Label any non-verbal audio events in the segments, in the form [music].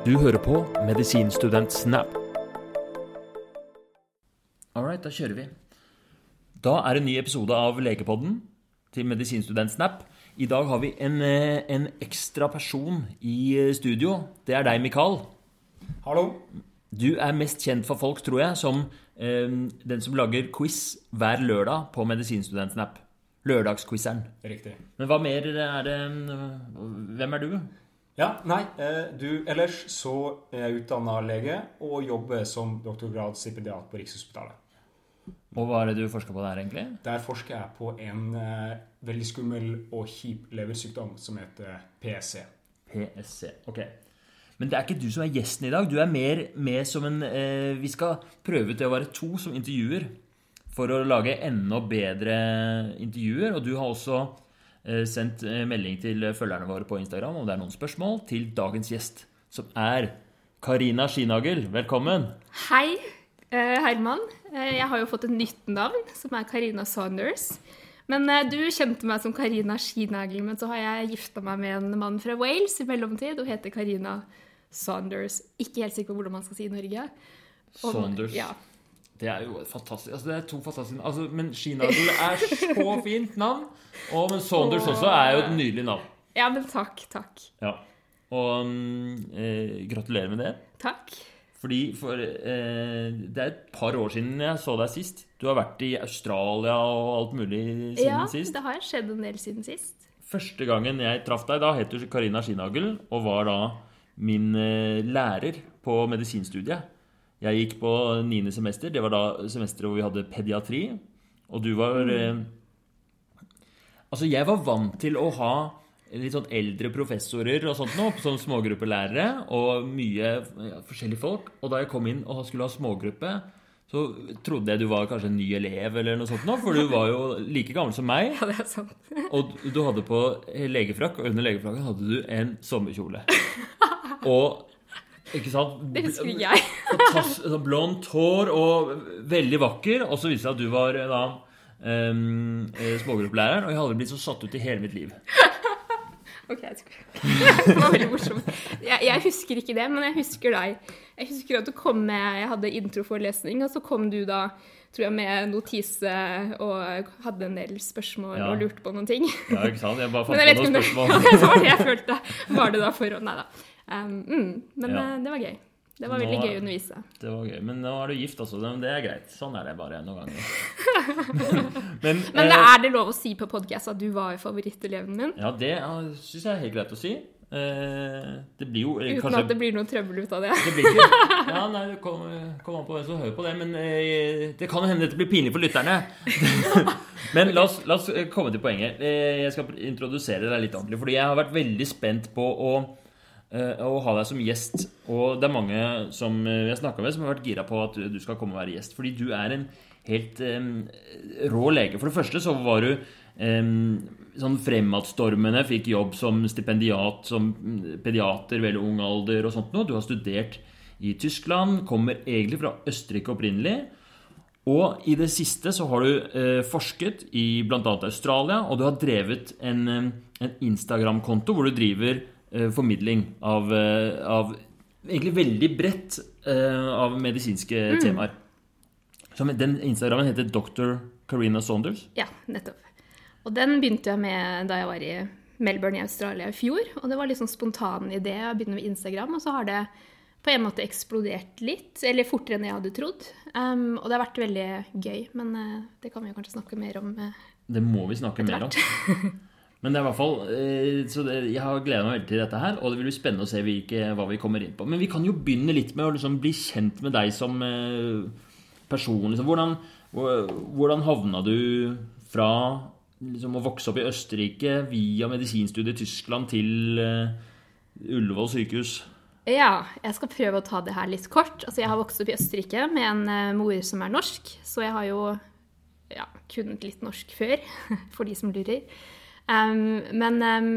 Du hører på Medisinstudent Snap. All right, da kjører vi. Da er det en ny episode av Legepodden til Medisinstudent Snap. I dag har vi en, eh, en ekstra person i eh, studio. Det er deg, Mikael. Hallo. Du er mest kjent for folk, tror jeg, som eh, den som lager quiz hver lørdag på Medisinstudent Snap. Lørdagsquizeren. Riktig. Men hva mer er det eh, Hvem er du? Ja, nei, eh, du, ellers så er jeg utdanna lege og jobber som doktorgradsstipendiat på Rikshospitalet. Og hva er det du forsker på der, egentlig? Der forsker jeg på en eh, veldig skummel og kjip leversykdom som heter PSC. PSC. Ok. Men det er ikke du som er gjesten i dag. Du er mer med som en eh, Vi skal prøve til å være to som intervjuer for å lage enda bedre intervjuer. Og du har også sendt eh, melding til følgerne våre på Instagram om det er noen spørsmål til dagens gjest, som er Karina Skinagel. Velkommen. Hei, eh, Herman. Eh, Jeg har jo fått et nytt navn, som er Karina Saunders. Men eh, du kjente meg som Karina Skinagel, men så har jeg gifta meg med en mann fra Wales i mellomtid og heter Karina Saunders. Ikke helt sikker på hvordan man skal si i Norge. Og- Saunders. Ja. Det er jo fantastisk altså Det er to fantastiske altså, Men Skinagel er så [laughs] fint navn. Og men Saunders også er jo et nydelig navn. ja, men takk, takk. Ja. Og mm, eh, gratulerer med det. Takk. Fordi for eh, Det er et par år siden jeg så deg sist. Du har vært i Australia og alt mulig siden Ja, sist. det har skjedd en del siden sist. Første gangen jeg traff deg, da het du Karina Skinagel og var da min eh, lærer på medisinstudiet. Jeg gikk på niende semester. Det var da semesteret hvor vi hadde pediatri. Og du var eh, Altså, jeg var vant til å ha litt sånn eldre professorer og sånt noe, som smågruppelærere, og mye ja, forskjellige folk. Og da jeg kom inn og skulle ha smågruppe, så trodde jeg du var kanskje en ny elev eller noe sånt nå, for du var jo like gammel som meg. Ja, det er sant. [laughs] Og du hadde på legefrakk, og under legefrakken hadde du en sommerkjole. Og ikke sant? Det husker jeg. [laughs] Sånn blondt hår og veldig vakker. Og så viste det seg at du var eh, da um, smågruppelæreren, og jeg hadde blitt så satt ut i hele mitt liv. [laughs] Ok, jeg skulle [laughs] Det var veldig morsomt. Jeg, jeg husker ikke det, men jeg husker deg. Jeg husker at du kom med Jeg hadde introforelesning, og så kom du da tror jeg med notise og hadde en del spørsmål Ja. og lurte på noen ting. Ja, ikke sant? Jeg bare fant på noen spørsmål. det var det jeg følte. Var det da for Nei da. Um, mm, men Ja. eh, det var gøy. Det var veldig nå, gøy å undervise. Det var gøy. Men nå er du gift, altså. Det er greit. Sånn er det bare noen ganger. [laughs] Men, Men det eh, er det lov å si på podkast at du var favoritteleven min? Ja, det syns jeg er helt greit å si. Eh, Det blir jo Uten kanskje at det blir noe trøbbel ut av det. Det blir ikke [laughs] Ja, nei, det kom, kom an på hvem som hører på det, men det kan jo hende dette blir pinlig for lytterne. [laughs] men la oss, la oss komme til poenget. Jeg skal introdusere deg litt ordentlig, fordi jeg har vært veldig spent på å, å ha deg som gjest. Og det er mange som vi har snakka med, som har vært gira på at du skal komme og være gjest. Fordi du er en helt um, rå lege. For det første så var du um, sånn fremadstormende, fikk jobb som stipendiat, som pediater, veldig ung alder og sånt noe. Du har studert i Tyskland, kommer egentlig fra Østerrike opprinnelig. Og i det siste så har du eh, forsket i bl.a. Australia, og du har drevet en, eh, en Instagram-konto hvor du driver eh, formidling av, eh, av egentlig veldig bredt eh, av medisinske temaer. Som, den Instagrammen heter Dr. Karina Saunders. Ja, nettopp. Og den begynte jeg med da jeg var i Melbourne i Australia i fjor. Og det var litt sånn spontan idé å begynne med Instagram, og så har det på en måte eksplodert litt. Eller fortere enn jeg hadde trodd. Um, og det har vært veldig gøy. Men uh, det kan vi jo kanskje snakke mer om. Uh, Det må vi snakke mer om. [laughs] Men det er i hvert fall eh, Så det, jeg har gleda meg veldig til dette her, og det vil bli spennende å se hvilke, hva vi kommer inn på. Men vi kan jo begynne litt med å liksom bli kjent med deg som eh, person. Liksom. Hvordan, hvordan havna du fra liksom, å vokse opp i Østerrike via medisinstudiet i Tyskland til eh, Ullevål sykehus? Ja, jeg skal prøve å ta det her litt kort. Altså, jeg har vokst opp i Østerrike med en mor som er norsk, så jeg har jo ja, kunnet litt norsk før, [laughs] for de som lurer. Um, men um,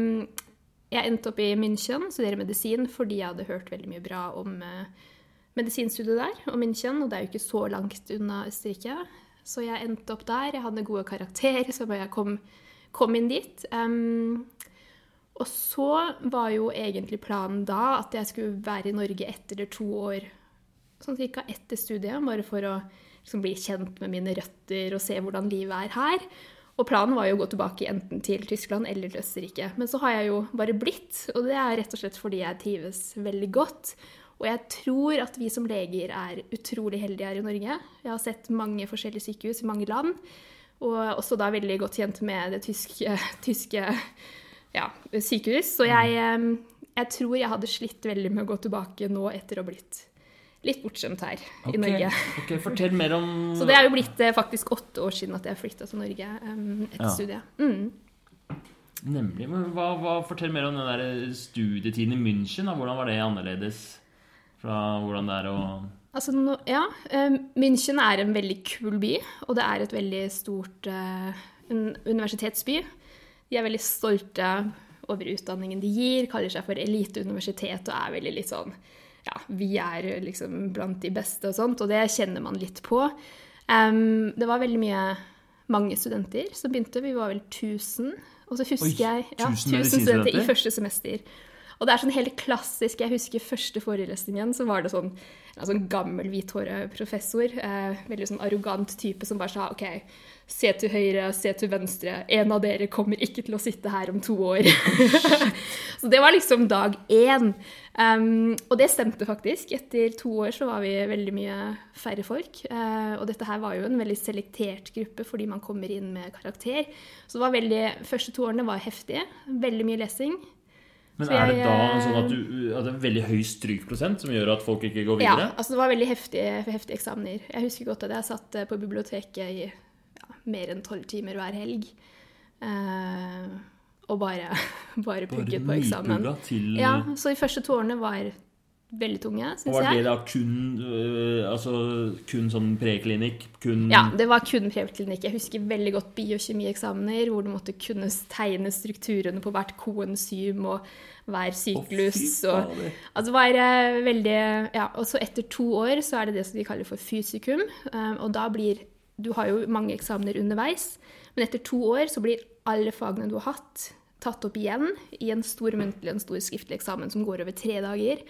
jeg endte opp i München, studerer medisin, fordi jeg hadde hørt veldig mye bra om uh, medisinstudiet der, og München, og det er jo ikke så langt unna Østerrike. Så jeg endte opp der. Jeg hadde gode karakterer, så jeg kom, kom inn dit. Um, Og så var jo egentlig planen da at jeg skulle være i Norge ett eller to år, sånn cirka etter studiet, bare for å liksom bli kjent med mine røtter og se hvordan livet er her. Og planen var jo å gå tilbake enten til Tyskland eller Østerrike. Men så har jeg jo bare blitt, og det er rett og slett fordi jeg trives veldig godt. Og jeg tror at vi som leger er utrolig heldige her i Norge. Jeg har sett mange forskjellige sykehus i mange land, og også da veldig godt kjent med det tyske, tyske ja, sykehus. Så jeg, eh, jeg tror jeg hadde slitt veldig med å gå tilbake nå etter å ha blitt litt bortskjemt her i Norge. ok, Fortell mer om [laughs] Så det er jo blitt eh, faktisk åtte år siden at jeg flytta til Norge um, etter Ja. studiet. Mm. Nemlig. Men hva, hva, fortell mer om den der studietiden i München. Da. Hvordan var det annerledes fra hvordan det er å Altså, no, ja. Um, München er en veldig kul by, og det er et veldig stort uh, universitetsby. De er veldig stolte over utdanningen de gir, kaller seg for eliteuniversitet og er veldig litt sånn Ja, vi er liksom blant de beste og sånt, og det kjenner man litt på. Um, det var veldig mye mange studenter som begynte. Vi var vel 1000. Og så husker Oi, jeg ja, 1000 1000 studenter i første semester. Og det er sånn helt klassisk Jeg husker første forelesningen, så var det sånn en sånn gammel, hvithåret professor. Eh, veldig sånn arrogant type som bare sa OK, se til høyre, se til venstre. En av dere kommer ikke til å sitte her om to år. [laughs] så det var liksom dag én. Um, og det stemte faktisk. Etter to år så var vi veldig mye færre folk. Uh, og dette her var jo en veldig selektert gruppe fordi man kommer inn med karakter. Så det var veldig, første to årene var heftige. Veldig mye lesing. Men er det da eh, sånn at, du, at det er en veldig høy strykprosent som gjør at folk ikke går Ja, videre? altså det var veldig heftige, heftige eksamener. Jeg husker godt at jeg satt eh, på biblioteket i ja, mer enn tolv timer hver helg. Uh, og [laughs] bare, bare pugget på eksamen. til Ja, så de første to årene var veldig tunge, Og jeg. var det da kun, øh, altså, kun sånn preklinikk? Kun Ja, det var kun preklinikk. Jeg husker veldig godt biokjemieksamener hvor du måtte kunne tegne strukturene på hvert koenzym og hver syklus. fy og, altså var eh, veldig Ja, og så etter to år så er det det som de kaller for fysikum. eh, og da blir Du har jo mange eksamener underveis, men etter to år så blir alle fagene du har hatt, tatt opp igjen i en stor muntlig og en stor skriftlig eksamen som går over tre dager.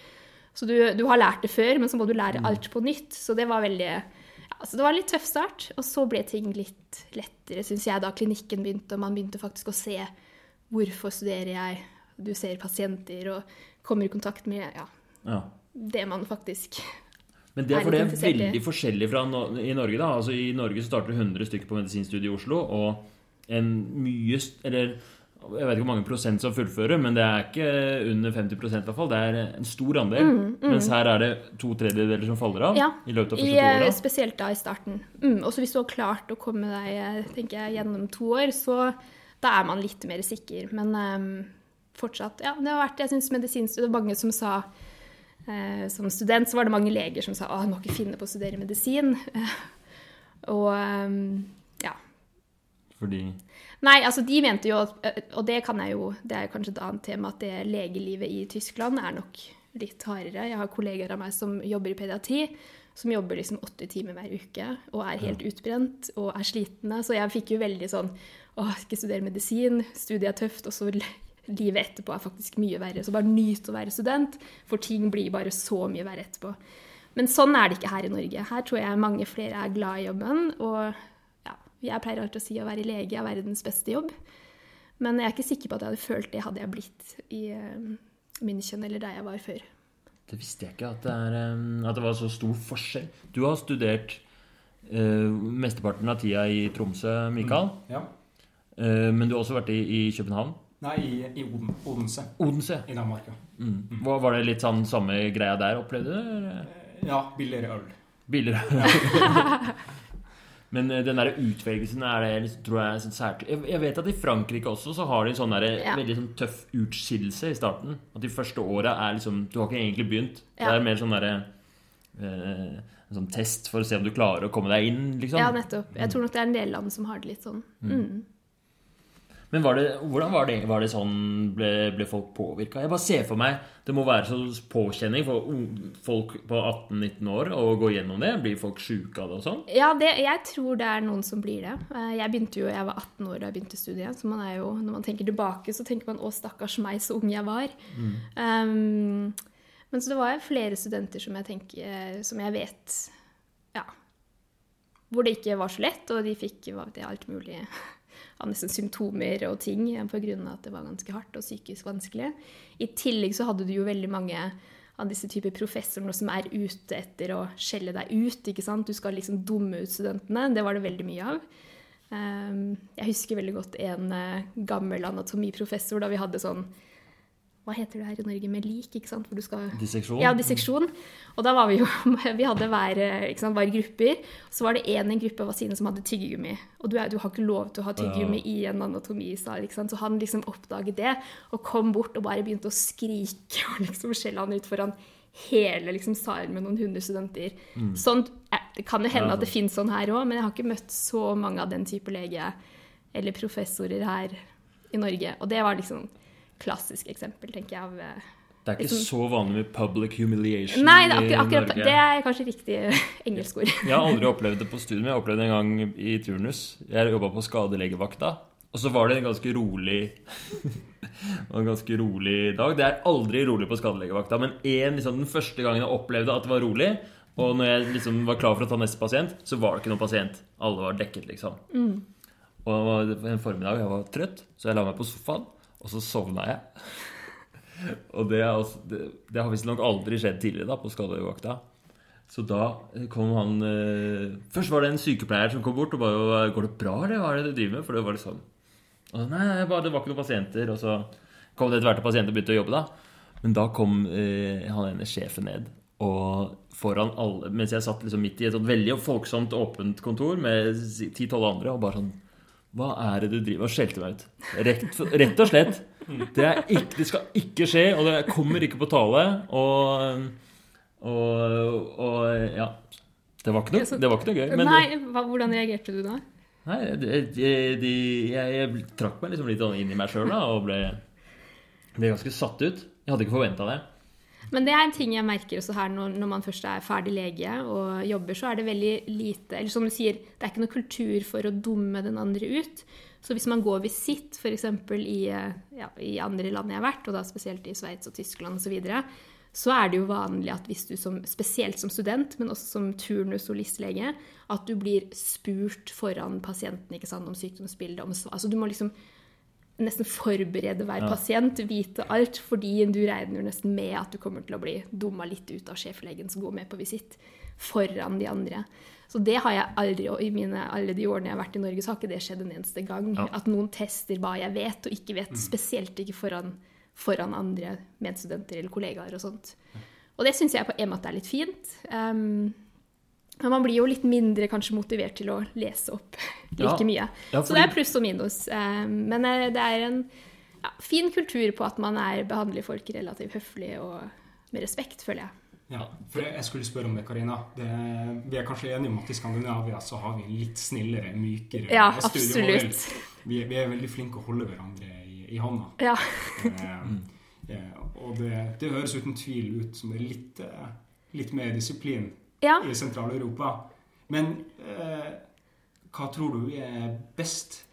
Så du, du har lært det før, men så må du lære alt på nytt. Så det var veldig ja, så det var en litt tøff start. Og så ble ting litt lettere, syns jeg, da klinikken begynte, og man begynte faktisk å se hvorfor studerer jeg. Du ser pasienter og kommer i kontakt med ja, Ja. det man faktisk Men det, Er for det er veldig forskjellig fra no i Norge. da. Altså I Norge så starter det 100 stykker på medisinstudiet i Oslo, og en mye Eller jeg vet ikke hvor mange prosent som fullfører, men det er ikke under 50 i hvert fall. Det er en stor andel. Mens her er det to tredjedeler som faller av Mm, Ja, i løpet av I, første to Ja, spesielt da i starten. Mm, også hvis du har klart å komme deg eh, tenker jeg, gjennom to år, så da er man litt mer sikker. Men um, fortsatt Ja, det har vært Jeg synes, medisinstudiet mange som sa uh, Som student så var det mange leger som sa at du må ikke finne på å studere medisin. [laughs] og um, ja. Fordi Nei, altså de mente jo, at- og det kan jeg jo, det er kanskje et annet tema, at det legelivet i Tyskland er nok litt hardere. Jeg har kollegaer av meg som jobber i pediatri, som jobber liksom åtte timer hver uke og er helt utbrent og er slitne. Så jeg fikk jo veldig sånn Å, ikke studere medisin, studiet er tøft, og så livet etterpå er faktisk mye verre. Så bare nyt å være student, for ting blir bare så mye verre etterpå. Men sånn er det ikke her i Norge. Her tror jeg mange flere er glad i jobben. Og ja, jeg pleier alltid å si å være lege er verdens beste jobb. Men jeg er ikke sikker på at jeg hadde følt det hadde jeg blitt i eh, München eller der jeg var før. Det visste jeg ikke, at det, er, eh, at det var så stor forskjell. Du har studert eh, mesteparten av tida i Tromsø, Mikael. Ja. Eh, men du har også vært i, i København. Nei, i, i Oden, Odense Odense. i Danmark. ja. Mm. Var, var det litt sånn samme greia der, opplevde du? eller? Ja, billigere øl. Billigere. [laughs] [laughs] Men eh, den der utvelgelsen er det liksom, tror jeg sånn sært jeg, jeg vet at i Frankrike også så har de en sånn der, Ja. veldig sånn tøff utskillelse i starten. At de første åra er liksom Du har ikke egentlig begynt. Det er mer sånn derre eh, En sånn test for å se om du klarer å komme deg inn, liksom. Ja, nettopp. Jeg tror nok det er en del land som har det litt sånn. Mm. Men var det, hvordan var det, var det sånn ble, ble folk påvirka? Jeg bare ser for meg det må være så påkjenning for folk på 18-19 år å gå gjennom det. Blir folk sjuke av det og sånn? Ja, det, jeg tror det er noen som blir det. Eh, Jeg begynte jo, jeg var 18 år da jeg begynte studiet, så man er jo, når man tenker tilbake, så tenker man 'å, stakkars meg, så ung jeg var'. Um, men så det var flere studenter som jeg tenker, som jeg vet Ja. Hvor det ikke var så lett, og de fikk alt mulig av nesten symptomer og ting pga. at det var ganske hardt og psykisk vanskelig. I tillegg så hadde du jo veldig mange av disse typer professorene som er ute etter å skjelle deg ut. ikke sant? Du skal liksom dumme ut studentene. Det var det veldig mye av. Um, jeg husker veldig godt en eh, gammel anatomiprofessor da vi hadde sånn Hva heter det her i Norge med lik? ikke sant? Skal Disseksjon? ja, disseksjon. Og da var vi jo [laughs] Vi hadde hver, sant, hver grupper. Så var det én i en gruppe var sine som hadde tyggegummi. Og du, er, du har ikke lov til å ha tyggegummi i en anatomisal. ikke sant? Så han liksom oppdaget det og kom bort og bare begynte å skrike og liksom skjelle han ut foran hele liksom, salen med noen hundre studenter. Sånn, eh, det kan jo hende Ja. at det finnes sånn her òg, men jeg har ikke møtt så mange av den type lege eller professorer her i Norge. Og det var liksom klassisk eksempel, tenker jeg, av eh, Det er ikke liksom- så vanlig med public humiliation Nei, det i akkurat, i Norge. det er kanskje riktig [laughs] engelsk ord. Jeg har aldri opplevd det på studiet, men jeg opplevde det en gang i turnus. Jeg jobba på skadelegevakta, og så var det en ganske rolig [laughs] en ganske rolig dag. Det er aldri rolig på skadelegevakta, men en, liksom, den første gangen jeg opplevde at det var rolig, og når jeg liksom var klar for å ta neste pasient, så var det ikke noen pasient. Alle var dekket, liksom. Og det var en formiddag jeg var trøtt, så jeg la meg på sofaen, og så sovna jeg. Og det, altså, det, det har visstnok aldri skjedd tidligere da, på skadelegevakta. Så da kom han eh, Først var det en sykepleier som kom bort og bare 'Går det bra, eller hva er det du driver med?' For det var liksom og Nei, bare, det var ikke noen pasienter. Og så kom det etter hvert pasienter og begynte å jobbe, da. Men da kom eh, han ene sjefen ned, og foran alle Mens jeg satt liksom midt i et sånt veldig folksomt, åpent kontor med ti-tolv andre, og bare sånn Hva er det du driver og skjelte meg ut? Rett, rett og slett. Det, er ikke, det skal ikke skje, og det kommer ikke på tale. Og, og, og ja. Det var ikke noe, det var ikke noe gøy. Men Nei, hva, hvordan reagerte du da? Nei, de, de, de, jeg, jeg trakk meg liksom litt sånn inn i meg sjøl og ble, ble ganske satt ut. Jeg hadde ikke forventa det. Men det er en ting jeg merker også her når, når man først er ferdig lege og jobber, så er det veldig lite Eller som du sier, det er ikke noe kultur for å dumme den andre ut. Så hvis man går visitt f.eks. I, ja, i andre land jeg har vært, og da spesielt i Sveits og Tyskland osv., så, videre, så er det jo vanlig at hvis du som, spesielt som student, men også som turnus- og listlege, at du blir spurt foran pasienten ikke sant, om sykdomsbildet. Om, altså du må liksom nesten forberede hver Ja. pasient, vite alt, fordi du regner nesten med at du kommer til å bli dumma litt ut av sjeflegen som går med på visitt, foran de andre. Så det har jeg aldri, og i mine, alle de årene jeg har vært i Norge, så har ikke det skjedd en eneste gang. Ja. At noen tester hva jeg vet og ikke vet, spesielt ikke foran, foran andre medstudenter eller kollegaer og sånt. Og det syns jeg på en måte er litt fint. Um, men man blir jo litt mindre kanskje motivert til å lese opp [laughs] like Ja. mye. Ja, Så det er pluss og minus. Eh, Men eh, det er en ja, fin kultur på at man er, behandler folk relativt høflig og med respekt, føler jeg. Ja, for jeg skulle spørre om det, Karina. Det, vi er kanskje enige om at i Skandinavia så har vi en litt snillere, mykere Ja, studiemodell. absolutt. Vi, vi er veldig flinke å holde hverandre i, i hånda. Ja. Eh, eh, og det, det høres uten tvil ut som det er litt, litt mer disiplin ja. i Sentral-Europa. Men eh, hva tror du er best?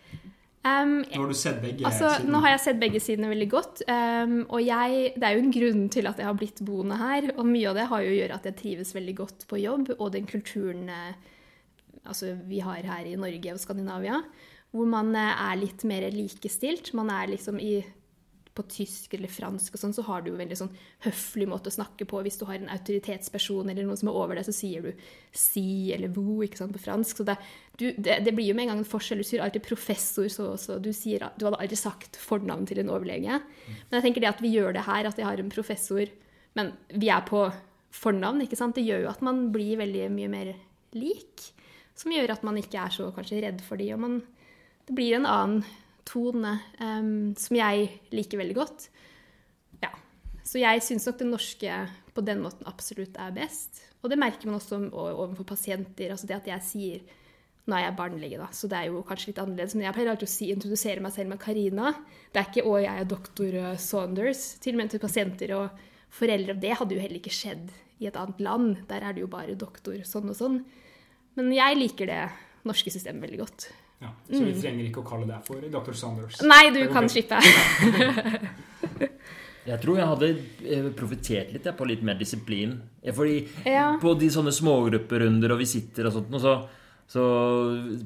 Um, Nå har du sett begge Altså, sidene. nå har jeg sett begge sidene veldig godt. Um, og jeg, det er jo en grunn til at jeg har blitt boende her. Og mye av det har jo å gjøre at jeg trives veldig godt på jobb, og den kulturen eh, altså, vi har her i Norge og Skandinavia, hvor man eh, er litt mer likestilt. Man er liksom i på tysk eller fransk og sånn, så har du jo veldig sånn høflig måte å snakke på. Hvis du har en autoritetsperson eller noen som er over deg, så sier du si eller vous ikke sant, på fransk. Så det, du, det, det blir jo med en gang en forskjell. Du sier alltid professor, så også. Du, sier, du hadde aldri sagt fornavn til en overlege. Men jeg tenker det at vi gjør det her, at jeg har en professor, men vi er på fornavn, ikke sant, det gjør jo at man blir veldig mye mer lik. Som gjør at man ikke er så kanskje redd for de, og man, det blir en annen tone um, som jeg liker veldig godt. Ja. Så jeg syns nok det norske på den måten absolutt er best. Og det merker man også overfor pasienter. Altså det at jeg sier Nå er jeg barnelege, da, så det er jo kanskje litt annerledes. Men jeg pleier alltid å si, introdusere meg selv med Karina. Det er ikke 'Å, jeg er doktor eh, Saunders'. Til og med til pasienter og foreldre. Det hadde jo heller ikke skjedd i et annet land. Der er det jo bare doktor sånn og sånn. Men jeg liker det norske systemet veldig godt. Ja, så vi trenger ikke å kalle deg for Dr. Sanders. Nei, du kan slippe. [laughs] Jeg tror jeg hadde eh, profitert litt jeg, på litt mer disiplin. Fordi Ja. på de sånne smågrupperunder og visitter og sånt, og så, så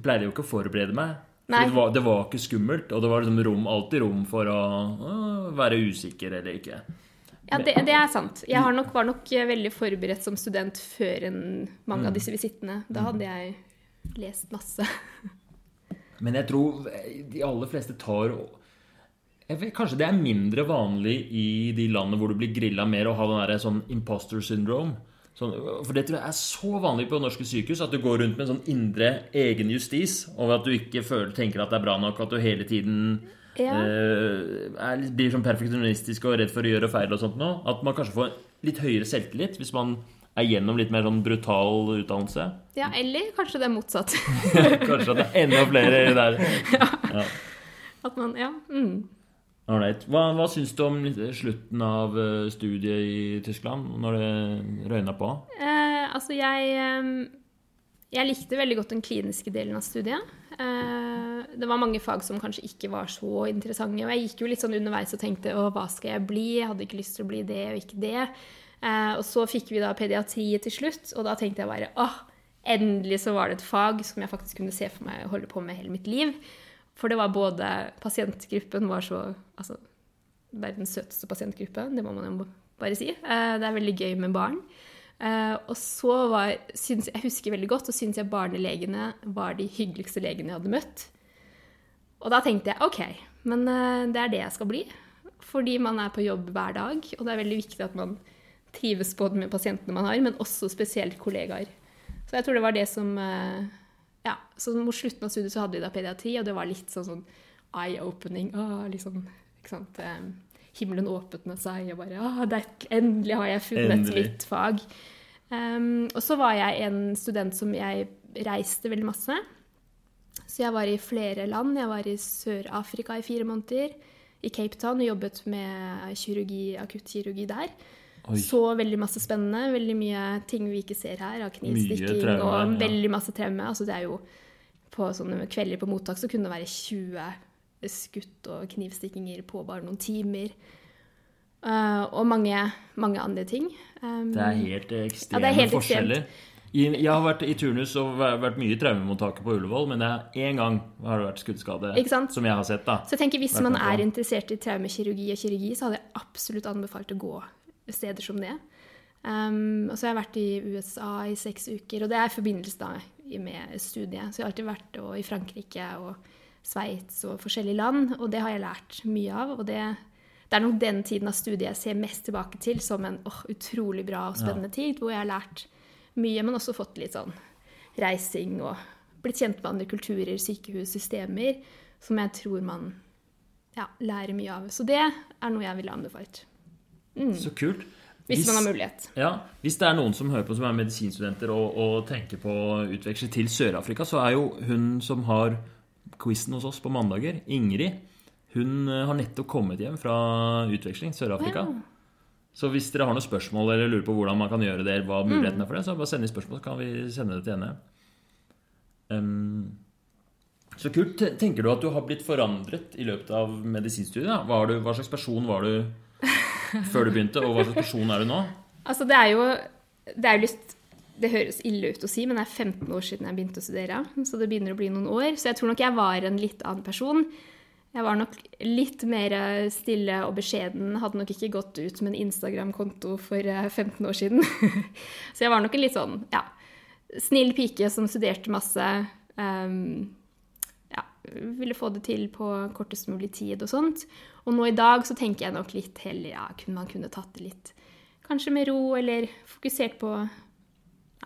pleier jeg jo ikke å forberede meg. Nei. Det, var, det var ikke skummelt, og det var liksom rom, alltid rom for å, å være usikker eller ikke. Ja, det, det er sant. Jeg har nok, var nok veldig forberedt som student før en, mange av disse visittene. Da hadde jeg lest masse. [laughs] Men jeg tror de aller fleste tar jeg vet, Kanskje det er mindre vanlig i de landene hvor du blir grilla mer, å ha den der sånn imposter syndrome. Sånn, for det tror jeg er så vanlig på norske sykehus, at du går rundt med en sånn indre egen justis over at du ikke føler, tenker at det er bra nok, at du hele tiden Ja. eh, er, blir sånn perfeksjonistisk og redd for å gjøre feil og sånt nå. At man kanskje får litt høyere selvtillit hvis man er gjennom litt mer sånn brutal utdannelse. Ja, eller kanskje det er motsatt. [laughs] Kanskje at det er enda flere der. [laughs] Ja, At man, ja. Mm. Ålreit. Hva, hva syns du om slutten av eh, studiet i Tyskland, når det røyna på? Eh, altså, jeg Jeg likte veldig godt den kliniske delen av studiet. Eh, det var mange fag som kanskje ikke var så interessante. Og jeg gikk jo litt sånn underveis og tenkte å, hva skal jeg bli? Jeg hadde ikke lyst til å bli det og ikke det. Eh, og så fikk vi da pediatri til slutt, og da tenkte jeg bare åh, endelig så var det et fag som jeg faktisk kunne se for meg å holde på med hele mitt liv. For det var både Pasientgruppen var så Altså verdens søteste pasientgruppe, det må man jo bare si. Eh, det er veldig gøy med barn. Eh, og så var, synes, jeg husker veldig godt, og syns jeg barnelegene var de hyggeligste legene jeg hadde møtt. Og da tenkte jeg OK, men det er det jeg skal bli. Fordi man er på jobb hver dag, og det er veldig viktig at man trives både med pasientene man har, men også spesielt kollegaer. Så jeg tror det var det som eh, Ja, så mot slutten av studiet så hadde vi da pediatri, og det var litt sånn, sånn eye-opening. Ah, liksom, ikke sant? Eh, Himmelen åpnet seg, og bare Å, er, Endelig har jeg funnet Endelig. mitt fag. Um, og så var jeg en student som jeg reiste veldig masse. Så jeg var i flere land. Jeg var i Sør-Afrika i fire måneder. I Cape Town og jobbet med kirurgi, akuttkirurgi der. Oi. Så veldig masse spennende. Veldig mye ting vi ikke ser her. Av knivstikking traume, og ja. veldig masse traume. Altså det er jo På sånne kvelder på mottak så kunne det være 20 skutt og knivstikkinger på bare noen timer. Uh, og mange, mange andre ting. Um, Det er helt Ja, ekstreme det er helt forskjeller. I, jeg har vært i turnus og vært mye i traumemottaket på Ullevål, men det er én gang har det vært skuddskade som jeg har sett. da. Så jeg tenker Hvis man er interessert i traumekirurgi og kirurgi, så hadde jeg absolutt anbefalt å gå steder som det. Um, og så har jeg vært i USA i seks uker, og det er i forbindelse da med studiet. Så jeg har alltid vært i Frankrike og Sveits og forskjellige land, og det har jeg lært mye av. Og det, det er nok den tiden av studiet jeg ser mest tilbake til som en oh, utrolig bra og spennende tid, hvor jeg har lært mye, men også fått litt sånn reising og blitt kjent med andre kulturer, sykehus, systemer, som jeg tror man ja, lærer mye av. Så det er noe jeg ville anbefalt. Så kult. Hvis man har mulighet. Ja, Hvis det er noen som hører på som er medisinstudenter og, og tenker på å utveksle til Sør-Afrika, så er jo hun som har quizen hos oss på mandager, Ingrid, hun eh, har nettopp kommet hjem fra utveksling Sør-Afrika. Wow. Så hvis dere har noen spørsmål eller lurer på hvordan man kan gjøre det, hva muligheten Mm. er for det, så bare send inn spørsmål, så kan vi sende det til henne. Um, så kult. Tenker du at du har blitt forandret i løpet av medisinstudiet? Hva, du, hva slags person var du før du begynte, og hva slags person er du nå? Altså, det er jo det er jo lyst, det høres ille ut å si, men det er 15 år siden jeg begynte å studere. Så det begynner å bli noen år. Så jeg tror nok jeg var en litt annen person. Jeg var nok litt mer stille og beskjeden. Hadde nok ikke gått ut med en Instagram-konto for eh, 15 år siden. [laughs] så jeg var nok en litt sånn, ja, snill pike som studerte masse. Um, ja, ville få det til på kortest mulig tid og sånt. Og nå i dag så tenker jeg nok litt heller ja, kunne man kunne tatt det litt kanskje med ro, eller fokusert på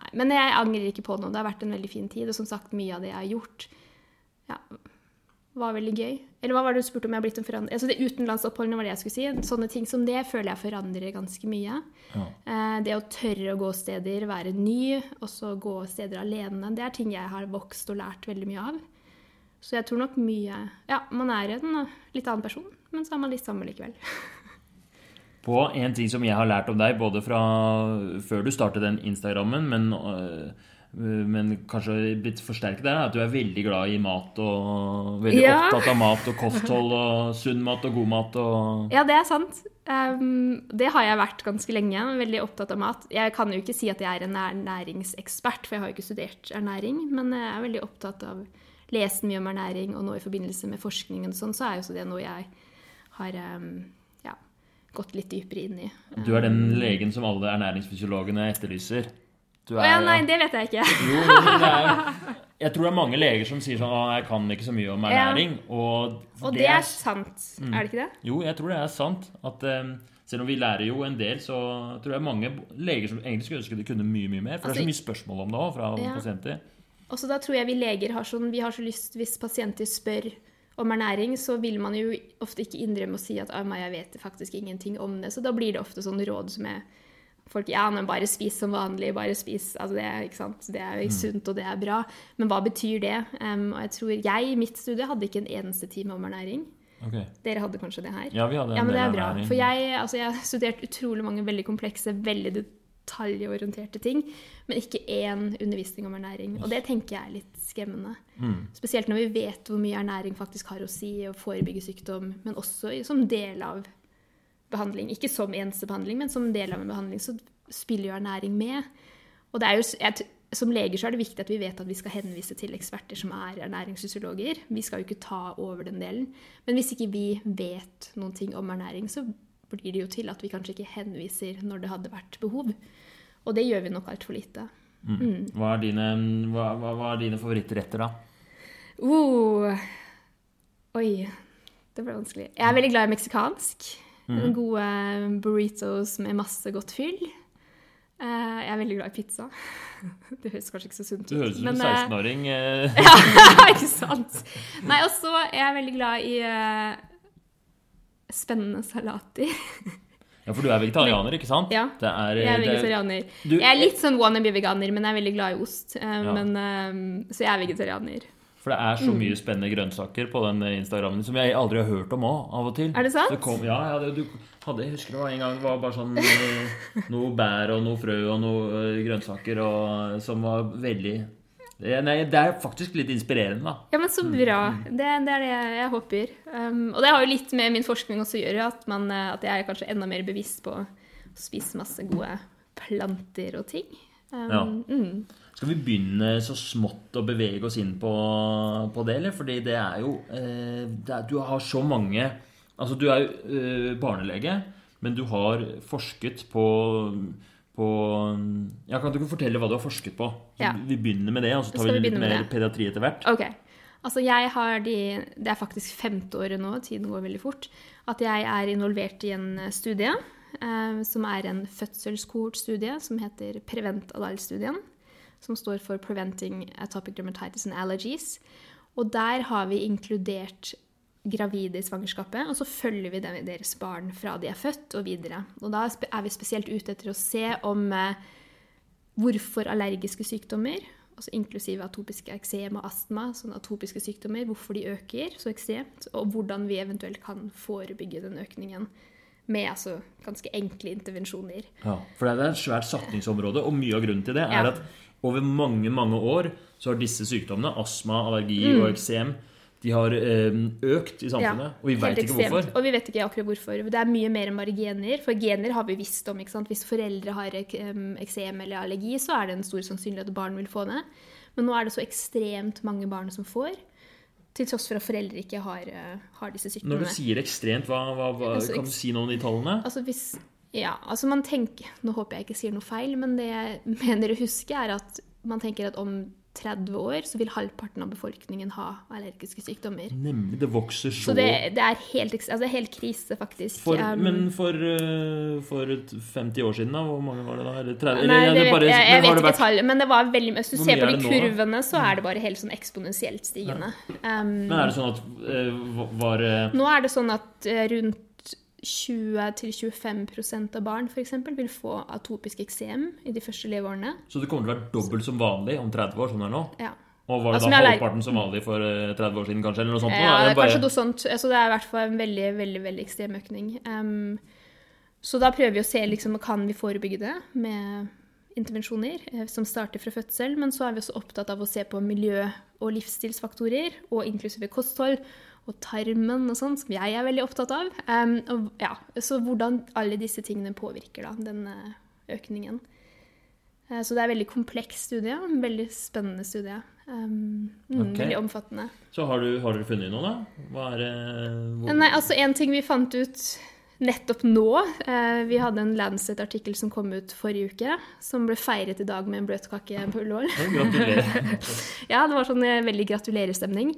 Nei, men jeg angrer ikke på noe. Det har vært en veldig fin tid, og som sagt, mye av det jeg har gjort, ja, var veldig gøy. Eller hva var det du spurte om jeg har blitt en forandrer? Altså det Utenlandsoppholdene var det jeg skulle si. Sånne ting som det føler jeg forandrer ganske mye. Ja. Eh, det å tørre å gå steder, være ny, og så gå steder alene, det er ting jeg har vokst og lært veldig mye av. Så jeg tror nok mye Ja, man er en litt annen person, men så er man litt sammen likevel. [laughs] På en ting som jeg har lært om deg, både fra før du startet den Instagrammen, men, øh, men kanskje blitt forsterket der, er at du er veldig glad i mat og veldig Ja. opptatt av mat og kosthold og sunn mat og god mat og [laughs] Ja, det er sant. Um, det har jeg vært ganske lenge. Veldig opptatt av mat. Jeg kan jo ikke si at jeg er en ernæringsekspert, for jeg har jo ikke studert ernæring, men jeg er veldig opptatt av lest mye om ernæring, og nå i forbindelse med forskningen og sånn, så er jo så det noe jeg har ja, gått litt dypere inn i. Du er den legen som alle ernæringsfysiologene etterlyser. Du Å ja, nei, det vet jeg ikke. Jo, men det er, [laughs] jeg tror det er mange leger som sier sånn jeg kan ikke så mye om ernæring. Og, Og det er sant, er det ikke det? Jo, jeg tror det er sant. At um, selv om vi lærer jo en del, så tror jeg mange leger som egentlig skulle ønske de kunne mye mye mer. For det er så Altså, mye spørsmål om det òg fra Ja. pasienter. Og så da tror jeg vi leger har sånn Vi har så lyst, hvis pasienter spør om ernæring, så vil man jo ofte ikke innrømme å si at ah, jeg vet faktisk ingenting om det. Så da blir det ofte sånne råd som er folk Ja, men bare spis som vanlig. Bare spis. Altså det, ikke sant? det er jo sunt, og det er bra. Men hva betyr det? Um, og jeg tror Jeg i mitt studie hadde ikke en eneste time om ernæring. Okay. Dere hadde kanskje det her? Ja, vi hadde en Ja, men det er bra. For jeg, altså, jeg har studert utrolig mange veldig komplekse, veldig detaljorienterte ting, men ikke én undervisning om ernæring. Og det tenker jeg er litt skremmende. Mm. Spesielt når vi vet hvor mye ernæring faktisk har å si, og forebygge sykdom, men også som del av behandling. Ikke som eneste behandling, men som del av en behandling, så spiller jo ernæring med. Og det er jo, jeg, som leger så er det viktig at vi vet at vi skal henvise til eksperter som er ernæringsfysiologer. Vi skal jo ikke ta over den delen. Men hvis ikke vi vet noen ting om ernæring, så blir det jo til at vi kanskje ikke henviser når det hadde vært behov. Og det gjør vi nok altfor lite. Mm. Hva, er dine, hva, hva, hva er dine favorittretter, da? Uh, oi, det ble vanskelig. Jeg er veldig glad i meksikansk. Mm. Gode burritos med masse godt fyll. Uh, jeg er veldig glad i pizza. [laughs] Det høres kanskje ikke så sunt ut. Du høres ut som en eh, 16-åring. Uh... [laughs] ja, [laughs] ikke sant? Nei, og så er jeg veldig glad i uh, spennende salater. Ja, for du er vegetarianer, ikke sant? Ja, Det er, Jeg er vegetarianer. Du- Jeg er litt sånn wannabe-veganer, men jeg er veldig glad i ost. eh, Ja. Men, eh, så jeg er vegetarianer. For det er Mm. så mye spennende grønnsaker på den Instagrammen som jeg aldri har hørt om òg, av og til. Er det sant? Det kom, ja, ja det, du hadde, jeg husker det var en gang var bare sånn [laughs] eh, noe bær og noe frø og noe grønnsaker og, som var veldig Nei, det er faktisk litt inspirerende, da. Ja, men så bra. Det, det er det jeg håper. Um, og det har jo litt med min forskning også å gjøre, at, man, eh, at jeg er kanskje enda mer bevisst på å spise masse gode planter og ting. Um, Ja. mm. Skal vi begynne så smått å bevege oss inn på, på det, eller? Fordi det er jo eh, det er, Du har så mange Altså, du er jo eh, barnelege, men du har forsket på på ja, Kan du ikke fortelle hva du har forsket på? Så Ja. Vi begynner med det, og så tar vi vi litt mer det? pediatri etter hvert. Ok. Altså, jeg har de Det er faktisk femte året nå, tiden går veldig fort, at jeg er involvert i en studie eh, som er en fødselskohortstudie som heter Prevent-Adal-studien. Som står for Preventing Atopic Dermatitis and Allergies. Og der har vi inkludert gravide i svangerskapet, og så følger vi deres barn fra de er født og videre. Og da er vi spesielt ute etter å se om eh, hvorfor allergiske sykdommer, altså inklusive atopiske eksem og astma, sånn atopiske sykdommer, hvorfor de øker så ekstremt, og hvordan vi eventuelt kan forebygge den økningen med altså ganske enkle intervensjoner. Ja, for det er et svært satsingsområde, og mye av grunnen til det er Ja. at over mange, mange år så har disse sykdommene, astma, allergi og eksem, de har eh, økt i samfunnet. og vi veit ikke ekstremt. hvorfor. Og vi vet ikke akkurat hvorfor. Det er mye mer enn bare gener. For gener har vi visst om. ikke sant? Hvis foreldre har ek- eksem eller allergi, så er det en stor sannsynlighet at barn vil få det. Men nå er det så ekstremt mange barn som får. Til tross for at foreldre ikke har, eh, har disse Når du sier ekstremt, hva, hva, hva Altså, kan du si noe om de tallene? Altså hvis Ja, altså man tenker Nå håper jeg ikke sier noe feil, men det jeg [laughs] mener å huske, er at man tenker at om 30 år så vil halvparten av befolkningen ha allergiske sykdommer. Nemlig. Det vokser så, Så det, det, er, helt, altså helt krise, faktisk. for, Um, Men for, eh, for 50 år siden, da? Hvor mange var det da? Eller 30? Nei, eller, det vet, bare- jeg, jeg vet ikke tallet, men det var veldig Hvis du ser på de kurvene, nå, så er det bare helt sånn eksponentielt stigende. Um, Men er det sånn at eh, var eh, Nå er det sånn at rundt 20-25% av barn for eksempel, vil få atopisk eksem i de første leveårene. Så det kommer til å være dobbelt som vanlig om 30 år, som det er nå? Ja. Og var det Altså, da halvparten som vanlig for eh, 30 år siden, kanskje? Eller noe sånt? Ja, det er Bare- kanskje noe sånt. Altså, det er i hvert fall en veldig, veldig, veldig ekstrem økning. Um, så da prøver vi å se liksom, kan vi forebygge det med intervensjoner eh, som starter fra fødsel. Men så er vi også opptatt av å se på miljø- og livsstilsfaktorer, og inklusive kosthold og tarmen og sånn, som jeg er veldig opptatt av. Um, og, ja, så hvordan alle disse tingene påvirker da, den eh, økningen. Uh, Så det er en veldig kompleks studie. En veldig spennende studie. Um, okay. Veldig omfattende. Så har, du, har dere funnet noe, da? Hva er det hvor- Nei, altså En ting vi fant ut nettopp nå uh, Vi hadde en Lancet-artikkel som kom ut forrige uke, som ble feiret i dag med en bløtkake på Ullevål. Gratulerer. [laughs] ja, det var sånn eh, veldig gratulerestemning.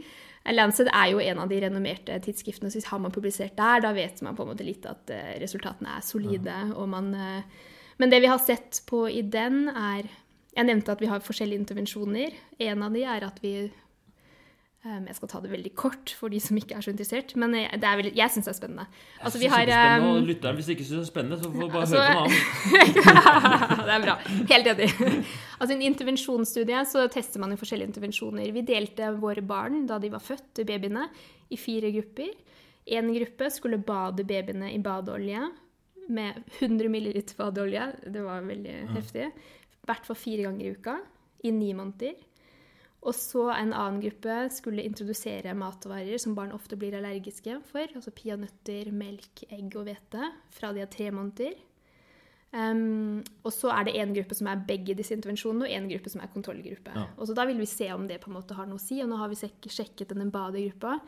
Eh, Lancet er jo en av de renommerte tidsskriftene, så har man publisert der, da vet man på en måte litt at eh, resultatene er solide. og man... eh, men det vi har sett på i den, er Jeg nevnte at vi har forskjellige intervensjoner. En av de er at vi Jeg skal ta det veldig kort for de som ikke er så interessert, men jeg, det er veldig, jeg syns det er spennende. Altså, vi Jeg synes har det er spennende, um, og lytteren, Hvis ikke syns det er spennende, så får du bare Altså, høre på noe annet. [laughs] det er bra. Helt enig. Altså, I en intervensjonsstudie så tester man jo forskjellige intervensjoner. Vi delte våre barn da de var født, babyene, i fire grupper. En gruppe skulle bade babyene i badeolje med 100 ml badeolje. Det var veldig heftig. I hvert fall fire ganger i uka i ni måneder. Og så en annen gruppe skulle introdusere matvarer som barn ofte blir allergiske for. Altså peanøtter, melk, egg og hvete fra de er tre måneder. Um, og så er det en gruppe som er begge disse intervensjonene, og en gruppe som er kontrollgruppe. Ja. Og så Da vil vi se om det på en måte har noe å si. Og nå har vi sjekket denne badegruppa.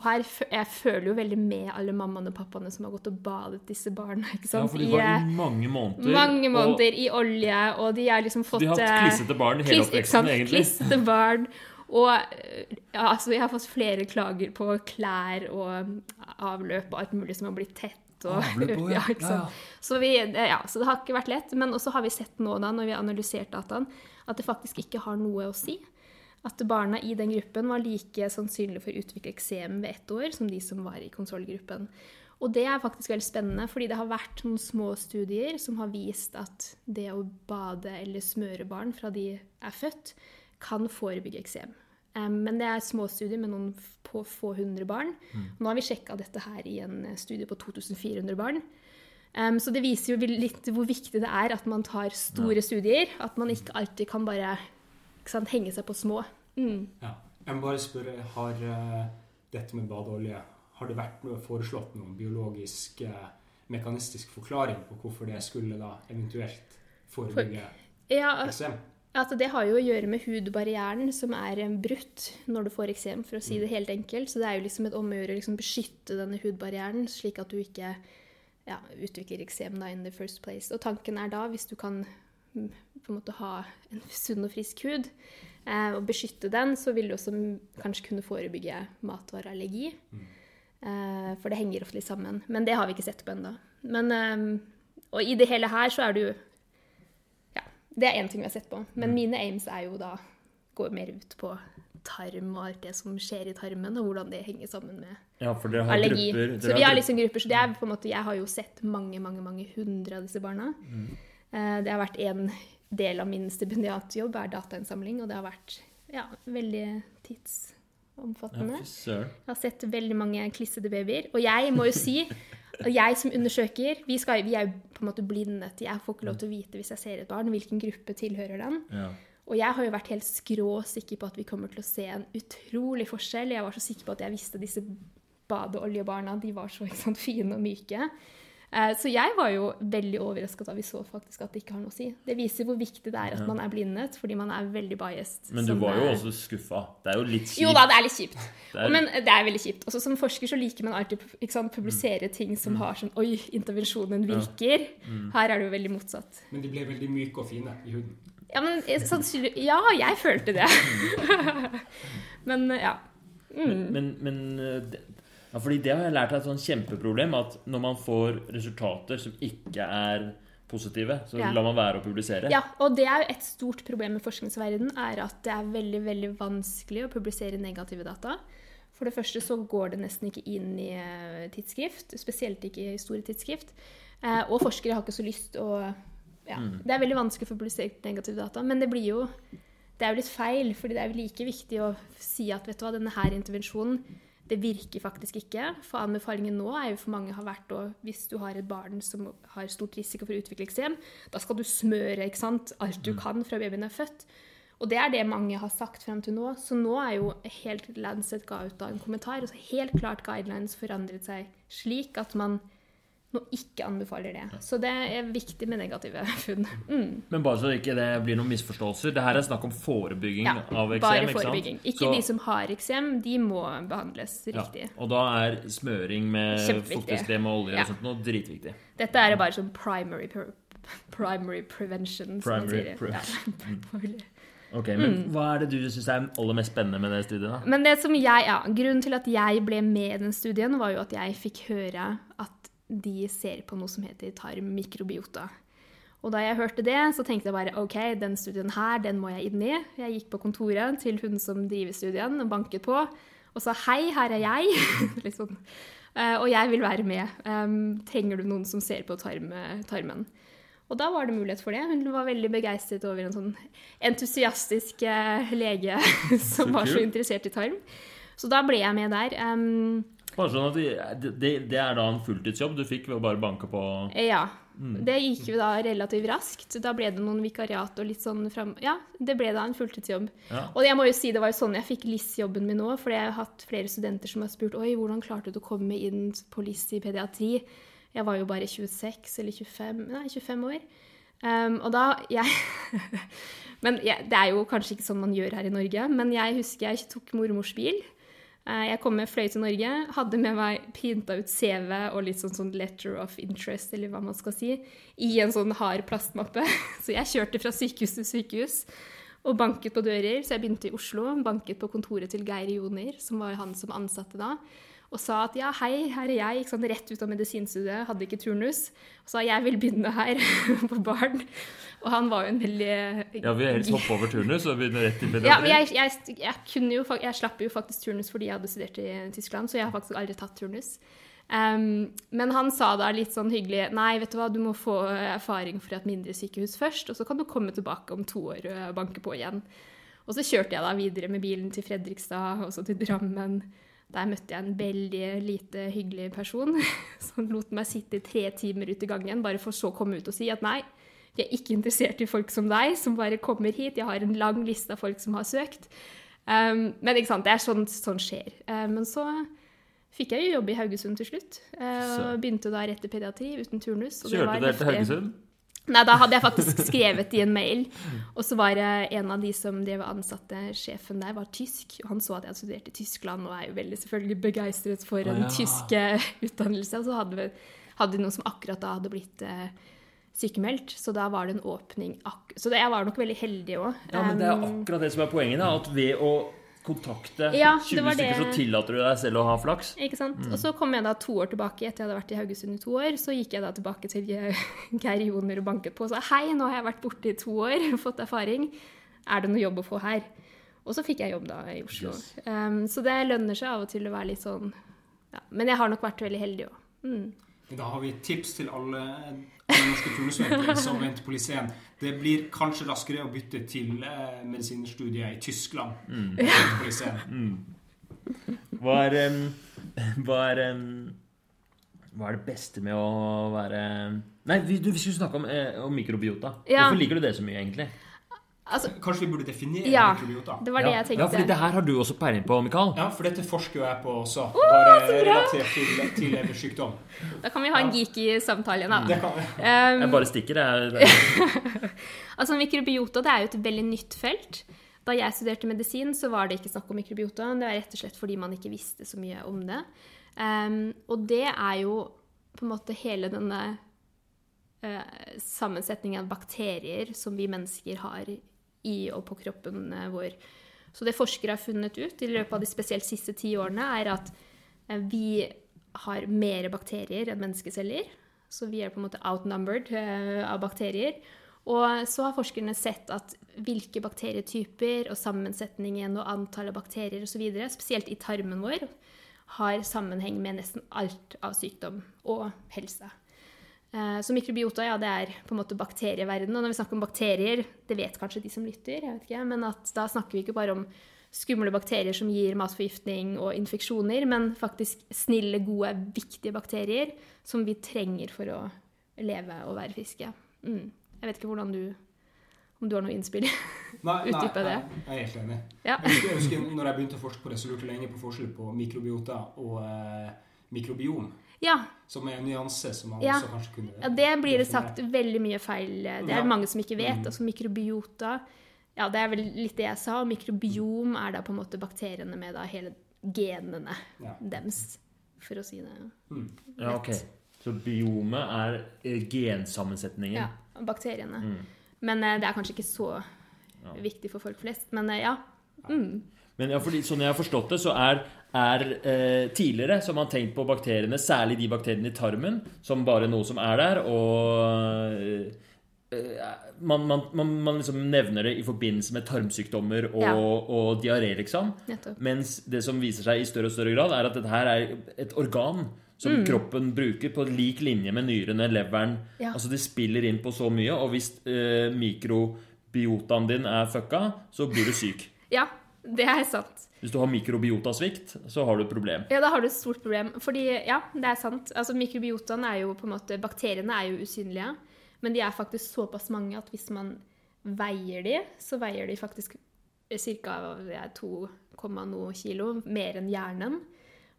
Og her, Jeg føler jo veldig med alle mammaene og pappaene som har gått og badet disse barna. ikke sant? Ja, for de var i mange måneder. mange måneder i olje, og de har liksom fått De har hatt eh, klissete barn hele kliss- oppveksten, egentlig. Klissete barn. Og eh, ja, altså, jeg har fått flere klager på klær og avløp og alt mulig som har blitt tett. Og, Avløp [laughs] ja. ikke sant? Ja, ja. Så, vi, eh, ja, så det har ikke vært lett. Men også har vi sett nå, da, når vi har analysert dataen, at det faktisk ikke har noe å si. At barna i den gruppen var like sannsynlig for å utvikle eksem ved ett år som de som var i kontrollgruppen. Og det er faktisk veldig spennende, fordi det har vært noen små studier som har vist at det å bade eller smøre barn fra de er født, kan forebygge eksem. Men det er små studier med noen på få hundre barn. Nå har vi sjekka dette her i en eh, studie på 2400 barn. Um, så det viser jo litt hvor viktig det er at man tar store studier. At man ikke alltid kan bare sant, henge seg på små. Mm. Ja. Jeg må bare spørre, har eh, dette med badeolje Har det vært noe foreslått noen biologisk, eh, mekanistisk forklaring på hvorfor det skulle da eventuelt forebygge Ja, eksem? Altså, det har jo å gjøre med hudbarrieren som er eh, brutt når du får eksem, for å si det helt enkelt. Så det er jo liksom et omgjøre å liksom beskytte denne hudbarrieren, slik at du ikke ja, utvikler eksem da in the first place. Og tanken er da, hvis du kan mm, på en måte ha en sunn og frisk hud, eh, og beskytte den, så vil du også mm, kanskje kunne forebygge matvareallergi. Eh, for det henger ofte litt sammen. Men det har vi ikke sett på ennå. Eh, Og i det hele her så er jo ja, det er én ting vi har sett på. Men mine aims er jo da går mer ut på tarm og alt det som skjer i tarmen, og hvordan det henger sammen med Ja, allergi. grupper så vi har liksom grupper, så det er på en måte Jeg har jo sett mange, mange, mange hundre av disse barna. Eh, Det har vært en del av min stipendiatjobb, er datainnsamling, og det har vært ja, veldig tidsomfattende. Jeg har sett veldig mange klissede babyer. Og jeg må jo si og jeg som undersøker Vi, skal, vi er jo på en måte blinde, Jeg får ikke lov til å vite hvis jeg ser et barn, hvilken gruppe tilhører den. Ja. Og jeg har jo vært helt skråsikker på at vi kommer til å se en utrolig forskjell. Jeg var så sikker på at jeg visste disse badeoljebarna de var så sant, fine og myke. Eh, Så jeg var jo veldig overrasket da vi så faktisk at det ikke har noe å si. Det viser hvor viktig det er at man er blindet, fordi man er veldig biased. Men du var jo eh, også skuffa. Det er jo litt kjipt. Jo da, det er litt kjipt. [laughs] Det er- Men det er veldig kjipt. Også som forsker så liker man alltid sant, publisere ting Mm. som har sånn Oi, intervensjonen virker. Her er det jo veldig motsatt. Men de ble veldig myke og fine i huden. Ja, men sannsynligvis Ja, jeg følte det. [laughs] [laughs] men eh, ja. Mm. Men, men men det, ja, fordi det har jeg lært er et sånn kjempeproblem. At når man får resultater som ikke er positive, så Ja. lar man være å publisere. Ja, og det er jo et stort problem med forskningsverden, er at det er veldig, veldig vanskelig å publisere negative data. For det første så går det nesten ikke inn i eh, tidsskrift, spesielt ikke i store tidsskrift. Eh, og forskere har ikke så lyst å ja, Det er veldig vanskelig å få publisert negative data, men det blir jo det er jo litt feil, fordi det er jo like viktig å si at vet du hva, denne her intervensjonen det virker faktisk ikke. For anbefalingen nå er jo for mange har vært å hvis du har et barn som har stort risiko for eksem, da skal du smøre ikke sant, alt du kan fra babyen er født. Og det er det mange har sagt frem til nå. Så nå er jo helt Lancet ga ut da en kommentar. og så helt klart guidelines forandret seg slik at man nå ikke anbefaler det. Så det er viktig med negative [laughs] funn. Mm. Men bare så ikke det blir noen misforståelser. Det her er snakk om forebygging Ja, av eksem. bare ikke forebygging. Ikke Så- de som har eksem, de må behandles ja, riktig. Og da er smøring med fuktighetskrem og olje Ja. og sånt noe dritviktig. Dette er bare sånn primary, primary prevention, som man Primary sier. Ja. [laughs] Ok, Men Mm. hva er det du syns er aller mest spennende med det studiet? da? Men det som jeg, ja, grunnen til at jeg ble med i den studien, var jo at jeg fikk høre at de ser på noe som heter tarmmikrobiota. Og da jeg hørte det, så tenkte jeg bare OK, den studien her, den må jeg inn i. Jeg gikk på kontoret til hun som driver studien, og banket på og sa hei, her er jeg. [laughs] Eh, og jeg vil være med. Trenger du noen som ser på tarm, tarmen? Og da var det mulighet for det. Hun var veldig begeistret over en sånn entusiastisk eh, lege [laughs] som var så interessert i tarm. Så da ble jeg med der. Bare sånn at det, det, det er da en fulltidsjobb du fikk ved å bare banke på ja. Det gikk jo da relativt raskt. Da ble det noen vikariat og litt sånn fram... Ja, det ble da en fulltidsjobb. Ja. Og jeg må jo si det var jo sånn jeg fikk LIS-jobben min nå, for jeg har hatt flere studenter som har spurt Oi, hvordan klarte du å komme inn på LIS i pediatri? Jeg var jo bare 26 eller 25, nei, 25 år. Um, og da jeg, [laughs] Men jeg, det er jo kanskje ikke sånn man gjør her i Norge, men jeg husker jeg tok mormors bil. Eh, Jeg kom med fløy til Norge, hadde med meg printa ut CV og litt sånn, sånn letter of interest, eller hva man skal si, i en sånn hard plastmappe. [laughs] Så jeg kjørte fra sykehus til sykehus og banket på dører. Så jeg begynte i Oslo, banket på kontoret til Geir Joner, som var han som ansatte da, og sa at ja, hei, her er jeg, sant, rett ut av medisinstudiet, hadde ikke turnus, og sa jeg vil begynne her [laughs] på barn. Og han var jo en veldig Ja, vi helst hoppe over turnus og begynne rett i pediatri. ja, men jeg, jeg, jeg, kunne jo, jeg slapp jo faktisk turnus fordi jeg hadde studert i Tyskland, så jeg har faktisk aldri tatt turnus. Um, men han sa da litt sånn hyggelig Nei, vet du hva, du må få erfaring fra et mindre sykehus først, og så kan du komme tilbake om to år og banke på igjen. Og så kjørte jeg da videre med bilen til Fredrikstad og så til Drammen. Der møtte jeg en veldig lite hyggelig person [laughs] som lot meg sitte tre timer ut i gangen, bare for så å komme ut og si at nei, jeg er ikke interessert i folk som deg, som bare kommer hit. Jeg har en lang liste av folk som har søkt. Um, men ikke sant, det er sånn, sånn skjer. Uh, men så fikk jeg jo jobb i Haugesund til slutt. uh, og begynte da rett i pediatri uten turnus. og Kjørte du deg til. Haugesund? Nei, da hadde jeg faktisk [laughs] skrevet i en mail. Og så var det en av de som drev ansatte sjefen der, var tysk. Og han så at jeg hadde studert i Tyskland, og er jo veldig selvfølgelig begeistret for en ja. tysk eh, [laughs] utdannelse. Og så hadde vi hadde noen som akkurat da hadde blitt eh, sykemeldt, så da var det en åpning. Ak så det, jeg var nok veldig heldig òg. Ja, men det er akkurat det som er poenget. da, At ved å kontakte Ja, 20 det var stykker, så tillater du deg selv å ha flaks. Ikke sant? Og så kom jeg da to år tilbake etter jeg hadde vært i Haugesund i to år. Så gikk jeg da tilbake til eh, [laughs] Geir Joner og banket på og sa hei, nå har jeg vært borte i to år og [laughs] fått erfaring. Er det noe jobb å få her? Og så fikk jeg jobb da i Oslo. Yes. Um, så det lønner seg av og til å være litt sånn ja. Men jeg har nok vært veldig heldig òg. Mm. Da har vi tips til alle, alle som venter på liseen. Det blir kanskje raskere å bytte til eh, medisinstudiet i Tyskland. Mm. på liseen. Hva er, hva, er hva er det beste med å være Nei, vi, du, vi skulle snakke om, eh, om mikrobiota. Ja. Hvorfor liker du det så mye, egentlig? Altså, Kanskje vi burde definere Ja. mikrobiota? det var det ja. jeg Ja, fordi det her har du også peiling på, Mikael. Ja, for dette forsker jo jeg på også. Bare relatert til, til leversykdom. Da kan vi ha en geeky samtale. Da. Det kan, Um, Jeg bare stikker, jeg. [laughs] Altså Mikrobiota det er jo et veldig nytt felt. Da jeg studerte medisin, så var det ikke snakk om mikrobiota. Det var rett og slett fordi man ikke visste så mye om det. Um, og det er jo på en måte hele denne uh, sammensetningen av bakterier som vi mennesker har i og på kroppen eh, vår. Så det forskere har funnet ut i løpet av de spesielt siste ti årene, er at eh, vi har mer bakterier enn menneskeceller. Så vi er på en måte outnumbered eh, av bakterier. Og så har forskerne sett at hvilke bakterietyper og sammensetningen og antallet bakterier osv., spesielt i tarmen vår, har sammenheng med nesten alt av sykdom og helse. Eh, Så mikrobiota ja, det er på en måte bakterieverden. Og når vi snakker om bakterier, det vet kanskje de som lytter, jeg vet ikke, men da snakker vi ikke bare om skumle bakterier som gir matforgiftning og infeksjoner, men faktisk snille, gode, viktige bakterier som vi trenger for å leve og være friske. Mm. Jeg vet ikke hvordan du om du har noe innspill. [laughs] nei, det. Nei, jeg er helt enig. Ja. Jeg husker, jeg husker når jeg begynte å forske på det, så lurte jeg lenge på forskjell på mikrobiota og eh, mikrobiom. Ja, Som er en nyanse som man Ja. også kanskje kunne ja, det blir det sagt veldig mye feil. Det er mange som ikke vet. Mm. Altså mikrobiota Ja, det er vel litt det jeg sa. Og mikrobiom er da på en måte bakteriene med da hele genene Ja. dems, for å si det. Mm. Ja, ok. Så biomet er eh, gensammensetningen. Ja, bakteriene. Mm. Men eh, det er kanskje ikke så Ja. viktig for folk flest. Men eh, ja. Mm. Men ja, fordi, sånn jeg har forstått det, så er, er eh, tidligere så har man tenkt på bakteriene, særlig de bakteriene i tarmen, som bare noe som er der, og eh, man, man, man, man liksom nevner det i forbindelse med tarmsykdommer og, Ja. og diaré, liksom. Mens det som viser seg i større og større grad, er at dette her er et organ som Mm. kroppen bruker på lik linje med nyrene, leveren. Ja. Altså det spiller inn på så mye, og hvis eh, mikrobiotaen din er fucka, så blir du syk. Ja, [laughs] det er sant. Hvis du har mikrobiotasvikt, så har du et problem. Ja, da har du et stort problem. Fordi, ja, det er sant. Altså, mikrobiotaen er jo på en måte Bakteriene er jo usynlige, men de er faktisk såpass mange at hvis man veier de, så veier de faktisk ca. 2, noe kilo mer enn hjernen.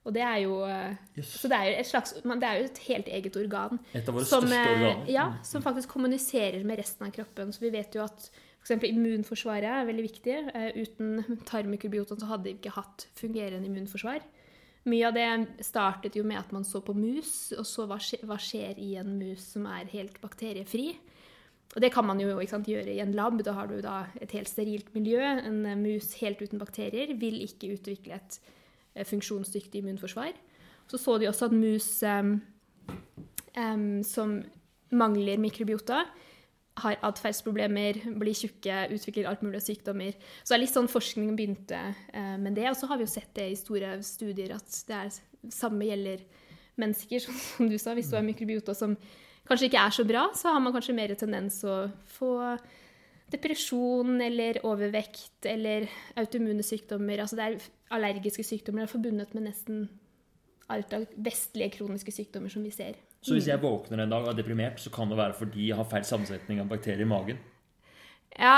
Og det er jo eh, Yes. Så det er jo et slags Det er jo et helt eget organ. Et av våre som, største eh, organer. Ja, som faktisk kommuniserer med resten av kroppen. Så vi vet jo at f.eks. immunforsvaret er veldig viktig. Eh, uten tarmmikrobiotaen så hadde vi ikke hatt fungerende immunforsvar. Mye av det startet jo med at man så på mus, og så hva skjer, i en mus som er helt bakteriefri. Og det kan man jo sant, gjøre i en lab. Da har du da et helt sterilt miljø. En eh, mus helt uten bakterier vil ikke utvikle et eh, funksjonsdyktig immunforsvar. Så så de også at mus um, som mangler mikrobiota, har atferdsproblemer, blir tjukke, utvikler alt mulig sykdommer. Så det er litt sånn forskningen begynte eh, med det. Og så har vi jo sett det i store studier at det er samme gjelder mennesker, [laughs] som, du sa. Hvis du har mikrobiota som kanskje ikke er så bra, så har man kanskje mer tendens å få depresjon eller overvekt eller autoimmune sykdommer. Altså det er allergiske sykdommer det er forbundet med nesten alt av vestlige kroniske sykdommer som vi ser. Så hvis jeg våkner en dag og er deprimert, så kan det være fordi jeg har feil sammensetning av bakterier i magen. Ja,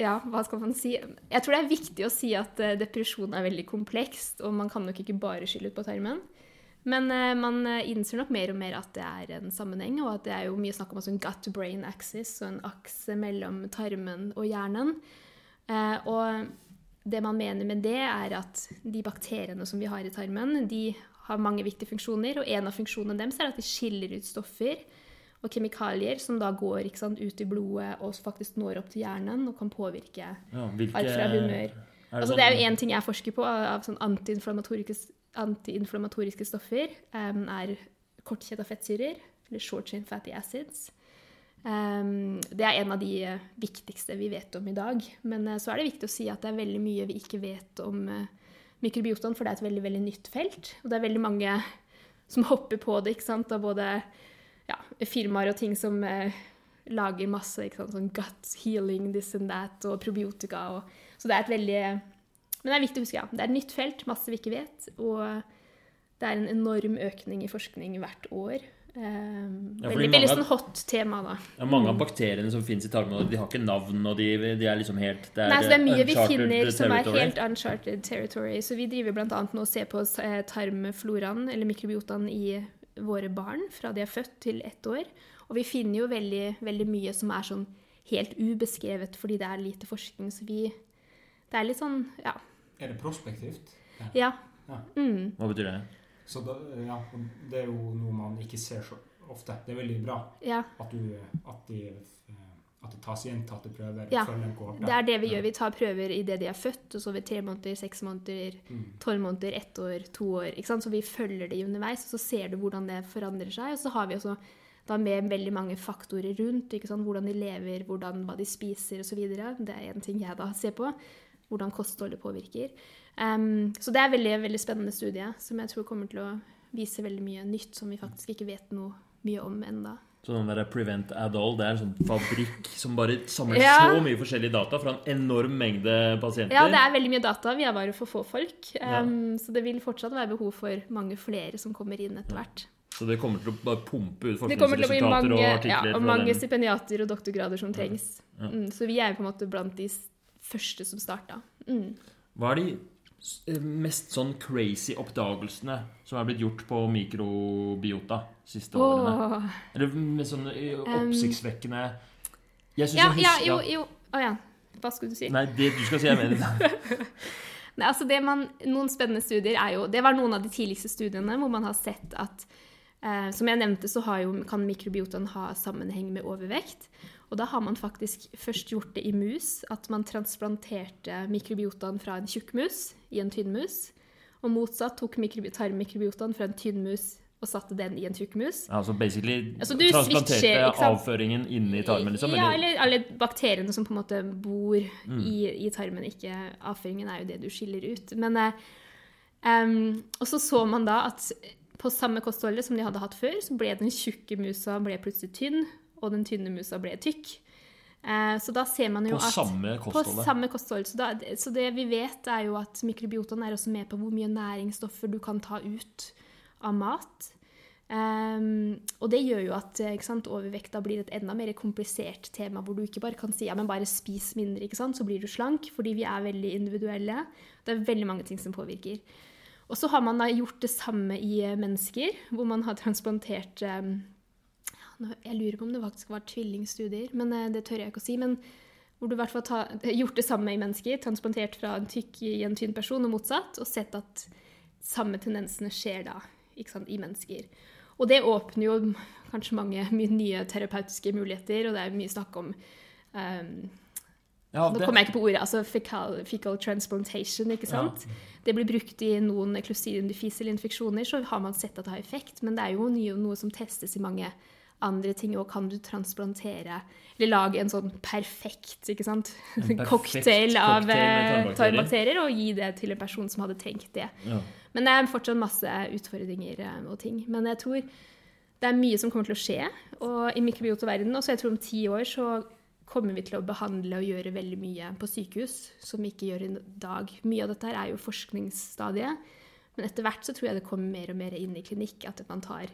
ja, hva skal man si? Jeg tror det er viktig å si at eh, depresjon er veldig komplekst, og man kan nok ikke bare skylde ut på tarmen. Men eh, man eh, innser nok mer og mer at det er en sammenheng, og at det er jo mye snakk om en gut-brain axis, så en akse mellom tarmen og hjernen. Og det man mener med det, er at de bakteriene som vi har i tarmen, de har mange viktige funksjoner, og en av funksjonene deres er at de skiller ut stoffer og kemikalier som da går sant, ut i blodet og faktisk når opp til hjernen og kan påvirke Ja, hvilke, alt fra humør. Er det, Altså, det er jo én ting jeg forsker på av av sånn antiinflammatoriske, anti stoffer, um, er kortkjeda fettsyrer, eller short chain fatty acids. Um, det er en av de eh, viktigste vi vet om i dag. Men uh, så er det viktig å si at det er veldig mye vi ikke vet om uh, mikrobiotaen, for det er et veldig, veldig nytt felt. Og det er veldig mange som hopper på det, ikke sant, av både ja, firmaer og ting som eh, lager masse ikke sant, sånn gut healing, this and that, og probiotika. Og, så det er et veldig Men det er viktig å huske, ja. Det er et nytt felt, masse vi ikke vet. Og det er en enorm økning i forskning hvert år. Eh, Ja, veldig veldig sånn hot tema, da. Ja, mange av bakteriene som finnes i tarmen, de har ikke navn, og de, de er liksom helt det er, Nei, så det er mye vi finner som er helt uncharted territory. Så vi driver bl.a. nå og ser på eh, tarmfloraen, eller mikrobiotaen, i våre barn fra de er født til ett år. Og vi finner jo veldig, veldig mye som er sånn helt ubeskrevet fordi det er lite forskning. Så vi Det er litt sånn Ja. Er det prospektivt? ja. Ja. Mm. Hva betyr det? Så da, ja, det er jo noe man ikke ser så ofte. Det er veldig bra ja. at, du, at, de, eh, at det tas gjentatte prøver. Ja. Det er det vi gjør. Vi tar prøver idet de er født, og så ved tre måneder, seks måneder, Mm. tolv måneder, ett år, to år. Så vi følger de underveis, og så ser du hvordan det forandrer seg. Og så har vi også da med veldig mange faktorer rundt. Hvordan de lever, hvordan, hva de spiser osv. Det er en ting jeg da ser på. Hvordan kostholdet påvirker. Em, så det er veldig, veldig spennende studie som jeg tror kommer til å vise veldig mye nytt som vi faktisk ikke vet noe mye om ennå. Så den der Prevent Adol, det er en sånn fabrikk som bare samler Ja. så mye forskjellige data fra en enorm mengde pasienter. Ja, det er veldig mye data. Vi er bare for få folk. Em, Så det vil fortsatt være behov for mange flere som kommer inn etter hvert. Så det kommer til å bare pumpe ut forskningsresultater og artikler. ja, og mange den. stipendiater og doktorgrader som trengs. Ja. Mm, så vi er på en måte blant de første som starta. Mm. Hva er de mest sånn crazy oppdagelsene som er blitt gjort på mikrobiota siste årene? Åh. Eller med sånne oppsiktsvekkende Jeg syns Ja, jeg ja, husker jo, jo. Å ja. Hva skulle du si? Nei, det du skal si, jeg mener det. [laughs] Nei, altså det man, noen spennende studier er jo Det var noen av de tidligste studiene hvor man har sett at eh, Som jeg nevnte, så har jo, kan mikrobiotaen ha sammenheng med overvekt. Og da har man faktisk først gjort det i mus. At man transplanterte mikrobiotaen fra en tjukkmus i en tynnmus. Og motsatt tok mikrobi tarmmikrobiotene fra en tynnmus og satte den i en tjukkmus. Altså basically Altså, du transplanterte switcher, avføringen inn i tarmen, liksom? Ja, eller- alle bakteriene som på en måte bor Mm. i, i tarmen. Ikke avføringen er jo det du skiller ut. Men em, Og så så man da at på samme kostholdet som de hadde hatt før, så ble den tjukke musa ble plutselig tynn, og den tynne musa ble tykk. Eh, så da ser man jo På at samme på samme kosthold. Så, da, så det vi vet, er jo at mikrobiotaen er også med på hvor mye næringsstoffer du kan ta ut av mat. Um, og det gjør jo at sant, overvekt blir et enda mer komplisert tema, hvor du ikke bare kan si ja, men bare spis mindre, sant, så blir du slank, fordi vi er veldig individuelle. Det er veldig mange ting som påvirker. Og så har man da gjort det samme i mennesker, hvor man har transplantert nå- Jeg lurer på om det faktisk var tvillingstudier, men eh, det tør jeg ikke å si. Men hvor du i hvert fall har [laughs] gjort det samme i mennesker, transplantert fra en tykk i en tynn person og motsatt, og sett at samme tendensene skjer da ikke sant, i mennesker. Og det åpner jo kanskje mange [laughs] mye nye terapeutiske muligheter, og det er mye snakk om um, Ja, Nå kommer jeg ikke på ordet. altså Fecal, fecal transplantation. ikke sant? Det blir brukt i noen klusidium difficile infeksjoner, så har man sett at det har effekt. Men det er jo noe som testes i mange andre ting. Og kan du transplantere Eller lage en sånn perfekt ikke sant? [laughs] Perfekt cocktail av eh, tarmbakterier. tarmbakterier og gi det til en person som hadde trengt det. Ja. Men det er fortsatt masse utfordringer eh, og ting. Men jeg tror det er mye som kommer til å skje og i mikrobiotoverdenen. Og så jeg tror om ti år så kommer vi til å behandle og gjøre veldig mye på sykehus som vi ikke gjør i dag. Mye av dette her er jo forskningsstadiet. Men etter hvert så tror jeg det kommer mer og mer inn i klinikk. At man tar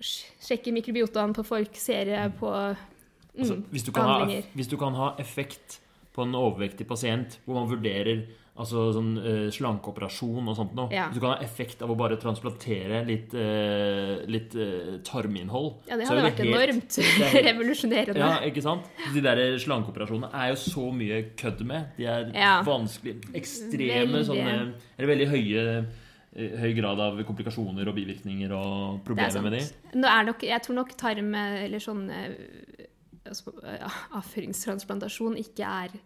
og sj- sjekker mikrobiotaen på folk, ser det på mm, Altså, hvis, du kan ha, hvis du kan ha effekt på en overvektig pasient, hvor man vurderer altså sånn uh, slankeoperasjon og sånt noe Ja. Hvis du kan ha effekt av å bare transplantere litt, uh, litt uh, tarminnhold Ja, det er hadde jo vært helt- enormt er- [laughs] revolusjonerende. Ja, ikke sant? De der slankeoperasjonene er jo så mye kødd med. De er Ja. vanskelig Ekstreme Veldig. sånne Eller veldig høye høy grad av komplikasjoner og bivirkninger og er problemer med de. Nok, jeg tror nok tarm eller sånn eh, altså, ja, [laughs] avføringstransplantasjon ikke er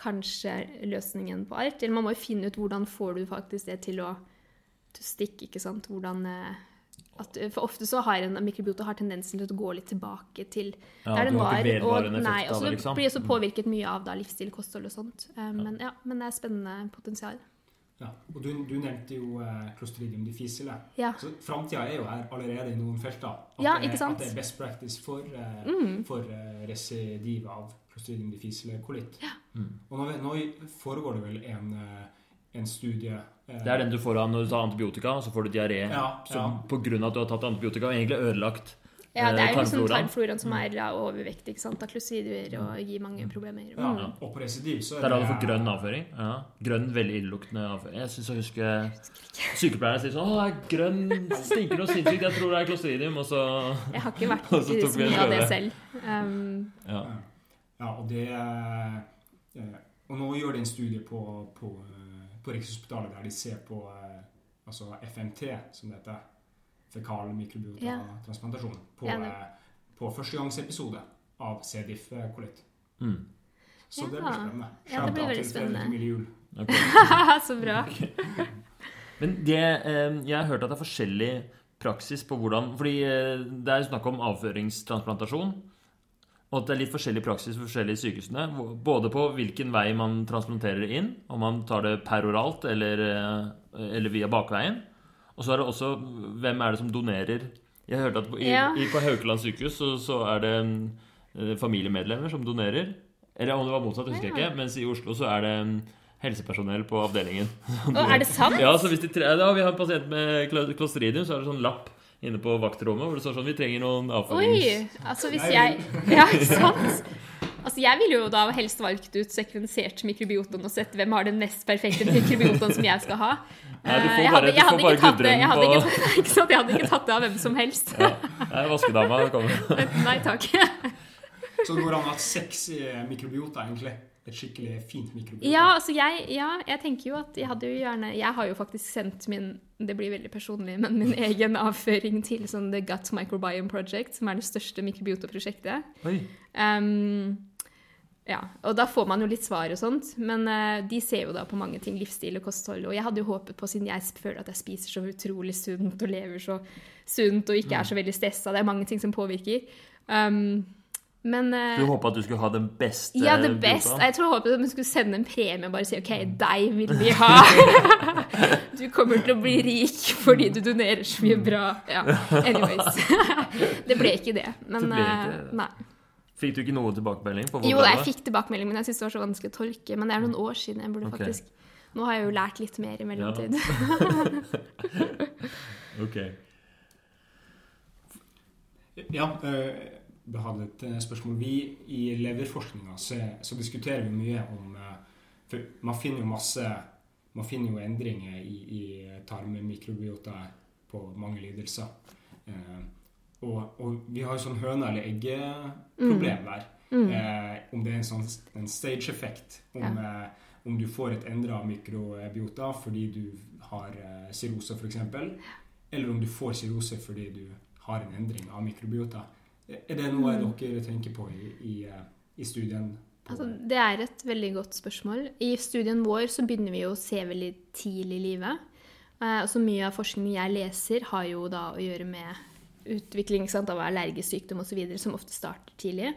kanskje løsningen på alt. Eller man må jo finne ut hvordan får du faktisk det til å, stikke, ikke sant. Hvordan eh, at, For ofte så har en mikrobiota har tendensen til å gå litt tilbake til Ja, der den var. Og, nei, og så liksom. blir det så påvirket mye av da, livsstil, kosthold og sånt. Eh, men, ja, men det er spennende potensial. Ja. Og du, du nevnte jo eh, Clostridium difficile. Ja. Så Framtida er jo her allerede i noen felter. At, Ja, det, ikke sant? at det er best practice for, eh, Mm. for eh, residiv av Clostridium difficile kolitt. Ja. Mm. Og nå, nå foregår det vel en, eh, en studie eh, Det er den du får av når du tar antibiotika, og så får du diaré Ja, som ja. på grunn av at du har tatt antibiotika og egentlig ødelagt Ja, det er eh, jo liksom tarmfloraen. som er da overvektig, ikke sant? Av og gir mange problemer. Ja, ja. og på residiv så er Der har du det fått grønn avføring. Ja. Grønn, veldig illeluktende avføring. Jeg syns jeg husker sykepleierne sier sånn 'Å, er grønn stinker noe sinnssykt. Jeg tror det er clostridium.' Og så Jeg har ikke vært [laughs] borti så mye av det selv. Um, Ja. Ja, og det eh, Og nå gjør de en studie på, på, eh, på Rikshospitalet der de ser på eh, altså FMT, som det heter. Fekal mikrobiotatransplantasjon. På, eh, på førstegangsepisode av C. diff-kolitt. Mm. Så det blir spennende. Ja, det blir veldig spennende. Okay. [laughs] Så bra. [laughs] Men det, eh, jeg har hørt at det er forskjellig praksis på hvordan Fordi eh, det er snakk om avføringstransplantasjon. Og at det er litt forskjellig praksis for forskjellige sykehusene. Både på hvilken vei man transplanterer det inn, om man tar det peroralt eller, eh, eller via bakveien. Og så er det også hvem er det som donerer. Jeg hørte at på, i, Ja. i, på Haukeland sykehus så, så er det eh, familiemedlemmer som donerer. Eller om det var motsatt, husker jeg Ja. ikke. Mens i Oslo så er det mm, helsepersonell på avdelingen. [laughs] Og er det sant? Ja, så hvis de tre, ja, vi har en pasient med klo- klostridium, så er det sånn lapp inne på vaktrommet hvor det står sånn Vi trenger noen avførings... Oi! Altså hvis jeg [laughs] Ja, ikke sant? Altså Jeg ville jo da helst valgt ut sekvensert mikrobioton og sett hvem har den mest perfekte mikrobioton som jeg skal ha. Nei, du får Eh, jeg bare- hadde, jeg hadde ikke tatt det gudrun jeg hadde, ikke, ikke sant? jeg hadde ikke tatt det av hvem som helst. Ja. Nei, vaskedama kommer. [laughs] Nei takk. [laughs] Så det går an å ha sexy eh, mikrobiota, egentlig. Et skikkelig fint mikrobiota. Ja, altså jeg, ja, jeg tenker jo at jeg hadde jo gjerne Jeg har jo faktisk sendt min Det blir veldig personlig, men min egen avføring til sånn The Gut Microbiome Project, som er det største mikrobiotaprosjektet. Um, ja, og da får man jo litt svar og sånt, men eh, de ser jo da på mange ting, livsstil og kosthold. Og jeg hadde jo håpet på, siden jeg føler at jeg spiser så utrolig sunt og lever så sunt og ikke er så veldig stressa, det er mange ting som påvirker. Um, men eh, Du håpa at du skulle ha den beste ja, det best. Jeg tror jeg håpet at de skulle sende en premie og bare si OK, deg vil vi ha. [laughs] Du kommer til å bli rik fordi du donerer så mye bra. Ja, [laughs] anyways. [laughs] Det ble ikke det. Men Det ble ikke eh, det. nei. Fikk du ikke noe tilbakemelding? på hvor Jo, jeg fikk tilbakemelding, men jeg syns det var så vanskelig å tolke. Men det er noen år siden. jeg burde okay. faktisk... Nå har jeg jo lært litt mer i mellomtid. [laughs] Ok. Ja, vi hadde et eh, spørsmål. Vi i leverforskninga så, så diskuterer vi mye om eh, For man finner jo masse Man finner jo endringer i, i tarmmikrobiota på mange lidelser. Og, og vi har jo sånn høne- eller egge-problem der. Mm. Eh, om det er en sånn en stage-effekt. Om, eh, om du får et endra mikrobiota fordi du har eh, cirrose, f.eks. Eller om du får cirrose fordi du har en endring av mikrobiota. Er det noe Mm. dere tenker på i, i, eh, i studien? På, Altså, det er et veldig godt spørsmål. I studien vår så begynner vi å se veldig tidlig i livet. Eh, og så mye av forskningen jeg leser, har jo da å gjøre med utvikling sant, av allergisk sykdom osv., som ofte starter tidlig.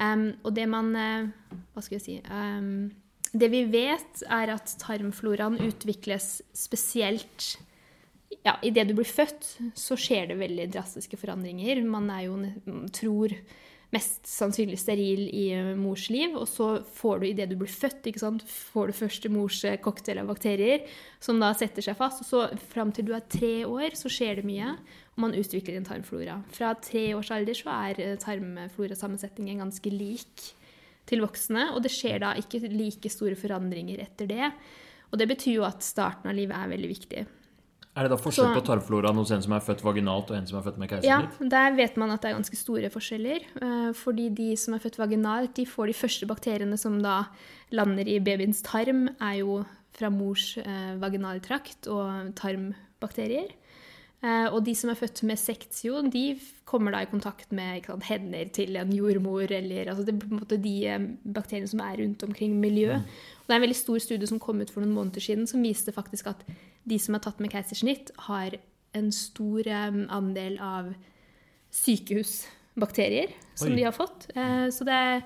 Um, og det man uh, Hva skal jeg si um, Det vi vet, er at tarmfloraen utvikles spesielt ja, Idet du blir født, så skjer det veldig drastiske forandringer. Man er jo, tror mest sannsynlig steril i eh, mors liv, og så får du idet du blir født, får du første mors eh, cocktail av bakterier, som da setter seg fast. Og så fram til du er tre år, så skjer det mye, og man utvikler en tarmflora. Fra tre års alder så er eh, tarmflorasammensetningen ganske lik til voksne, og det skjer da ikke like store forandringer etter det. Og det betyr jo at starten av livet er veldig viktig. Er det da forskjell Så- på tarmfloraen hos en som er født vaginalt, og en som er født med Ja, der vet man at det er ganske store forskjeller. eh, Fordi de som er født vaginalt, de får de første bakteriene som da lander i babyens tarm, er jo fra mors eh, vaginaltrakt og tarmbakterier. Eh, Og de som er født med sektio, de kommer da i kontakt med sant, hender til en jordmor, eller altså det er på en måte de bakteriene som er rundt omkring miljøet. Og det er en veldig stor studie som kom ut for noen måneder siden, som viste faktisk at de som er tatt med keisersnitt, har en stor andel av sykehusbakterier som Oi. de har fått. Eh, Så det,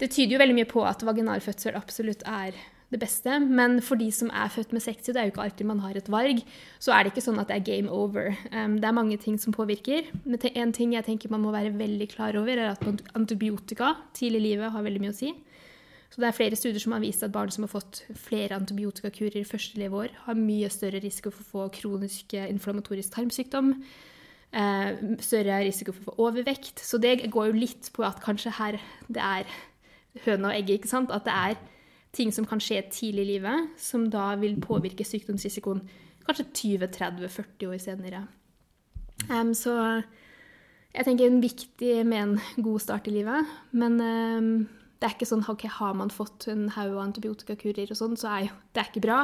det tyder jo veldig mye på at vaginalfødsel absolutt er det beste. Men for de som er født med sexy, det er jo ikke alltid man har et valg, så er det ikke sånn at det er game over. Det er mange ting som påvirker. Men en ting jeg tenker man må være veldig klar over, er at antibiotika tidlig i livet har veldig mye å si. Så det er flere studier som har vist at barn som har fått flere antibiotikakurer i første leveår, har mye større risiko for å få kronisk eh, inflammatorisk tarmsykdom. Eh, større risiko for å få overvekt. Så det går jo litt på at kanskje her det er høna og egget, ikke sant? At det er ting som kan skje tidlig i livet, som da vil påvirke sykdomsrisikoen kanskje 20-30-40 år senere. Um, så jeg tenker er viktig med en god start i livet, men um, det er ikke sånn ok, har man fått en haug av antibiotikakurer og sånn, så er jo [laughs] det er ikke bra.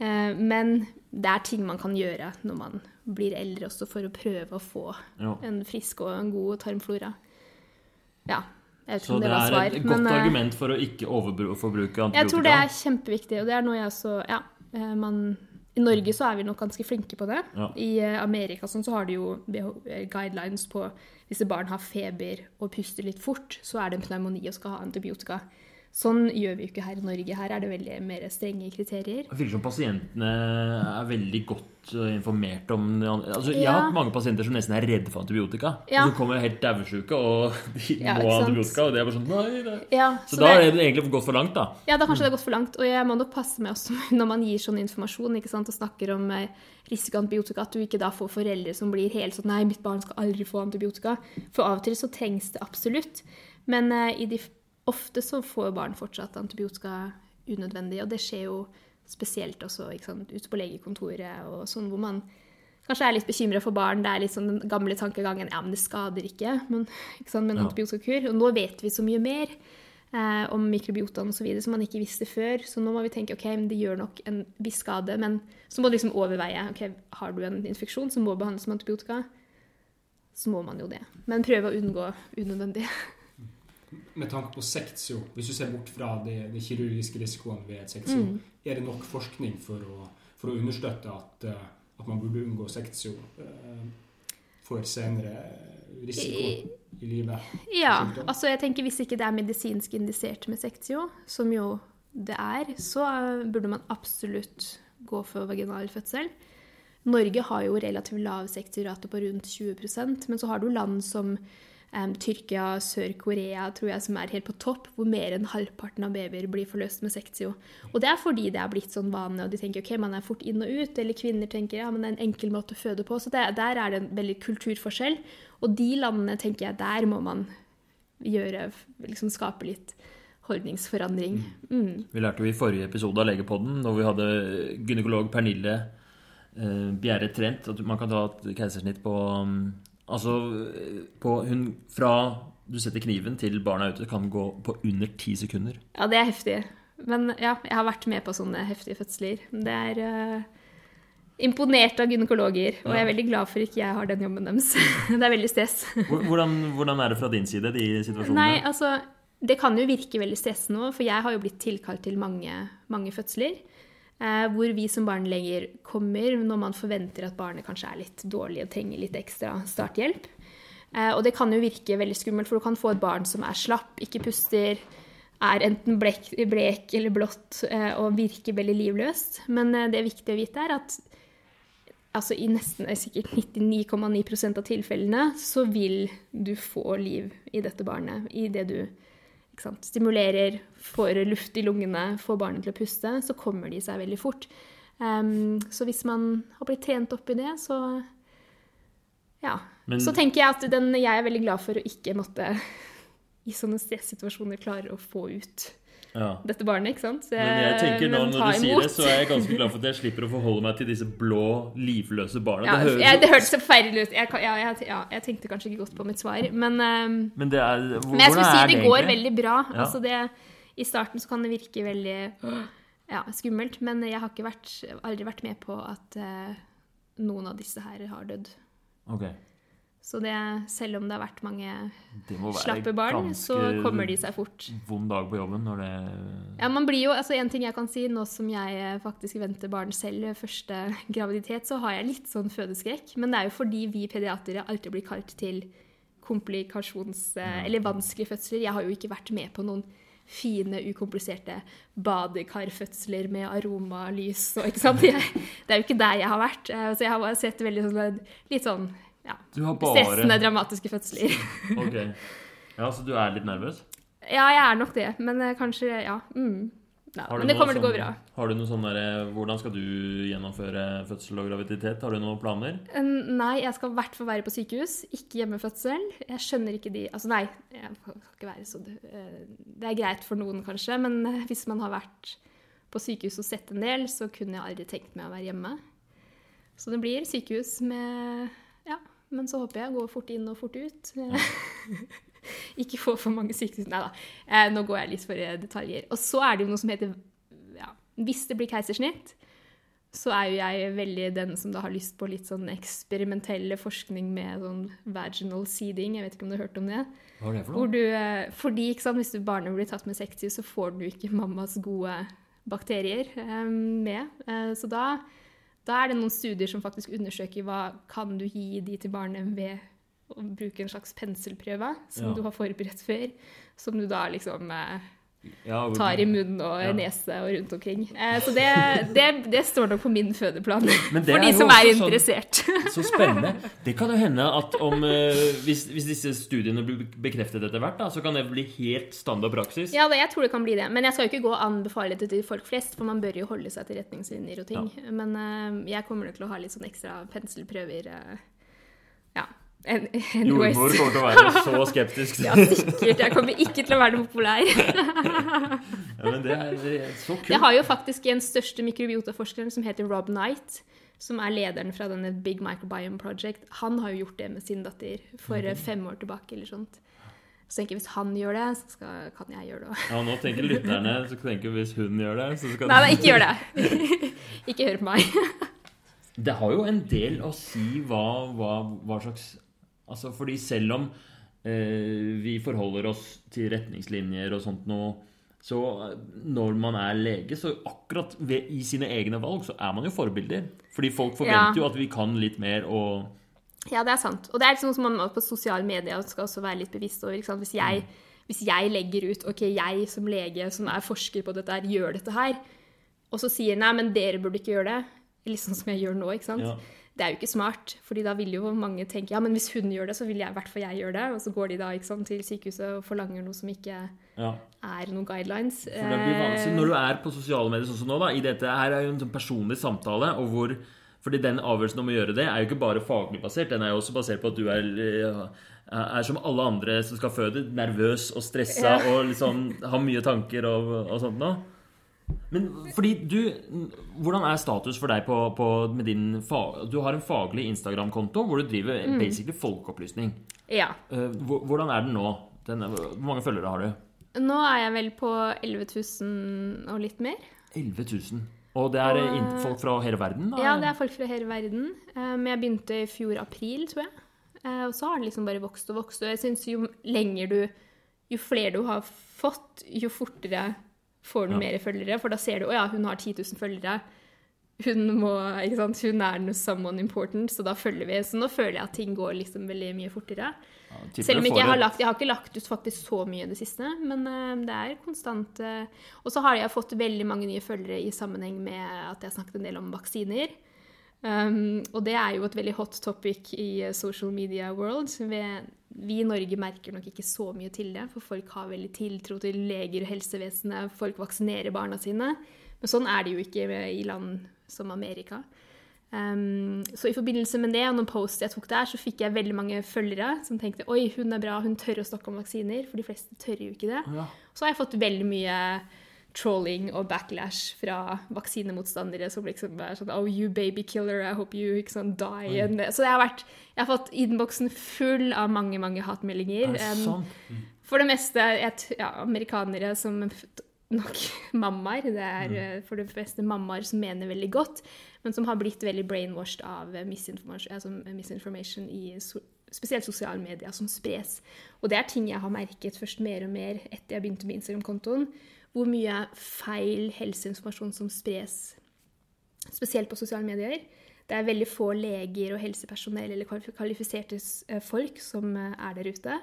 Uh, men det er ting man kan gjøre når man blir eldre også, for å prøve å få Ja. en frisk og en god tarmflora. Ja. Jeg vet Så det det var er et godt men, eh, argument for å ikke overforbruke antibiotika. jeg tror det er kjempeviktig, og det er noe jeg også Ja. eh, Man, I Norge så er vi nok ganske flinke på det. Ja. I eh, Amerika sånn, så har de jo eh, guidelines på hvis barn har feber og puster litt fort, så er det en pneumoni og skal ha antibiotika. Sånn gjør vi jo ikke her i Norge. Her er det veldig mer strenge kriterier. Det virker som pasientene er veldig godt eh, informert om altså, Jeg Ja. har hatt mange pasienter som nesten er redde for antibiotika. Ja. Og så kommer helt daudsjuke, og [laughs] de Ja, må ha antibiotika. Og det er bare sånn nei, nei. Ja, Så, så da det- er det egentlig gått for langt, da. Ja, da kanskje det har gått for langt. Og jeg må nok passe meg også [laughs] når man gir sånn informasjon ikke sant, og snakker om eh, risikoantibiotika, at du ikke da får foreldre som blir helt sånn Nei, mitt barn skal aldri få antibiotika. For av og til så trengs det absolutt. Men uh, i de, ofte så får barn fortsatt antibiotika unødvendig, og det skjer jo spesielt også sant, ute på legekontoret og sånn hvor man kanskje er litt bekymra for barn. Det er litt sånn den gamle tankegangen ja, men det skader ikke, men, ikke sant, med en Ja. antibiotikakur. Og nå vet vi så mye mer eh, om mikrobiotaen osv. som man ikke visste før. Så nå må vi tenke ok, men det gjør nok en viss skade, men så må du liksom overveie ok, har du en infeksjon som må behandles med antibiotika. Så må man jo det. Men prøve å unngå unødvendig. [laughs] Med tanke på sektio, hvis du ser bort fra de, de kirurgiske risikoene ved sektio, Mm. er det nok forskning for å, for å understøtte at, eh, at man burde unngå sektio eh, for senere risiko i livet? Ja, altså jeg tenker hvis ikke det er medisinsk indisert med sektio, som jo det er, så eh, burde man absolutt gå for vaginal fødsel. Norge har jo relativt lav sektiorate på rundt 20% men så har du land som em, Tyrkia, Sør-Korea, tror jeg, som er helt på topp, hvor mer enn halvparten av babyer blir forløst med sektio. Og det er fordi det er blitt sånn vane, og de tenker ok, man er fort inn og ut, eller kvinner tenker ja, men det er en enkel måte å føde på. Så det, der er det en veldig kulturforskjell. Og de landene tenker jeg, der må man gjøre, liksom skape litt holdningsforandring. Mm. Vi lærte jo i forrige episode av Legepodden, når vi hadde gynekolog Pernille eh, Bjerre Trent, at man kan ta et keisersnitt på um, Altså eh, på hun Fra du setter kniven til barna er ute, kan gå på under ti sekunder. Ja, det er heftig. Men ja, jeg har vært med på sånne heftige fødsler. Det er uh, imponert av gynekologer, og jeg er veldig glad for ikke jeg har den jobben deres. [laughs] det er veldig stress. Hvordan, hvordan er det fra din side, de situasjonene? Nei, altså, det kan jo virke veldig stressende òg, for jeg har jo blitt tilkalt til mange, mange fødsler. Eh, hvor vi som barneleger kommer når man forventer at barnet kanskje er litt dårlig og trenger litt ekstra starthjelp. Eh, og det kan jo virke veldig skummelt, for du kan få et barn som er slapp, ikke puster, er enten blek, blek eller blått eh, og virker veldig livløst. Men det er viktig å vite er at altså i nesten sikkert 99,9% av tilfellene så vil du få liv i dette barnet i det du ikke sant, stimulerer, får luft i lungene, får barnet til å puste, så kommer de seg veldig fort. Um, så hvis man har blitt trent opp i det, så ja. Men- Så tenker jeg at den, jeg er veldig glad for å ikke måtte i sånne stressituasjoner klare å få ut Ja. dette barnet, ikke sant? Men jeg tenker nå når du sier det, så er jeg ganske glad for at jeg [laughs] slipper å forholde meg til disse blå, livløse barna. Ja, det høres jeg, det hørtes så forferdelig ut. Jeg, ja, jeg, ja, jeg tenkte kanskje ikke godt på mitt svar. Men, um, Men, det er, hvor, men jeg skulle si det går egentlig? veldig bra. Ja. Altså det, I starten så kan det virke veldig ja, skummelt, men jeg har ikke vært, aldri vært med på at uh, noen av disse her har dødd. Ok, Så det, selv om det har vært mange slappe barn, så kommer de seg fort. Vond dag på jobben når det Ja, man blir jo, altså En ting jeg kan si, nå som jeg eh, faktisk venter barn selv første graviditet, så har jeg litt sånn fødeskrekk. Men det er jo fordi vi pediatere alltid blir kalt til komplikasjons... eh, Eller vanskelige fødsler. Jeg har jo ikke vært med på noen fine, ukompliserte badekarfødsler med aromalys og ikke sant? [laughs] Jeg, det er jo ikke der jeg har vært. Eh, Så jeg har bare sett veldig sånn litt sånn ja, Du har bare stressende, dramatiske fødsler. [laughs] Ok. Ja, så du er litt nervøs? Ja, jeg er nok det, men eh, kanskje Ja. Mm. ja men det kommer til å gå sånn- bra. Har du noe sånn derre Hvordan skal du gjennomføre fødsel og graviditet? Har du noen planer? Eh, Nei, jeg skal i hvert fall være på sykehus, ikke hjemmefødsel. Jeg skjønner ikke de Altså, nei, jeg skal ikke være så eh, Det er greit for noen, kanskje, men eh, hvis man har vært på sykehus og sett en del, så kunne jeg aldri tenkt meg å være hjemme. Så det blir sykehus med Ja, men så håper jeg å gå fort inn og fort ut. [laughs] ikke få for mange sykehus Nei da, eh, nå går jeg litt for detaljer. Og så er det jo noe som heter ja, Hvis det blir keisersnitt, så er jo jeg veldig den som da har lyst på litt sånn eksperimentelle forskning med sånn vaginal seeding. Jeg vet ikke om du har hørt om det? Hva er det for noe? du, eh, fordi ikke sant, hvis du barnet blir tatt med sektiv, så får du ikke mammas gode bakterier eh, med. Eh, så da, da er det noen studier som faktisk undersøker hva kan du gi de til barnet ved å bruke en slags penselprøve som Ja. du har forberedt før, som du da liksom eh, Ja, tar i munn og Ja. nese og rundt omkring. Eh, så det, det, det står nok på min fødeplan for de som er sånn- interessert. [laughs] Så spennende. Det kan jo hende at om eh, hvis, hvis disse studiene blir bekreftet etter hvert, da, så kan det bli helt standard praksis. Ja, jeg tror det kan bli det. Men jeg skal jo ikke gå og anbefale det til folk flest, for man bør jo holde seg til retningslinjer og ting. Men eh, jeg kommer nok til å ha litt sånn ekstra penselprøver. eh, ja. En. Jordmor kommer til å være så [laughs] skeptisk. Ja, sikkert. Jeg kommer ikke til å være noe populær. [laughs] Ja, men det er, det er så kult. Jeg har jo faktisk en største mikrobiotaforskeren som heter Rob Knight, som er lederen fra denne Big Microbiome Project. Han har jo gjort det med sin datter for eh, fem år tilbake eller sånt. Så tenker jeg hvis han gjør det, så skal, kan jeg gjøre det òg. Ja, nå tenker lytterne så tenker hvis hun gjør det, så skal Nei, nei, ikke gjør det. [laughs] ikke hør på meg. Det har jo en del å si hva, hva, hva slags Altså, fordi selv om eh, vi forholder oss til retningslinjer og sånt noe så eh, når man er lege, så akkurat ved, i sine egne valg, så er man jo forbilder. Fordi folk forventer Ja. jo at vi kan litt mer og Ja, det er sant. Og det er liksom som man på sosiale medier skal også være litt bevisst over. Hvis, jeg, hvis jeg legger ut Ok, jeg som lege som er forsker på dette her, gjør dette her, og så sier nei, men dere burde ikke gjøre det, litt sånn som jeg gjør nå, ikke sant. Ja. Det er jo ikke smart, fordi da vil jo mange tenke ja, men hvis hun gjør det, så vil jeg i hvert fall jeg gjøre det. Og så går de da ikke sant, til sykehuset og forlanger noe som ikke ja. er noen guidelines. For det blir vanskelig når du er på sosiale medier sånn som nå, da. I dette her er jo en sånn personlig samtale, og hvor fordi den avgjørelsen om å gjøre det er jo ikke bare faglig basert, den er jo også basert på at du er, eh, er som alle andre som skal føde, nervøs og stressa Ja. og liksom har mye tanker og, og sånt noe. Men fordi du Hvordan er status for deg på, på med din fa, Du har en faglig Instagram-konto hvor du driver Mm. basically folkeopplysning. Ja. Eh, Hvordan er den nå? Den er, hvor mange følgere har du? Nå er jeg vel på 11 000 og litt mer. 11 000. Og det er Og, eh, folk fra hele verden? da? Ja, det er folk fra hele verden. Men jeg begynte i fjor april, tror jeg. Eh, Og så har det liksom bare vokst og vokst. Og jeg syns jo lenger du Jo flere du har fått, jo fortere får den Ja. mer følgere. For da ser du å ja, hun har 10 000 følgere. Hun, må, hun er noe someone important, så da følger vi. Så nå føler jeg at ting går liksom veldig mye fortere. Ja, Selv om ikke jeg har lagt Jeg har ikke lagt ut faktisk så mye i det siste, men uh, det er konstant Uh, Og så har jeg fått veldig mange nye følgere i sammenheng med at jeg snakket en del om vaksiner. Um, og det er jo et veldig hot topic i eh, social media world. Vi, vi i Norge merker nok ikke så mye til det, for folk har veldig tiltro til leger og helsevesenet. Folk vaksinerer barna sine. Men sånn er det jo ikke i land som Amerika. Um, så i forbindelse med det og noen posts jeg tok der, så fikk jeg veldig mange følgere som tenkte oi, hun er bra, hun tør å snakke om vaksiner. For de fleste tør jo ikke det. Ja. Så har jeg fått veldig mye trolling og backlash fra vaksinemotstandere som liksom er sånn Oh, you baby killer, I hope you ikke sånn, die. mm. så jeg har, vært, jeg har fått innboksen full av mange, mange hatmeldinger. Er det Um, sant? for det meste et, ja, amerikanere som nok [laughs] mammaer. Det er mm. for det fleste mammaer som mener veldig godt, men som har blitt veldig brainwashed av eh, misinformation, altså misinformation i so spesielt sosiale medier som spres. Og det er ting jeg har merket først mer og mer etter jeg begynte med Instagram-kontoen. Hvor mye feil helseinformasjon som spres, spesielt på sosiale medier. Det er veldig få leger og helsepersonell eller kvalifiserte eh, folk som eh, er der ute.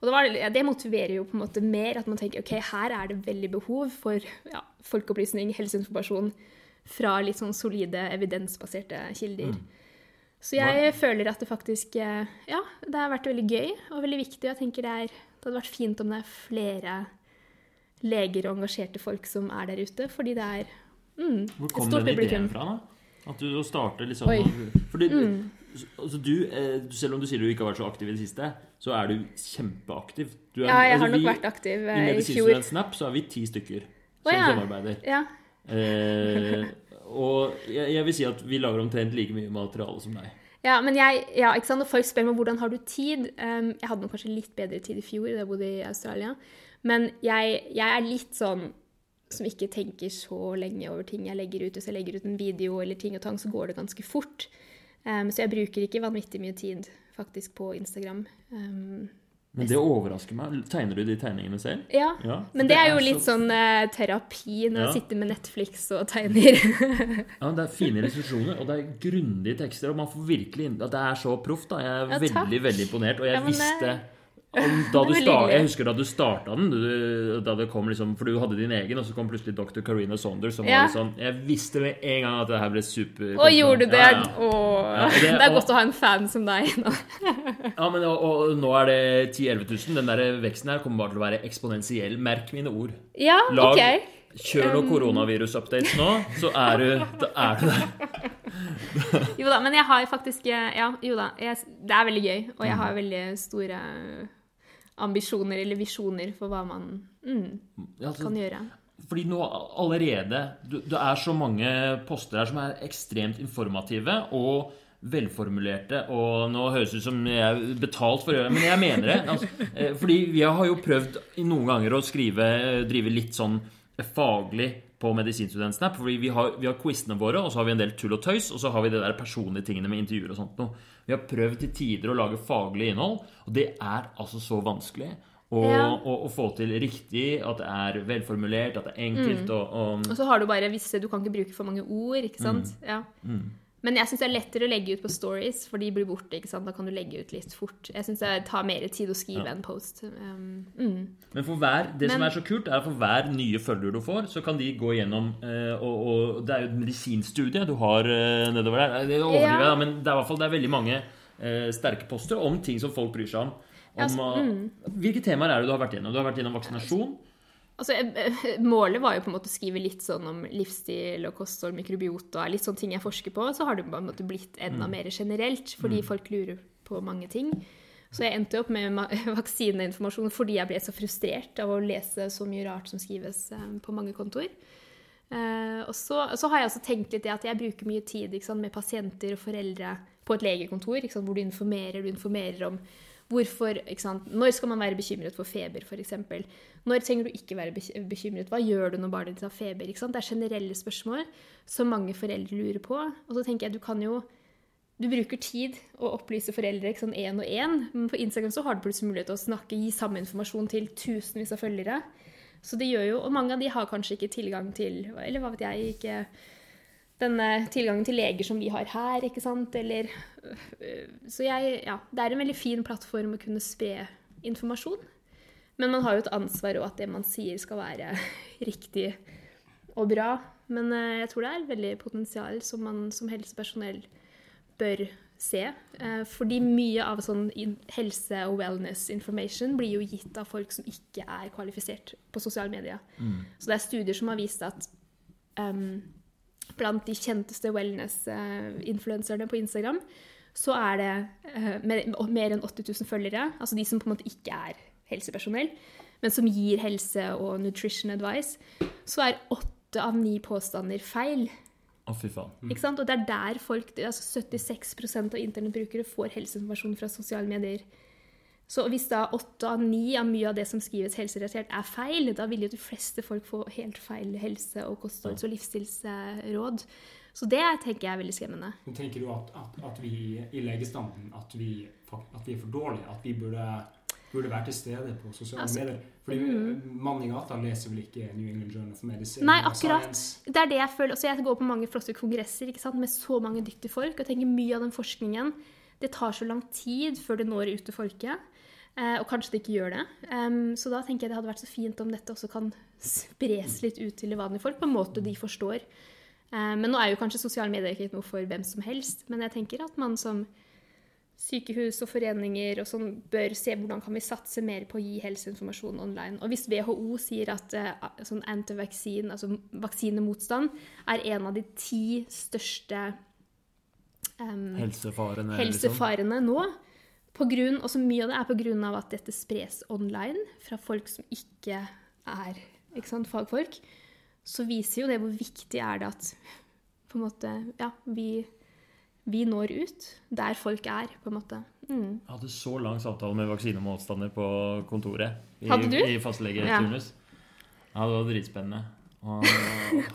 Og det, var, det motiverer jo på en måte mer at man tenker ok, her er det veldig behov for ja, folkeopplysning, helseinformasjon fra litt sånn solide, evidensbaserte kilder. Så jeg føler at det faktisk eh, Ja, det har vært veldig gøy og veldig viktig. Jeg tenker det, er, det hadde vært fint om det er flere leger og engasjerte folk som er der ute, fordi det er mm, Hvor et kom stort den ideen fra, da? At du starter starte liksom. Fordi Mm. altså, du, eh, selv om du sier du ikke har vært så aktiv i det siste, så er du kjempeaktiv. Du er, Ja, jeg altså, har nok vi- vært aktiv I fjor. i. Medisinstudent Snap så er vi ti stykker som Å, ja. samarbeider. Ja. Eh, og jeg, jeg vil si at vi lager omtrent like mye materiale som deg. Ja, men jeg, ja, ikke sant? Når folk spør meg hvordan har du tid um, Jeg hadde nok kanskje litt bedre tid i fjor da jeg bodde i Australia. Men jeg, jeg er litt sånn som ikke tenker så lenge over ting jeg legger ut. Hvis jeg legger ut en video eller ting og tang, så går det ganske fort. Um, så jeg bruker ikke vanvittig mye tid faktisk på Instagram. Um, Men det overrasker meg. Tegner du de tegningene selv? ja. Ja. Men det er jo litt sånn uh, terapi når Ja. jeg sitter med Netflix og tegner. [laughs] Ja, men Det er fine illustrasjoner, og det er grundige tekster. Og man får virkelig inn det er så proft. da. Jeg er Ja, veldig veldig imponert. Og jeg men visste om, [laughs] da du Det veldig sta hyggelig. Jeg husker da du starta den, du, da det kom liksom, for du hadde din egen, og så kom plutselig dr. Karina Saunders. Som Ja. var sånn, Jeg visste med en gang at det her ble super Og gjorde du det? Ja, ja. Og det- det er og- godt å ha en fan som deg. nå. [laughs] ja men og, og nå er det 10 000-11 000. Den der veksten her kommer bare til å være eksponentiell. Merk mine ord. Ja, Lag, ok. Kjør noen koronavirus-updates nå, så er du, da er du der. [laughs] Jo da, men jeg har faktisk Ja, jo da. Jeg, det er veldig gøy, og jeg Mm. har veldig store ambisjoner eller visjoner for hva man mm, Altså, kan gjøre. Fordi nå allerede du- Det er så mange poster her som er ekstremt informative og velformulerte. Og nå høres det ut som jeg er betalt for å gjøre det, men jeg mener det. Altså, eh, fordi vi har jo prøvd noen ganger å skrive, eh, drive litt sånn faglig på Medisinstudentsnap. Fordi vi har, vi har quizene våre, og så har vi en del tull og tøys, og så har vi det der personlige tingene med intervjuer og sånt noe. Vi har prøvd til tider å lage faglig innhold, og det er altså så vanskelig. Og, Ja. og, og få til riktig, at det er velformulert, at det er enkelt Mm. og, og så har du bare visse Du kan ikke bruke for mange ord, ikke sant? Mm. Ja. Men jeg syns det er lettere å legge ut på stories, for de blir borte. ikke sant? Da kan du legge ut litt fort. Jeg syns det tar mer tid å skrive Ja. en post. Um, mm. Men for hver, det som er så kult, er at for hver nye følger du får, så kan de gå gjennom uh, og, og Det er jo et medisinstudie du har uh, nedover der. Det overdriver jeg, Ja. men det er i hvert fall det er veldig mange uh, sterke poster om ting som folk bryr seg om. Ja, om altså, eh, Hvilke temaer er det du har vært gjennom? Du har vært gjennom vaksinasjon. Altså, eh, Målet var jo på en måte å skrive litt sånn om livsstil og kosthold, mikrobiota, litt sånne ting jeg forsker på. Så har det på en måte blitt enda mer generelt, fordi folk lurer på mange ting. Så jeg endte opp med [laughs] vaksineinformasjon fordi jeg ble så frustrert av å lese så mye rart som skrives eh, på mange kontoer. Eh, og så, så har jeg også tenkt litt det at jeg bruker mye tid sant, med pasienter og foreldre på et legekontor, sant, hvor du informerer, du informerer om hvorfor, ikke sant, Når skal man være bekymret for feber, f.eks.? Når trenger du ikke være bekymret? Hva gjør du når barnet ditt har feber? Ikke sant? Det er generelle spørsmål som mange foreldre lurer på. Og så tenker jeg du kan jo du bruker tid å opplyse foreldre ikke én og én. Men på Instagram så har du plutselig mulighet til å snakke, gi samme informasjon til tusenvis av følgere. Så det gjør jo, Og mange av de har kanskje ikke tilgang til Eller hva vet jeg ikke denne tilgangen til leger som vi har her, ikke sant? Eller øh, Så jeg Ja, det er en veldig fin plattform å kunne spre informasjon. Men man har jo et ansvar, òg at det man sier, skal være [laughs] riktig og bra. Men øh, jeg tror det er veldig potensial som man som helsepersonell bør se. Eh, Fordi mye av sånn helse- og wellness information blir jo gitt av folk som ikke er kvalifisert på sosiale medier. Så det er studier som har vist at em, blant de kjenteste wellness-influenserne på Instagram, så er det uh, mer, mer enn 80 000 følgere, altså de som på en måte ikke er helsepersonell, men som gir helse- og nutrition advice, så er åtte av ni påstander feil. Å, fy faen. Ikke sant? Og det er der folk, altså 76% av internettbrukere får helseinformasjon fra sosiale medier. Så hvis da åtte av ni av mye av det som skrives helserelatert, er feil, da vil jo de fleste folk få helt feil helse- og kostholds- og livsstilsråd. Så det tenker jeg er veldig skremmende. Men tenker du at, at, at vi i legestanden at vi, at vi er for dårlige? At vi burde, burde være til stede på sosiale Altså, medier? Fordi mannen i gata leser vel ikke New England Journal of Medicine? Nei, akkurat. Science? Det er det jeg føler. Altså, jeg går på mange flotte kongresser ikke sant? med så mange dyktige folk. Og tenker mye av den forskningen det tar så lang tid før det når ut til folket. Eh, og kanskje det ikke gjør det. Så da tenker jeg det hadde vært så fint om dette også kan spres litt ut til vanlige folk på en måte de forstår. Eh, men nå er jo kanskje sosiale medier ikke noe for hvem som helst. Men jeg tenker at man som sykehus og foreninger og sånn bør se hvordan kan vi satse mer på å gi helseinformasjon online. Og hvis WHO sier at eh, sånn antivaksin, altså vaksinemotstand, er en av de ti største um, Helsefarene. liksom. helsefarene nå. På grunn, og så mye av det er av at dette spres online fra folk som ikke er ikke sant, fagfolk. Så viser jo det hvor viktig er det at på en måte, ja, vi, vi når ut der folk er, på en måte. Mm. Jeg hadde så lang samtale med vaksinemotstander på kontoret. I? I fastlegeturnus. Ja. det var dritspennende. Og,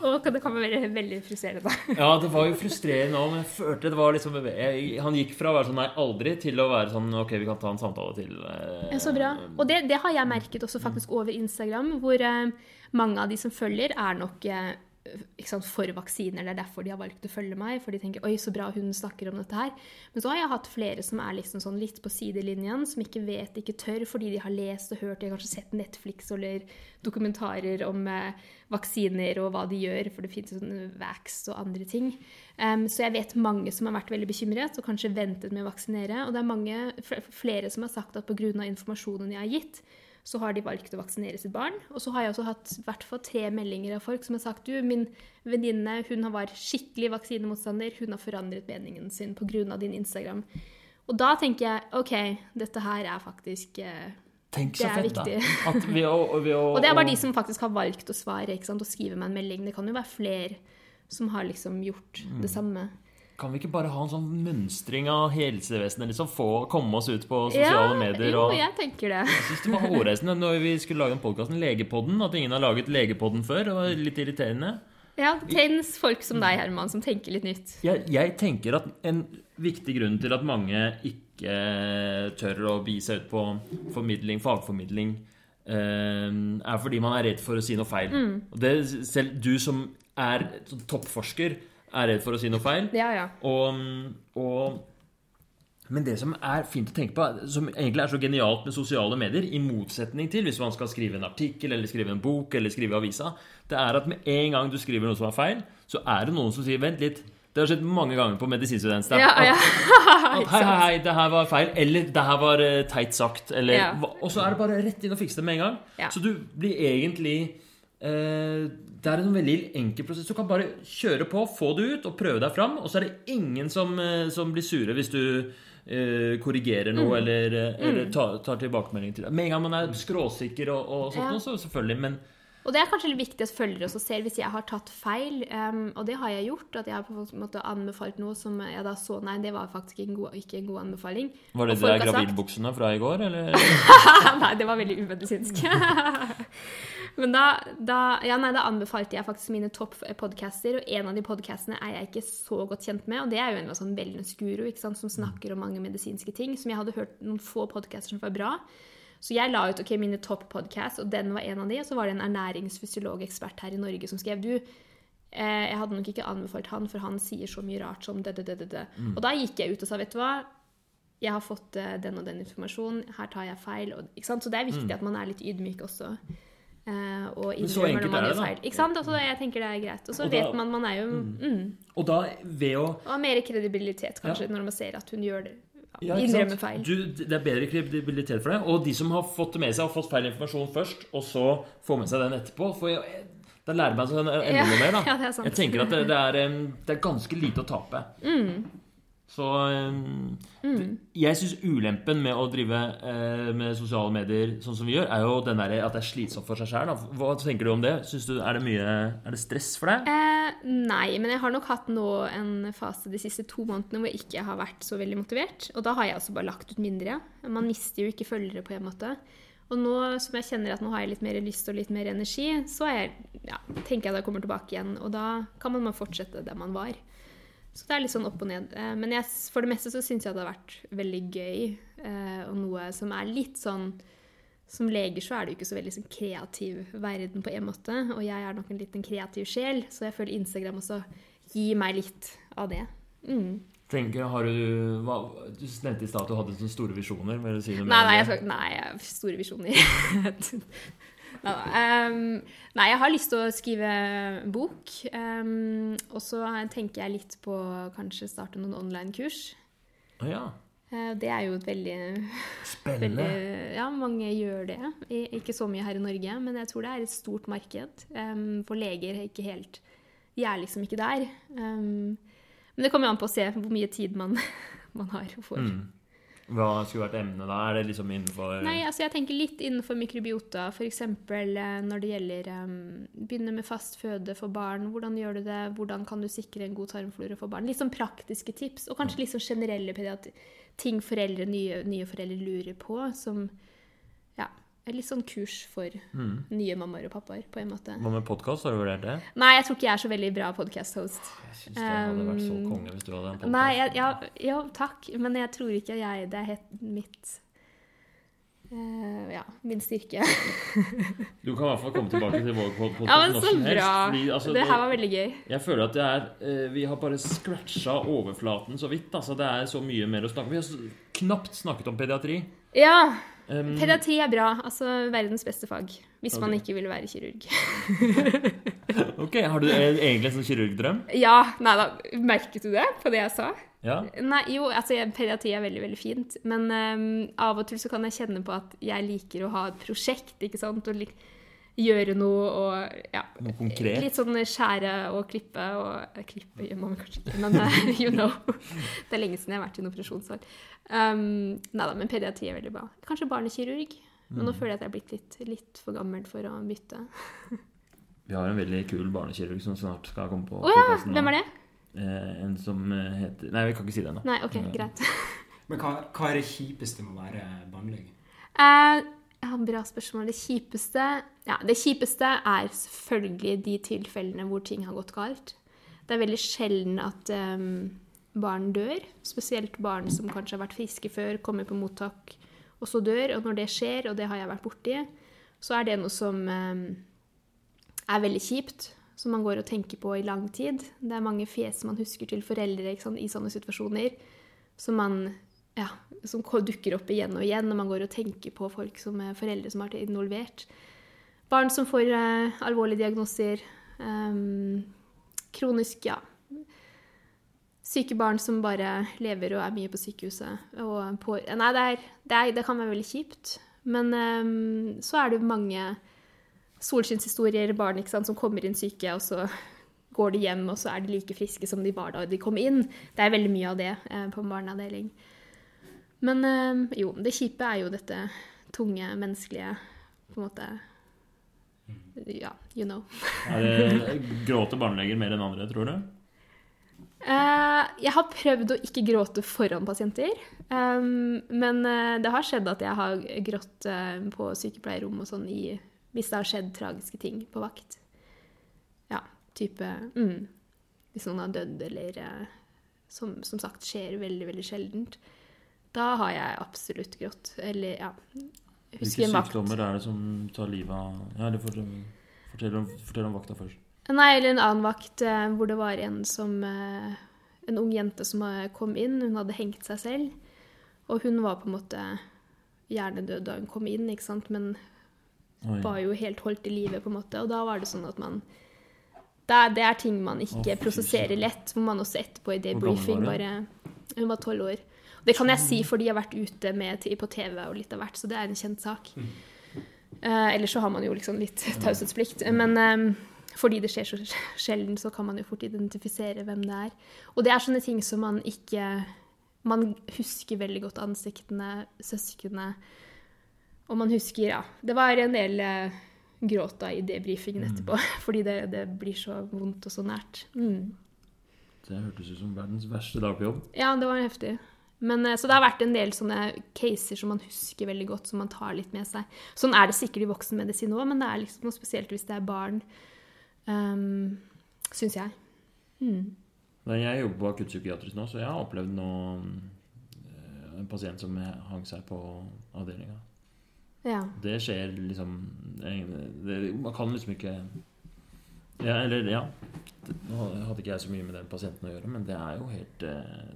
Og det kan være veldig frustrerende. [laughs] ja, det var jo frustrerende òg, men jeg følte det var liksom jeg, Han gikk fra å være sånn nei, aldri, til å være sånn ok, vi kan ta en samtale til. eh, Ja, så bra. Og det, det har jeg merket også faktisk over Instagram, hvor eh, mange av de som følger, er nok eh, sant, for vaksiner. Det er derfor de har valgt å følge meg. For de tenker 'oi, så bra hun snakker om dette her'. Men så har jeg hatt flere som er liksom sånn litt på sidelinjen, som ikke vet, ikke tør, fordi de har lest og hørt, de har kanskje sett Netflix eller dokumentarer om eh, vaksiner og hva de gjør, for det finnes sånn vax og andre ting. Um, så jeg vet mange som har vært veldig bekymret og kanskje ventet med å vaksinere. Og det er mange, flere som har sagt at pga. informasjonen jeg har gitt, så har de valgt å vaksinere sitt barn. Og så har jeg også hatt hvert fall tre meldinger av folk som har sagt du, min venninne hun har vært skikkelig vaksinemotstander, hun har forandret meningen sin pga. din Instagram. Og da tenker jeg OK, dette her er faktisk eh, Tenk Det så er fett, da. viktig. [laughs] At ved å, å, Og det er bare de som faktisk har valgt å svare og skrive meg en melding. Det kan jo være flere som har liksom gjort Mm. det samme. Kan vi ikke bare ha en sånn mønstring av helsevesenet? liksom Få komme oss ut på sosiale medier? Jo, og... jeg tenker det. Jeg synes det var hårreisende når vi skulle lage den podkasten Legepodden, at ingen har laget Legepodden før. Det var litt irriterende. Ja, det trengs folk som deg, Herman, som tenker litt nytt. Jeg, jeg tenker at en viktig grunn til at mange ikke tør å bi seg ut på formidling, fagformidling, eh, er fordi man er redd for å si noe feil. Og det, selv du som er toppforsker, er redd for å si noe feil. Ja, ja. Og, og Men det som er fint å tenke på, som egentlig er så genialt med sosiale medier, i motsetning til hvis man skal skrive en artikkel eller skrive en bok eller skrive avisa, det er at med en gang du skriver noe som er feil, så er det noen som sier 'vent litt'. Det har skjedd mange ganger på medisinstudentene. Ja, ja. [laughs] [laughs] Hei, hei, hei, det her var feil. Eller det her var eh, teit sagt. Eller, Ja. Og så er det bare rett inn og fikse det med en gang. Ja. Så du blir egentlig Det er en veldig enkel prosess. Du kan bare kjøre på, få det ut og prøve deg fram. Og så er det ingen som, eh, som blir sure hvis du eh, korrigerer Mm. noe eller, eh, eller tar, tar tilbakemelding til deg. Med en gang man er skråsikker og, og sånt, Ja. så selvfølgelig. Men Og det er kanskje litt viktig at følgere også ser hvis jeg har tatt feil, um, og det har jeg gjort, at jeg har på en måte anbefalt noe som jeg da så Nei, det var faktisk ikke en god, ikke en god anbefaling. var det de gravidbuksene fra i går, eller? [laughs] nei, det var veldig umedisinsk. [laughs] Men da, da, ja, nei, da anbefalte jeg faktisk mine topp-podcaster, og en av de podcastene er jeg ikke så godt kjent med, og det er jo en sånn wellness-guru som snakker om mange medisinske ting, som jeg hadde hørt noen få podcaster som var bra. Så jeg la ut ok, mine topp-podcasts, og den var en av de, og så var det en ernæringsfysiologekspert her i Norge som skrev du, eh, jeg hadde nok ikke anbefalt han, for han sier så mye rart som det, det, det, det, det. Og da gikk jeg ut og sa, vet du hva, jeg har fått eh, den og den informasjonen, her tar jeg feil. Og? Så det er viktig at man er litt ydmyk også. Eh, og Mm. Men så innrømmer når man gjør da. feil. Ikke sant? Altså, jeg tenker det er greit. Og så vet man man er jo mm. Og da, ved å Og mer kredibilitet, kanskje, når man ser at hun gjør det. Ja, Ja, innrømmer feil. Du, det er bedre kredibilitet for det. Og de som har fått det med seg, har fått feil informasjon først, og så får med seg den etterpå. For jeg, da lærer man seg enda Ja, mer. da. [laughs] ja. Jeg tenker at det, det, er, det er ganske lite å tape. Så um, Mm. Jeg syns ulempen med å drive uh, med sosiale medier sånn som vi gjør, er jo den der, at det er slitsomt for seg sjøl. Hva tenker du om det? Du, er, det mye, er det stress for deg? Eh, nei, men jeg har nok hatt nå en fase de siste to månedene hvor jeg ikke har vært så veldig motivert. Og da har jeg også bare lagt ut mindre. Man mister jo ikke følgere på en måte. Og nå som jeg kjenner at nå har jeg litt mer lyst og litt mer energi, så jeg, ja, tenker jeg da jeg kommer tilbake igjen. Og da kan man bare fortsette der man var. Så det er litt sånn opp og ned. Eh, Men jeg, for det meste så syns jeg det har vært veldig gøy. eh, Og noe som er litt sånn Som leger så er det jo ikke så veldig sånn kreativ verden på en måte. Og jeg er nok en liten kreativ sjel, så jeg føler Instagram også gir meg litt av det. Mm. Tenker, har Du hva, du nevnte i stad at du hadde sånne store visjoner. Si Nei, nei, jeg, nei, store visjoner. [laughs] [laughs] Ehm, nei, jeg har lyst til å skrive bok. Um, og så tenker jeg litt på kanskje starte noen online-kurs. Å ja. Eh, Det er jo et veldig, Spennende. veldig Ja, mange gjør det. Ikke så mye her i Norge, men jeg tror det er et stort marked. Um, For leger er ikke helt De er liksom ikke der. Um, Men det kommer jo an på å se hvor mye tid man, [laughs] man har og får. Mm. Hva skulle vært emnet da? Er det liksom innenfor Nei, altså jeg tenker litt innenfor mikrobiota, f.eks. når det gjelder um, Begynne med fast føde for barn. Hvordan gjør du det? Hvordan kan du sikre en god tarmflora for barn? Litt sånn praktiske tips, og kanskje litt sånn generelle ting foreldre, nye, nye foreldre lurer på, som litt sånn kurs for Mm. nye mammaer og pappaer, på en måte. Hva med podkast? Har du vurdert det? Nei, jeg tror ikke jeg er så veldig bra podkast-host. Jeg syns det hadde vært så Um, konge hvis du hadde en podkast. Nei, jeg, ja, ja, takk, men jeg tror ikke jeg Det er helt mitt uh, Ja, min styrke. [laughs] Du kan i hvert fall komme tilbake til vår podkast Ja, men når så som helst. bra! fordi, altså, Det det- her var veldig gøy. Jeg føler at det er uh, Vi har bare scratcha overflaten så vidt. Altså, det er så mye mer å snakke om. Vi har knapt snakket om pediatri. Ja, Um, pediatri er bra. Altså verdens beste fag. Hvis man ikke vil være kirurg. [laughs] ok, Har du egentlig en sånn kirurgdrøm? Ja, nei da. Merket du det på det jeg sa? Ja? Nei, jo, altså pediatri er veldig, veldig fint. Men um, av og til så kan jeg kjenne på at jeg liker å ha et prosjekt, ikke sant? Og lik, gjøre noe og ja. Noe konkret? Litt sånn skjære og klippe og eh, Klippe gjør man kanskje ikke, men eh, [laughs] you know. Det er lenge siden jeg har vært i en operasjonssal. Um, nei da, men pediatri er veldig bra. Kanskje barnekirurg. Men nå føler jeg at jeg er blitt litt, litt for gammel for å bytte. Vi har en veldig kul barnekirurg som snart skal komme på Å ja! podcasten nå. Hvem er det? Eh, en som heter Nei, vi kan ikke si det ennå. Nei, OK, greit. Men hva, hva er det kjipeste med å være barnelege? Eh, ja, bra spørsmål. Det kjipeste Ja, det kjipeste er selvfølgelig de tilfellene hvor ting har gått galt. Det er veldig sjelden at um, barn dør. Spesielt barn som kanskje har vært friske før, kommer på mottak og så dør. Og når det skjer, og det har jeg vært borti, så er det noe som um, er veldig kjipt. Som man går og tenker på i lang tid. Det er mange fjes man husker til foreldre sant, i sånne situasjoner. Som man ja, som dukker opp igjen og igjen når man går og tenker på folk som er foreldre som har vært involvert. Barn som får eh, alvorlige diagnoser. Um, kronisk, ja. Syke barn som bare lever og er mye på sykehuset. På, nei, det, er, det, er, det kan være veldig kjipt. Men um, så er det jo mange solskinnshistorier, barn sant, som kommer inn syke, og så går de hjem, og så er de like friske som de var da de kom inn. Det er veldig mye av det eh, på en barneavdeling. Men eh, jo, det kjipe er jo dette tunge, menneskelige på en måte Ja, you know. [laughs] Er Gråter barneleger mer enn andre, tror du? Eh, jeg har prøvd å ikke gråte foran pasienter. Um, men eh, det har skjedd at jeg har grått på sykepleierrom og sånn i, hvis det har skjedd tragiske ting på vakt. Ja, type mm, Hvis noen har dødd, eller som, som sagt skjer veldig, veldig sjeldent. Da har jeg absolutt grått. Eller, ja Hvilke sykdommer er det som tar livet av Ja, fortell, fortell, om, fortell om vakta først. Nei, eller en annen vakt eh, hvor det var en som eh, En ung jente som eh, kom inn. Hun hadde hengt seg selv. Og hun var på en måte hjernedød da hun kom inn, ikke sant? men Oi. var jo helt holdt i live, på en måte. Og da var det sånn at man Det er, det er ting man ikke oh, prosesserer lett. Hvor man også etterpå i debriefing bare Hun var tolv år. Det kan jeg si fordi jeg har vært ute med, på TV og litt av hvert, så det er en kjent sak. Eh, ellers så har man jo liksom litt taushetsplikt. Men eh, fordi det skjer så sjelden, så kan man jo fort identifisere hvem det er. Og det er sånne ting som man ikke Man husker veldig godt ansiktene, søsknene. Og man husker Ja, det var en del eh, gråt da i debrifingen etterpå, [laughs] fordi det, det blir så vondt og så nært. Mm. Det hørtes ut som verdens verste dag på jobb. Ja, det var heftig. Men, eh, så det har vært en del sånne caser som man husker veldig godt, som man tar litt med seg. Sånn er det sikkert i voksenmedisin òg, men det er liksom noe spesielt hvis det er barn. Um, Syns jeg. Mm. Men jeg jobber på akuttpsykiatrisk nå, så jeg har opplevd noe eh, En pasient som hang seg på avdelinga. Ja. Det skjer liksom det, det, Man kan liksom ikke ja, Eller, ja. Nå hadde ikke jeg så mye med den pasienten å gjøre, men det er jo helt eh,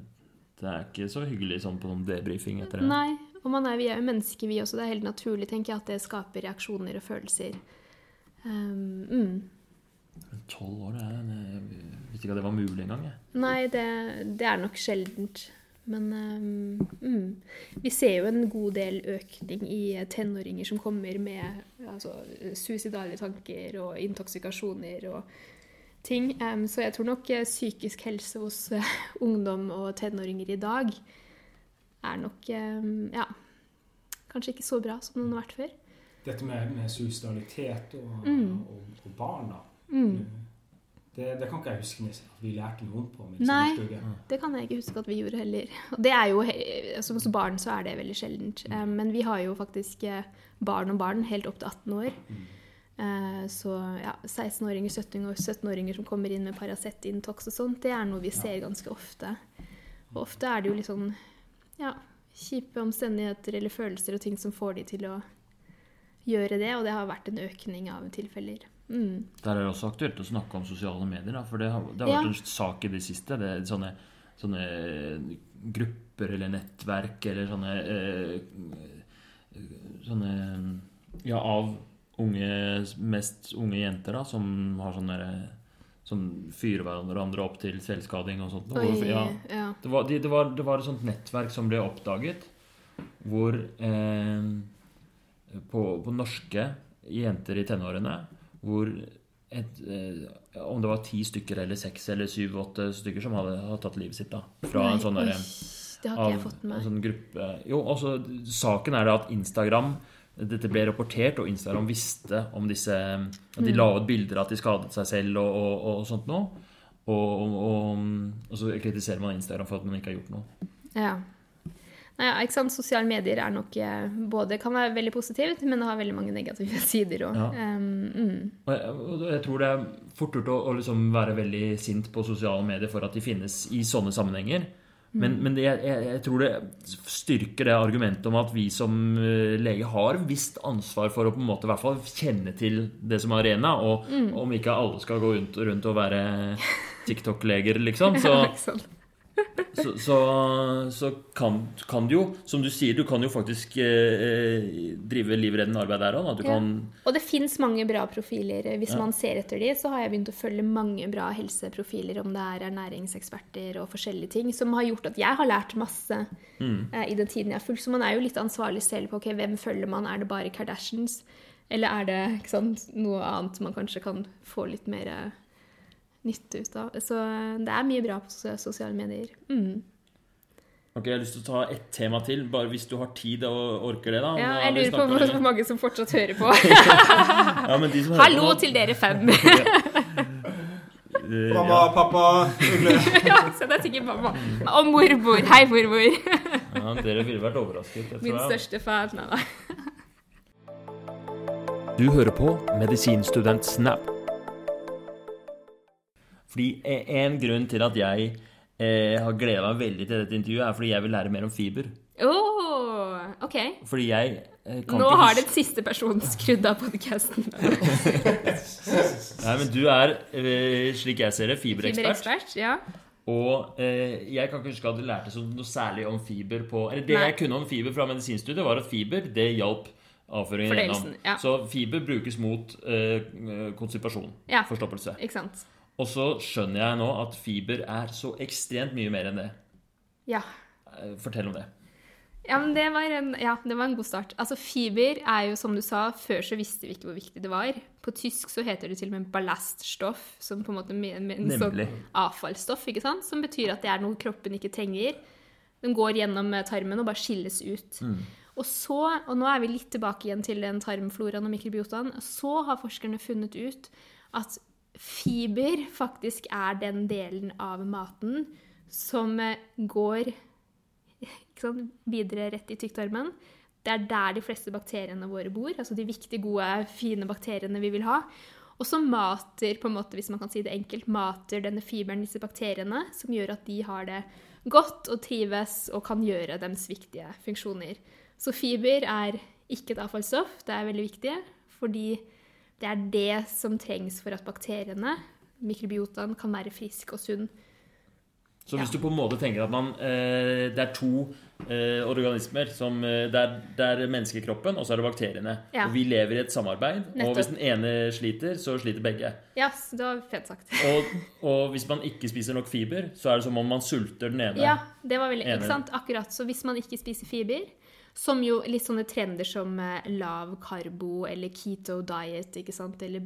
Det er ikke så hyggelig sånn på noen debrifing etter det. Nei. Og man er, vi er jo mennesker, vi også. Det er helt naturlig, tenker jeg, at det skaper reaksjoner og følelser. Um, mm. Tolv år, det er, jeg visste ikke at det var mulig engang. jeg. Nei, det, det er nok sjeldent. Men um, mm, vi ser jo en god del økning i tenåringer som kommer med altså, suicidale tanker og intoksikasjoner og ting. Um, så jeg tror nok eh, psykisk helse hos uh, ungdom og tenåringer i dag er nok um, ja, kanskje ikke så bra som den har vært før. Dette med, med suicidalitet og, Mm. og, og barn. Mm. Det, det kan ikke jeg huske at vi lærte noen på Nei. Det kan jeg ikke huske at vi gjorde heller. Og det er jo, altså Hos barn så er det veldig sjeldent. Eh, Men vi har jo faktisk eh, barn og barn helt opp til 18 år. Eh, Så ja, 16-åringer, 17-åringer som kommer inn med Paracet, Intox og sånt, det er noe vi ser ganske ofte. Og ofte er det jo litt sånn ja, kjipe omstendigheter eller følelser og ting som får de til å gjøre det, og det har vært en økning av tilfeller. Mm. Der er det også aktuelt å snakke om sosiale medier, da, for det har, det har Ja. vært en sak i det siste. Det er sånne, sånne grupper eller nettverk eller sånne eh, Sånne Ja, av unge, mest unge jenter da, som har sånne derre som fyrer hverandre opp til selvskading og sånt. Oi, ja. ja. Det var, de, det, var, det var et sånt nettverk som ble oppdaget, hvor eh, på, på norske jenter i tenårene, hvor et, eh, om det var ti stykker eller seks eller syv-åtte stykker som hadde, hadde tatt livet sitt da, fra Nei, en sånn derre Det har ikke jeg fått med meg. sånn gruppe Jo, også, saken er det at Instagram dette ble rapportert, og Instagram visste om disse At de la ut bilder av at de skadet seg selv og, og, og sånt noe. Og, og, så kritiserer man Instagram for at man ikke har gjort noe. Ja. Ja, ikke sant? Sosiale medier er nok eh, både kan være veldig positivt, men det har veldig mange negative [laughs] sider òg. Ja. mm. Jeg, jeg tror det er fort gjort å, å liksom være veldig sint på sosiale medier for at de finnes i sånne sammenhenger. Men, men det, jeg, jeg tror det styrker det argumentet om at vi som eh, lege har visst ansvar for å på en måte i hvert fall kjenne til det som er arena, og om ikke alle skal gå rundt, rundt og være [laughs] TikTok-leger, liksom. Så? Så, så, så kan, kan du jo, som du sier, du kan jo faktisk eh, drive livreddende arbeid der òg. Ja. kan Og det fins mange bra profiler. Hvis Ja. man ser etter de, så har jeg begynt å følge mange bra helseprofiler, om det er ernæringseksperter og forskjellige ting, som har gjort at jeg har lært masse eh, i den tiden jeg har fulgt. Så man er jo litt ansvarlig selv på ok, hvem følger man. Er det bare Kardashians? Eller er det sant, noe annet man kanskje kan få litt mer eh, nytte ut av? Så eh, det er mye bra på sosiale medier. Mm. Ok, Jeg har lyst til å ta ett tema til, bare hvis du har tid og orker det. da Ja, jeg lurer på hvor mange som fortsatt hører på. [laughs] ja, men de som hører Hallo på til dere fem! [laughs] [laughs] Mamma, pappa, ugle. ja, så det er sikkert mamma. Og mormor. Hei, mormor. ja, Dere ville vært overrasket. Jeg Min tror jeg. største fan. Nei, da. Du hører på Medisinstudent Snap. Fordi e- En grunn til at jeg eh, har gleda meg veldig til dette intervjuet, er fordi jeg vil lære mer om fiber. Oh, OK. Fordi jeg eh, kan Nå ikke har den siste personen skrudd av podkasten. [laughs] Nei, men du er, eh, slik jeg ser det, fiberekspert. Fiberekspert. Ja. Og eh, jeg kan ikke huske at jeg lærte så noe særlig om fiber på Eller det Nei. jeg kunne om fiber fra medisinstudiet, var at fiber det hjalp avføringen gjennom. ja. Så fiber brukes mot eh, konstipasjon. Ja. Forstoppelse. Ikke sant. Og så skjønner jeg nå at fiber er så ekstremt mye mer enn det. Ja. Eh, Fortell om det. Ja, men det var, en, ja, det var en god start. Altså, Fiber er jo, som du sa, før så visste vi ikke hvor viktig det var. På tysk så heter det til og med ballaststoff, som på en måte med, med en sånn avfallsstoff, ikke sant? Som betyr at det er noe kroppen ikke trenger. Den går gjennom eh, tarmen og bare skilles ut. Og så, og nå er vi litt tilbake igjen til den tarmfloraen og mikrobiotaen, så har forskerne funnet ut at fiber faktisk er den delen av maten som eh, går sant, videre rett i tykktarmen. Det er der de fleste bakteriene våre bor, altså de viktige, gode, fine bakteriene vi vil ha. Og så mater, på en måte, hvis man kan si det enkelt, mater denne fiberen disse bakteriene, som gjør at de har det godt og trives og kan gjøre deres viktige funksjoner. Så fiber er ikke et avfallsstoff, det er veldig viktig, fordi det er det som trengs for at bakteriene, mikrobiotaen, kan være frisk og sunn. Så hvis Ja. du på en måte tenker at man eh, Det er to eh, organismer som eh, det, er, det er menneskekroppen, og så er det bakteriene. Ja. Og vi lever i et samarbeid. Og hvis den ene sliter, så sliter begge. Ja, yes, det var fedt sagt. [laughs] Og, og hvis man ikke spiser nok fiber, så er det som om man sulter den ene. Ja, det var veldig ene. Ikke sant? Akkurat. Så hvis man ikke spiser fiber, som jo litt sånne trender som eh, lav karbo eller keto diet, ikke sant, eller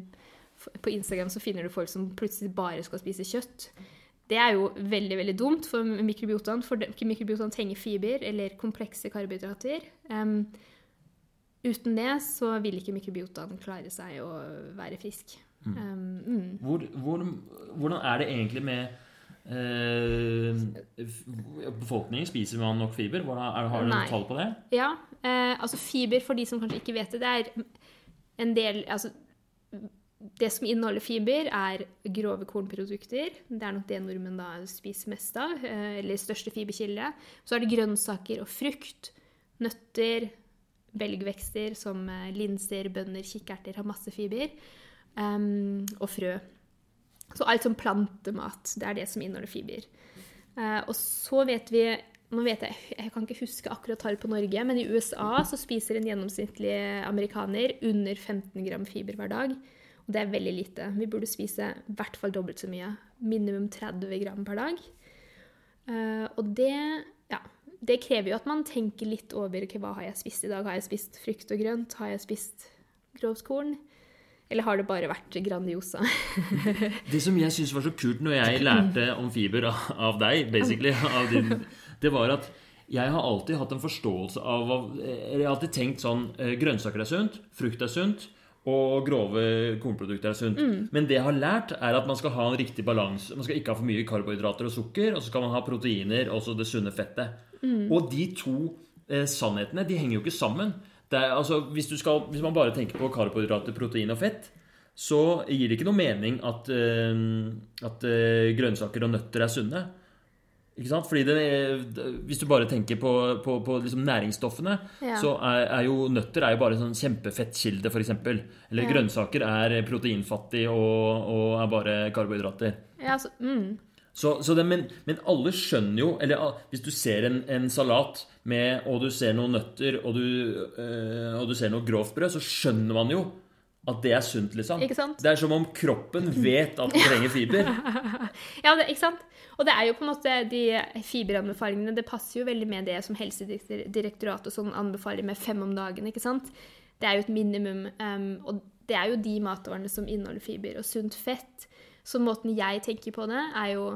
på Instagram så finner du folk som plutselig bare skal spise kjøtt. Det er jo veldig veldig dumt for mikrobiotaen, for mikrobiotaen trenger fiber eller komplekse karbohydrater. Um, uten det så vil ikke mikrobiotaen klare seg å være frisk. Um, mm. Hvor, hvor, hvordan er det egentlig med eh, Befolkningen, spiser man nok fiber? Er, har du Nei. tall på det? Ja, eh, altså fiber, for de som kanskje ikke vet det, det er en del Altså, det som inneholder fiber, er grove kornprodukter. Det er nok det nordmenn da spiser mest av, eh, eller største fiberkilde. Så er det grønnsaker og frukt, nøtter, belgvekster som eh, linser, bønner, kikkerter har masse fiber, Um, og frø. Så alt som plantemat, det er det som inneholder fiber. Eh, og så vet vi nå vet jeg, jeg kan ikke huske akkurat tall på Norge, men i USA så spiser en gjennomsnittlig amerikaner under 15 gram fiber hver dag. Og det er veldig lite. Vi burde spise i hvert fall dobbelt så mye. Minimum 30 gram per dag. Eh, og det, ja, det krever jo at man tenker litt over okay, hva har jeg spist i dag. Har jeg spist frukt og grønt? Har jeg spist grovt korn? Eller har det bare vært Grandiosa? [laughs] Det som jeg syns var så kult når jeg lærte om fiber av, deg, basically, av din, det var at jeg har alltid hatt en forståelse av eller Jeg har alltid tenkt sånn eh, Grønnsaker er sunt, frukt er sunt, og grove kornprodukter er sunt. Men det jeg har lært, er at man skal ha en riktig balanse. Man skal ikke ha for mye karbohydrater og sukker, og så skal man ha proteiner og det sunne fettet. Og de to eh, sannhetene de henger jo ikke sammen. Er, altså, hvis, du skal, hvis man bare tenker på karbohydrater, protein og fett, så gir det ikke noe mening at, uh, at uh, grønnsaker og nøtter er sunne. Ikke sant? Fordi det, er- Hvis du bare tenker på, på, på liksom næringsstoffene, Ja. så er, er jo nøtter er jo bare en sånn kjempefettkilde, f.eks. Eller Ja. grønnsaker er proteinfattig og, og er bare karbohydrater. ja, altså, mm. Så, så det, men, men alle skjønner jo Eller ah, hvis du ser en, en salat med, og du ser noen nøtter og du, øh, og du ser noe grovt brød, så skjønner man jo at det er sunt, liksom. Det er som om kroppen vet at den trenger fiber. [laughs] Ja, det, ikke sant? Og det er jo på en måte de fiberanbefalingene Det passer jo veldig med det som Helsedirektoratet og sånn anbefaler med fem om dagen. ikke sant? Det er jo et minimum. Um, og det er jo de matvarene som inneholder fiber. Og sunt fett. Så måten jeg tenker på det, er jo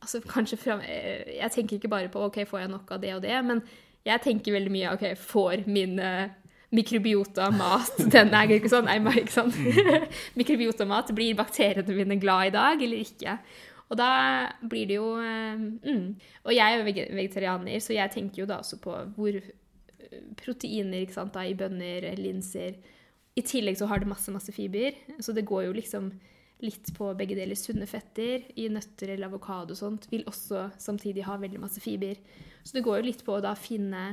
altså kanskje fra, eh, Jeg tenker ikke bare på ok, får jeg nok av det og det, men jeg tenker veldig mye ok, får min eh, mikrobiota mat [laughs] den er ikke sånn, nei, ikke sånn. [laughs] mikrobiota mat, blir bakteriene mine glad i dag eller ikke? Og da blir det jo eh, mm. Og jeg er jo vegetarianer, så jeg tenker jo da også på hvor eh, proteiner ikke sant, da, i bønner, linser I tillegg så har det masse, masse fiber, så det går jo liksom litt på begge deler. Sunne fetter i nøtter eller avokado og sånt vil også samtidig ha veldig masse fiber. Så det går jo litt på å da finne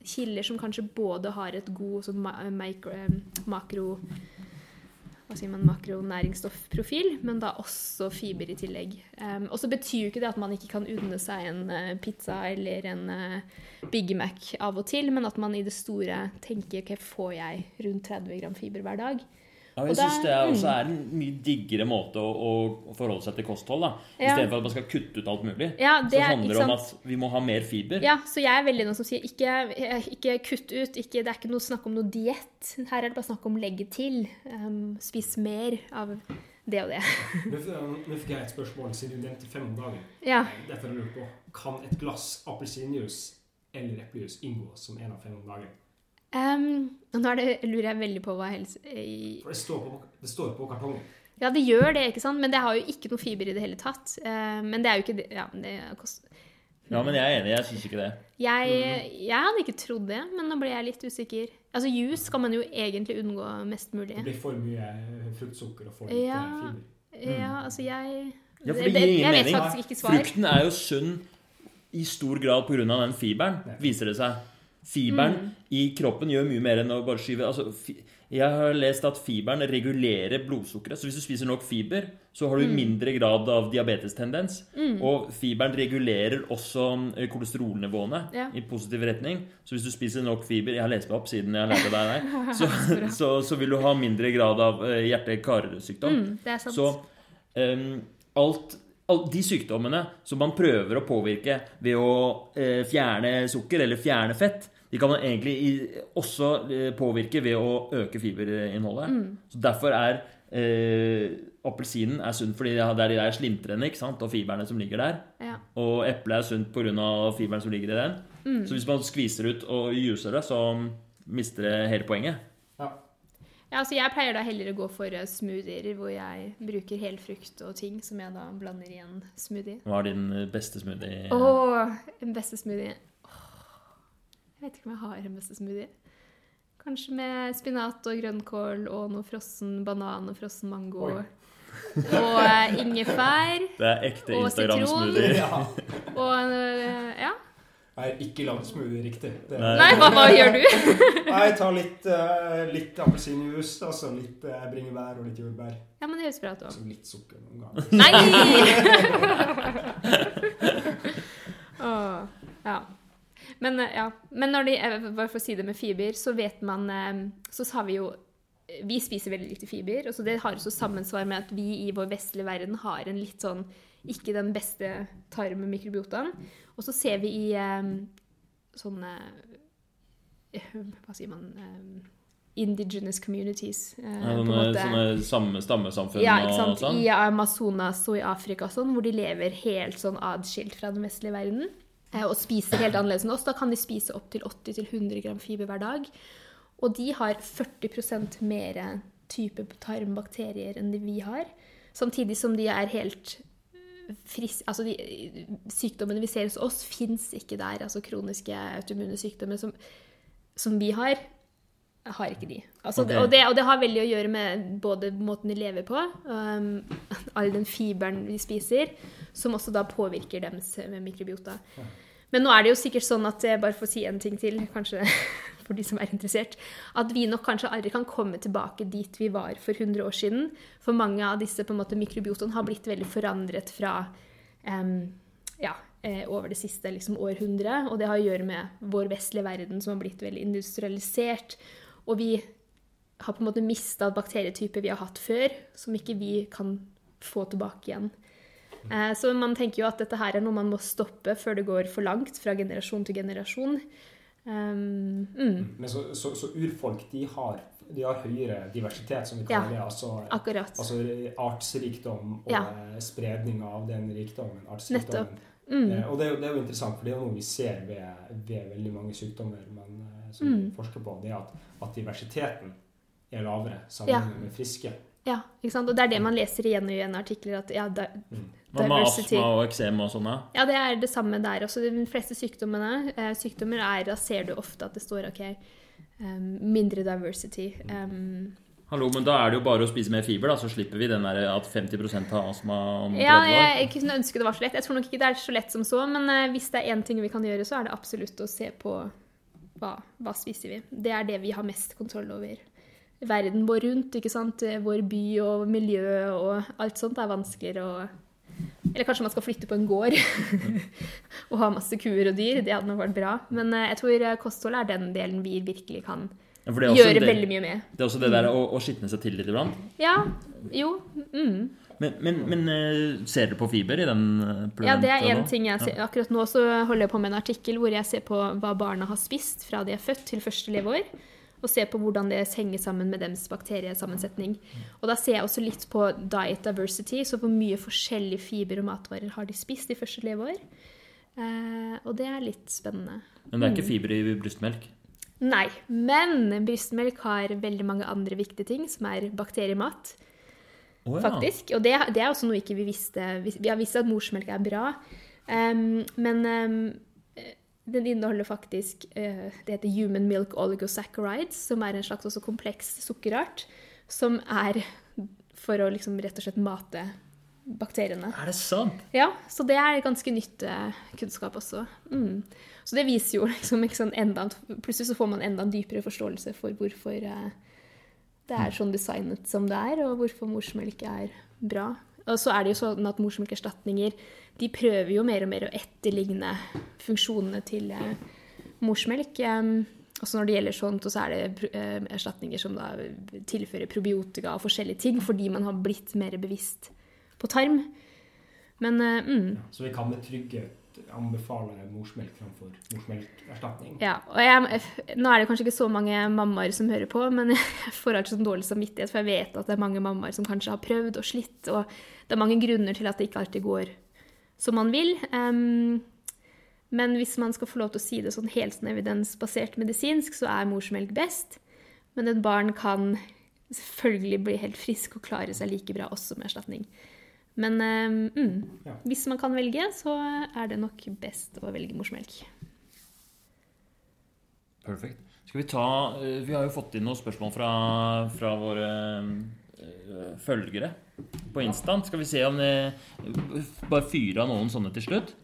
kilder som kanskje både har et god sånn ma mikro, eh, makro hva sier man, makronæringsstoffprofil, men da også fiber i tillegg. Um, og så betyr jo ikke det at man ikke kan unne seg en uh, pizza eller en uh, Big Mac av og til, men at man i det store tenker ok, får jeg rundt 30 gram fiber hver dag? Ja, Og jeg syns det er, også er en mye diggere måte å, å forholde seg til kosthold. da Ja. Istedenfor at man skal kutte ut alt mulig. Ja, det så er- handler det om at vi må ha mer fiber. Ja, så jeg er veldig noen som sier ikke, ikke kutt ut, ikke, det er ikke noe snakk om noe diett. Her er det bare snakk om legge til. Um, spis mer av det og det. Nå fikk jeg et spørsmål siden du nevnte fem dager. Ja. Derfor lurer jeg på, Kan et glass appelsinjuice eller eplejus inngå som en av fem om dagen? Um, nå er det, lurer jeg veldig på hva helse... i- For det står på, det står på kartongen. Ja, det gjør det, ikke sant? Men det har jo ikke noe fiber i det hele tatt. Uh, men det er jo ikke det Ja, det kost... Ja, men jeg er enig. Jeg syns ikke det. Jeg, jeg hadde ikke trodd det, men nå ble jeg litt usikker. Altså, juice skal man jo egentlig unngå mest mulig. Det blir for mye eh, fruktsukker og for lite Ja. fiber. Ja, altså, jeg Ja, for det gir ingen mening. Frukten er jo sunn i stor grad pga. den fiberen, viser det seg. Fiberen i kroppen gjør mye mer enn å bare skyve altså, Jeg har lest at fiberen regulerer blodsukkeret. Så hvis du spiser nok fiber, så har du mindre grad av diabetestendens. Og fiberen regulerer også eh, kolesterolnivåene Ja. i positiv retning. Så hvis du spiser nok fiber Jeg har lest meg opp siden jeg lærte deg der. [laughs] Så, så, så vil du ha mindre grad av eh, hjerte-karsykdom. Mm, det er sant. Så um, alt, de sykdommene som man prøver å påvirke ved å eh, fjerne sukker eller fjerne fett, de kan man egentlig også eh, påvirke ved å øke fiberinnholdet. Mm. Så derfor er eh, appelsinen er sunn fordi det er de der slimtrene ikke sant? og fiberne som ligger der. Ja. Og eplet er sunt pga. fiberen som ligger i den. Mm. Så hvis man skviser ut og juser det, så mister det hele poenget. Ja. Ja, altså jeg pleier da heller å gå for eh, smoothier, hvor jeg bruker helfrukt og ting som jeg da blander i en smoothie. Hva er din eh, beste smoothie? Åh, en beste smoothie. Åh, jeg vet ikke om jeg har en beste smoothie. Kanskje med spinat og grønnkål og noe frossen banan og frossen mango. Oi. Og eh, ingefær. Det er ekte Instagram-smoothie. [laughs] ja. Og ja. Har ikke lagd smoothie riktig. Det, Nei. Nei, hva, hva gjør du? [laughs] Nei, jeg tar litt, uh, litt appelsinjuice, altså litt uh, bringebær og litt jordbær. Ja, men det høres bra ut òg. Altså litt sukker noen ganger. Nei! oh, [laughs] ja. Men, eh, ja. Men når de, bare for å si det med fiber, så vet man Så har vi jo Vi spiser veldig lite fiber, og så det har også sammensvar med at vi i vår vestlige verden har en litt sånn ikke den beste tarmmikrobiotaren. Og så ser vi i eh, sånne eh, Hva sier man eh, Indigenous communities. eh, Ja, på en sånne, samme stammesamfunn Ja, og sånn. I Amazonas og i Afrika og sånn, hvor de lever helt sånn adskilt fra den vestlige verden. Og spiser helt annerledes enn oss. Da kan de spise opptil 80-100 gram fiber hver dag. Og de har 40% mer type tarmbakterier enn det vi har. Samtidig som de er helt friske Altså de sykdommene vi ser hos oss, fins ikke der. Altså kroniske autoimmune sykdommer som, som vi har, har ikke de. Altså, okay. og, det, og det har veldig å gjøre med både måten de lever på, um, all den fiberen vi spiser, som også da påvirker deres mikrobiota. Men nå er det jo sikkert sånn at, jeg bare for å si en ting til, kanskje [laughs] for de som er interessert, at vi nok kanskje aldri kan komme tilbake dit vi var for 100 år siden. For mange av disse på en måte, mikrobiotaene har blitt veldig forandret fra um, ja, eh, over det siste liksom, århundret. Og det har å gjøre med vår vestlige verden som har blitt veldig industrialisert. Og vi har på en måte mista bakterietyper vi har hatt før, som ikke vi kan få tilbake igjen. Eh, Så man tenker jo at dette her er noe man må stoppe før det går for langt fra generasjon til generasjon. Um, mm, Men så, så, så urfolk, de har, de har høyere diversitet, som vi Ja. kaller det. Altså, akkurat. altså artsrikdom og Ja. spredning av den rikdommen. Artsrikdommen. Mm, Eh, Og det er, jo, det er jo interessant, for det er noe vi ser ved, ved veldig mange sykdommer man, eh, som Mm. vi forsker på. Det er at, at diversiteten er lavere sammenlignet med friske. ja, ikke sant? Og det er det man leser igjen og igjen i artikler. At ja, da, Hva med astma og eksem og sånne? ja, det er det samme der også. De fleste sykdommene, eh, sykdommer er, da ser du ofte at det står ok, um, mindre diversity. Um, Hallo, men Da er det jo bare å spise mer fiber, da, så slipper vi den der at 50% har astma om 30 Ja, jeg, jeg kunne ønske det var så lett. Jeg tror nok ikke det er så lett som så, men eh, hvis det er én ting vi kan gjøre, så er det absolutt å se på hva, hva spiser vi. Det er det vi har mest kontroll over. Verden vår rundt, ikke sant. Vår by og miljø og alt sånt er vanskeligere å Eller kanskje man skal flytte på en gård [laughs] og ha masse kuer og dyr. Det hadde nok vært bra. Men eh, jeg tror eh, kosthold er den delen vi virkelig kan Ja, det gjøre en veldig mye med. Det er også det der å, å skitne seg til litt iblant. Ja, jo. Mm. Men, men, men eh, ser dere på fiber i den Ja, det er én ting jeg ser. Akkurat nå så holder jeg på med en artikkel hvor jeg ser på hva barna har spist fra de er født til første leveår. Og se på hvordan det henger sammen med deres bakteriesammensetning. Og da ser jeg også litt på diet diversity, så hvor mye forskjellige fiber og matvarer har de spist i første leveår. Eh, og det er litt spennende. Men det er ikke fiber i brystmelk. Nei, men brystmelk har veldig mange andre viktige ting, som er bakteriemat Oh, ja. faktisk. Og det, det er også noe ikke vi visste. Vi, vi har visst at morsmelk er bra, um, men eh, den inneholder faktisk eh, Det heter human milk oligosaccharides, som er en slags kompleks sukkerart, som er for å liksom rett og slett mate bakteriene. Er det sant? Ja, så det er ganske nytt eh, kunnskap også. Mm. Så det viser jo liksom sånn enda, Plutselig så får man enda en dypere forståelse for hvorfor eh, det er sånn designet som det er, og hvorfor morsmelk er bra. Og så er det jo sånn at morsmelkerstatninger de prøver jo mer og mer å etterligne funksjonene til eh, morsmelk. Også når det gjelder sånt, så er det eh, erstatninger som da tilfører probiotika og forskjellige ting, fordi man har blitt mer bevisst på tarm. Men mm. ja, Så vi kan med trygghet anbefale morsmelk framfor morsmelkerstatning. Ja, og jeg, nå er det kanskje ikke så mange mammaer som hører på, men [laughs] jeg får alltid sånn dårlig samvittighet, for jeg vet at det er mange mammaer som kanskje har prøvd og slitt, og det er mange grunner til at det ikke alltid går som man vil. Um, men hvis man skal få lov til å si det sånn helt sånn evidensbasert medisinsk, så er morsmelk best. Men et barn kan selvfølgelig bli helt frisk og klare seg like bra også med erstatning. Men em, mm, Ja. hvis man kan velge, så er det nok best å velge morsmelk. Perfekt. Skal vi ta eh, Vi har jo fått inn noen spørsmål fra, fra våre eh, følgere på Instant. Skal vi se om det Bare fyre av noen sånne til slutt.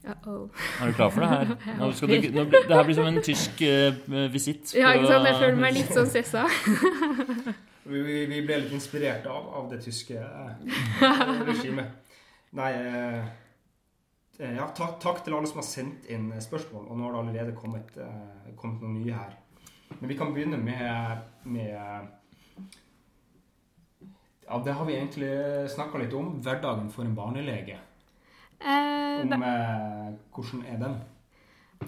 Uh-oh. Er du klar for det her? [laughs] Nå skal du, nå, det her blir som en tysk uh, visitt. Ja, ikke sant? Jeg føler meg litt sånn stressa. [laughs] Vi, vi, ble litt inspirert av, av det tyske eh, [laughs] regimet. Nei eh, eh, ja, takk, takk til alle som har sendt inn spørsmål, og nå har det allerede kommet, eh, kommet noen nye her. Men vi kan begynne med, med Ja, det har vi egentlig snakka litt om. Hverdagen for en barnelege. Eh, Om eh, hvordan er den?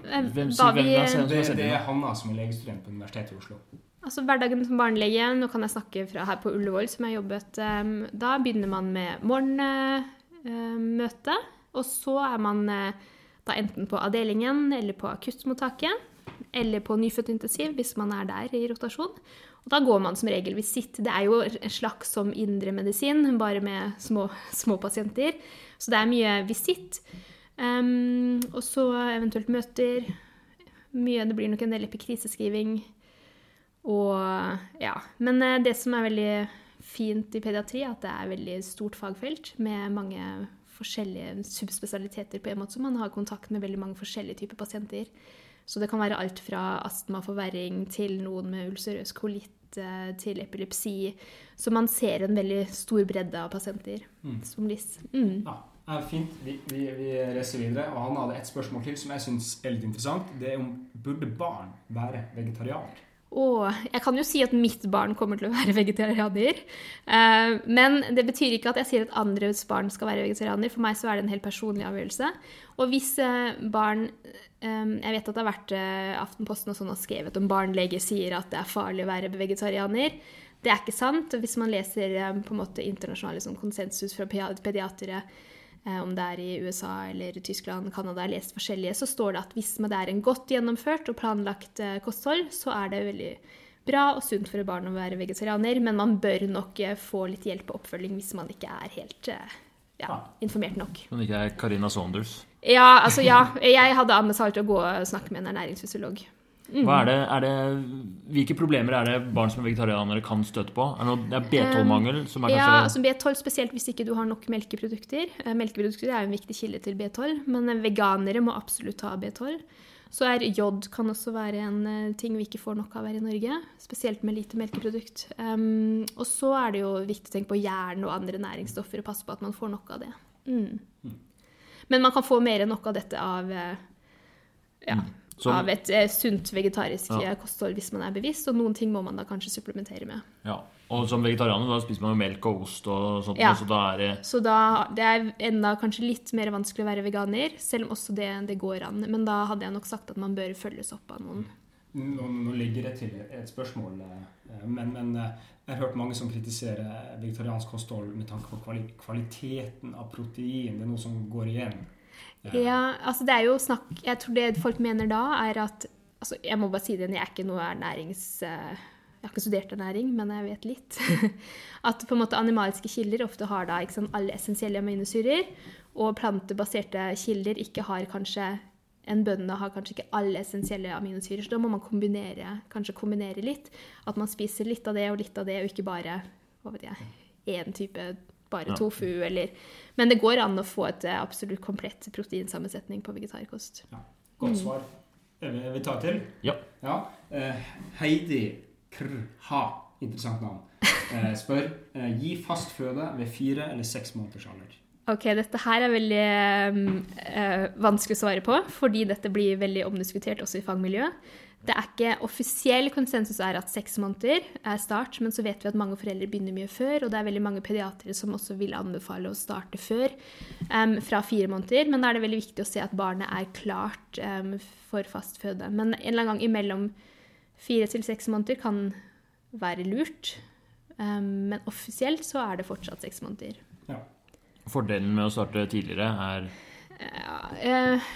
eh, Hvem da vi- Det, det er Hanna som er legestudent på Universitetet i Oslo. Altså Hverdagen som barnelege, nå kan jeg snakke fra her på Ullevål, som jeg jobbet um, Da begynner man med morgenmøte, og så er man uh, da enten på avdelingen eller på akuttmottaket. Eller på nyfødtintensiv, hvis man er der i rotasjon. Og da går man som regel visitt. Det er jo en slags som indremedisin, bare med små, små pasienter. Så det er mye visitt. Um, og så eventuelt møter. Mye, det blir nok en del epikriseskriving. Og ja. Men eh, det som er veldig fint i pediatri, er at det er et veldig stort fagfelt med mange forskjellige subspesialiteter på en måte, så man har kontakt med veldig mange forskjellige typer pasienter. Så det kan være alt fra astmaforverring til noen med ulcerøs kolitt eh, til epilepsi. Så man ser en veldig stor bredde av pasienter som LIS. Mm. Ja, er Fint. Vi, vi, vi reiser videre. Og han hadde et spørsmål til som jeg syns er litt interessant. Det er om burde barn være vegetarianer? Og jeg kan jo si at mitt barn kommer til å være [laughs] vegetarianer. Eh, men det betyr ikke at jeg sier at andres barn skal være vegetarianer. For meg så er det en helt personlig avgjørelse. Og hvis eh, barn eh, Jeg vet at det har vært Aftenposten og sånn har skrevet om barnleger sier at det er farlig å være vegetarianer. Det er ikke sant. Hvis man leser på en måte internasjonal liksom, konsensus fra pediatere, om det er i USA eller Tyskland, Canada, jeg har lest forskjellige, så står det at hvis det er en godt gjennomført og planlagt eh, kosthold, så er det veldig bra og sunt for et barn å være vegetarianer, men man bør nok eh, få litt hjelp og oppfølging hvis man ikke er helt eh, ja, informert nok. Som ikke er Carina Saunders. Ja, altså ja. Jeg hadde anbefalt å gå og snakke med en ernæringsfysiolog. Hva er det, er det, hvilke problemer er det barn som er vegetarianere kan støte på? Er det, noe, det er B12-mangel? som er Ja, kanskje... altså B12 spesielt hvis ikke du har nok melkeprodukter. Eh, Melkeprodukter er jo en viktig kilde til B12, men veganere må absolutt ha B12. Så er jod kan også være en eh, ting vi ikke får nok av her i Norge, spesielt med lite melkeprodukt. Um, og så er det jo viktig å tenke på jern og andre næringsstoffer og passe på at man får nok av det. Mm. Men man kan få mer enn nok av dette av, eh, ja, Som- av et eh, sunt vegetarisk Ja. eh, kosthold hvis man er bevisst, og noen ting må man da kanskje supplementere med. Ja. Og som vegetarianer da spiser man jo melk og ost og sånt, Ja. så da er det Så da, det er enda kanskje litt mer vanskelig å være veganer, selv om også det, det går an. Men da hadde jeg nok sagt at man bør følges opp av noen. Nå, nå ligger det til et spørsmål, eh, men, men jeg har hørt mange som kritiserer vegetariansk kosthold med tanke på kvali kvaliteten av protein. Det er noe som går igjen. Ja, altså det er jo snakk Jeg tror det folk mener da, er at altså Jeg må bare si det, jeg er ikke noe ernærings... eh, Jeg har ikke studert ernæring, men jeg vet litt. [laughs] At på en måte animalske kilder ofte har da ikke sant, alle essensielle aminosyrer, og plantebaserte kilder ikke har kanskje en bønde har kanskje ikke alle essensielle aminosyrer, så da må man kombinere, kanskje kombinere litt. At man spiser litt av det og litt av det, og ikke bare hva vet jeg, én type bare Ja. tofu eller Men det går an å få et eh, absolutt komplett proteinsammensetning på vegetarkost. Ja, godt svar. Mm. Vi jeg vil ta et til. Ja. Ja. eh, Heidi Krha, interessant navn, eh, spør gi fast føde ved fire eller seks måneders alder. Ok, dette her er veldig øh, vanskelig å svare på, fordi dette blir veldig omdiskutert også i fagmiljøet. Det er ikke offisiell konsensus er at seks måneder er start, men så vet vi at mange foreldre begynner mye før, og det er veldig mange pediatere som også vil anbefale å starte før, um, fra fire måneder. Men da er det veldig viktig å se at barnet er klart um, for fast føde. Men en eller annen gang imellom fire til seks måneder kan være lurt. Um, men offisielt så er det fortsatt seks måneder. Ja. Fordelen med å starte tidligere er Ja, eh,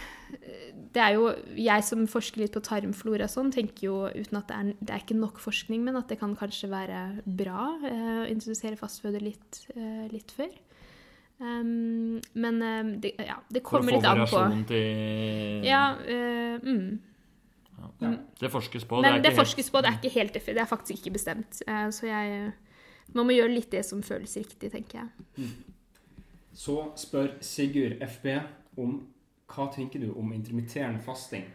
det er jo Jeg som forsker litt på tarmflora og sånn, tenker jo uten at det er, det er ikke nok forskning, men at det kan kanskje være bra eh, å introdusere fastføde litt, eh, litt før. Um, men eh, det, ja, det kommer litt an på. variasjon til Ja, eh, mm. Ja. Det forskes på. Men er det forskes helt- på, det er ikke helt Det er faktisk ikke bestemt. Eh, så jeg Man må gjøre litt det som føles riktig, tenker jeg. Så spør Sigurd FB om hva tenker du om intermitterende fasting?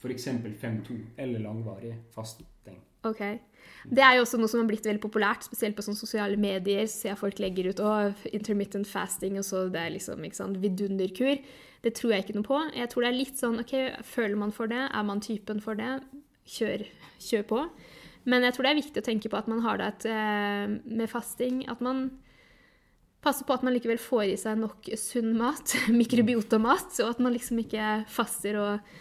F.eks. 5-2 eller langvarig fasting. Ok. Det er jo også noe som har blitt veldig populært, spesielt på sånne sosiale medier. Så ser jeg folk legger ut å, intermittent fasting, og så det er liksom ikke sant, vidunderkur. Det tror jeg ikke noe på. Jeg tror det er litt sånn OK, føler man for det? Er man typen for det? Kjør, kjør på. Men jeg tror det er viktig å tenke på at man har det et, eh, med fasting At man passer på at man likevel får i seg nok sunn mat, [laughs] mikrobiotomat, og at man liksom ikke faster og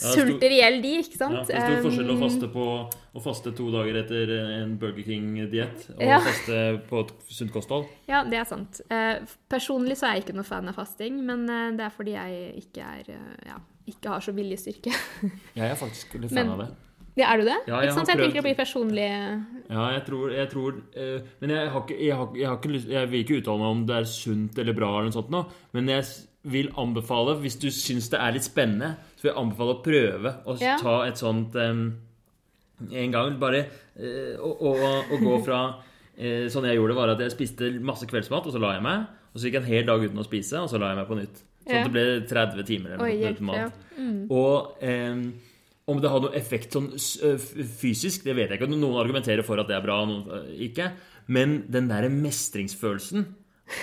sulter i hjel de, ikke Ja, sant? det er stor forskjell å Um, faste, på, å faste to dager etter en Burger King-diett og Ja. faste på et sunt kosthold. Ja, det er sant. Eh, personlig så er jeg ikke noe fan av fasting, men eh, det er fordi jeg ikke er eh, ja, ikke har så viljestyrke. [laughs] Jeg er faktisk litt Men- fan av det. Ja, er du det? Ja, jeg har sant? Så jeg tenker å bli personlig Ja, jeg tror, jeg tror uh, Men jeg, har ikke, jeg, har, jeg, har ikke lyst, jeg vil ikke uttale meg om det er sunt eller bra, eller noe sånt nå, men jeg vil anbefale, hvis du syns det er litt spennende, så vil jeg anbefale å prøve å Ja. ta et sånt um, En gang bare uh, å, å, å gå fra uh, [laughs] Sånn jeg gjorde, var at jeg spiste masse kveldsmat, og så la jeg meg. Og så gikk jeg en hel dag uten å spise, og så la jeg meg på nytt. Sånn at det ble 30 timer eller noe. Ja. Mm. Og em, om det har noen effekt sånn fysisk, det vet jeg ikke. Noen argumenterer for at det er bra, noen ikke. Men den derre mestringsfølelsen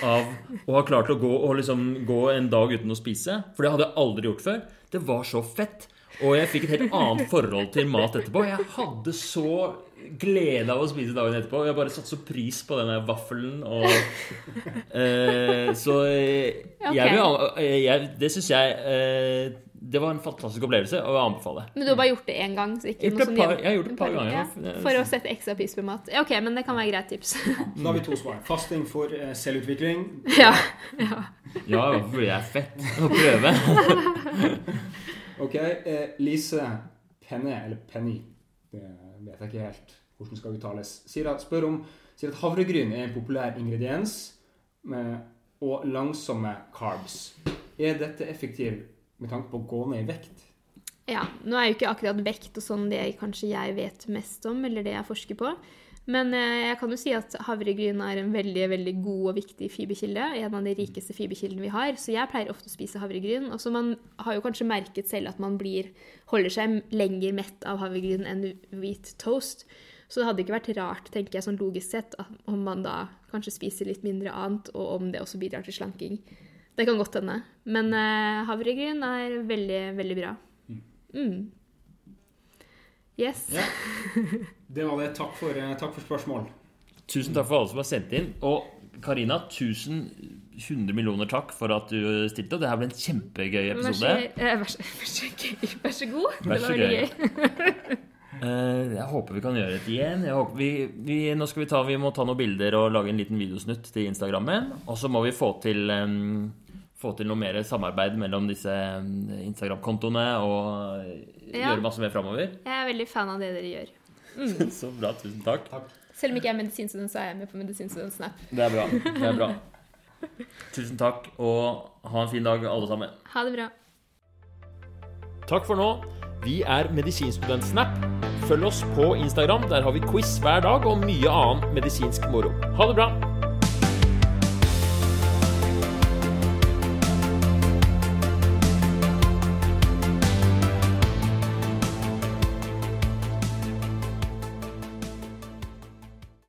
av å ha klart å gå, og liksom gå en dag uten å spise, for det hadde jeg aldri gjort før, det var så fett. Og jeg fikk et helt annet forhold til mat etterpå. Jeg hadde så glede av å spise dagen etterpå. Jeg bare satte så pris på denne vaffelen og eh, Så jeg okay. jeg, jeg, Det syns jeg eh, Det var en fantastisk opplevelse og jeg anbefaler. Men du har bare gjort det én gang? Så ikke Jeg noe sånn det par- jeg har gjort det et par ganger. Ja, for å sette ekstra pris på mat. Ja, OK, men det kan være greit tips. [laughs] Da har vi to svar. Fasting for eh, selvutvikling. [laughs] ja. Ja, fordi det er fett å prøve. [laughs] Ok, eh, Lise Penne, eller Penny, det vet jeg ikke helt hvordan skal uttales, sier at, spør om, sier at havregryn er en populær ingrediens med, og langsomme carbs. Er dette effektivt med tanke på å gå ned i vekt? Ja, Nå er jo ikke akkurat vekt og sånn det kanskje jeg vet mest om, eller det jeg forsker på. Men eh, jeg kan jo si at havregryn er en veldig veldig god og viktig fiberkilde. En av de rikeste fiberkildene vi har. Så jeg pleier ofte å spise havregryn. Og så man har jo kanskje merket selv at man blir, holder seg lenger mett av havregryn enn hvit toast. Så det hadde ikke vært rart, tenker jeg sånn logisk sett, om man da kanskje spiser litt mindre annet, og om det også bidrar til slanking. Det kan godt hende. Men uh, havregryn er veldig, veldig bra. Mm. Yes. Ja. [laughs] Det var det. Takk for, eh, takk for spørsmål. Tusen takk for alle som har sendt inn. Og Karina, tusen 100 millioner takk for at du stilte. Det her ble en kjempegøy episode. eh, vær, så, vær, så, gøy. vær så god. Vær det så var veldig gøy. gøy. Eh, Jeg håper vi kan gjøre det igjen. Jeg håper vi, vi, nå skal vi, ta, vi må ta noen bilder og lage en liten videosnutt til Instagrammen. Og så må vi få til, em, få til noe mer samarbeid mellom disse Instagram-kontoene og Ja. gjøre masse mer framover. Jeg er veldig fan av det dere gjør. [laughs] Så bra. Tusen takk. Selv om ikke jeg er medisinstudent, så er jeg med på medisinstudent Snap. Det er bra. Det er bra. Tusen takk, og ha en fin dag, alle sammen. Ha det bra. Takk for nå. Vi er Medisinstudent Snap. Følg oss på Instagram. Der har vi quiz hver dag og mye annen medisinsk moro. Ha det bra!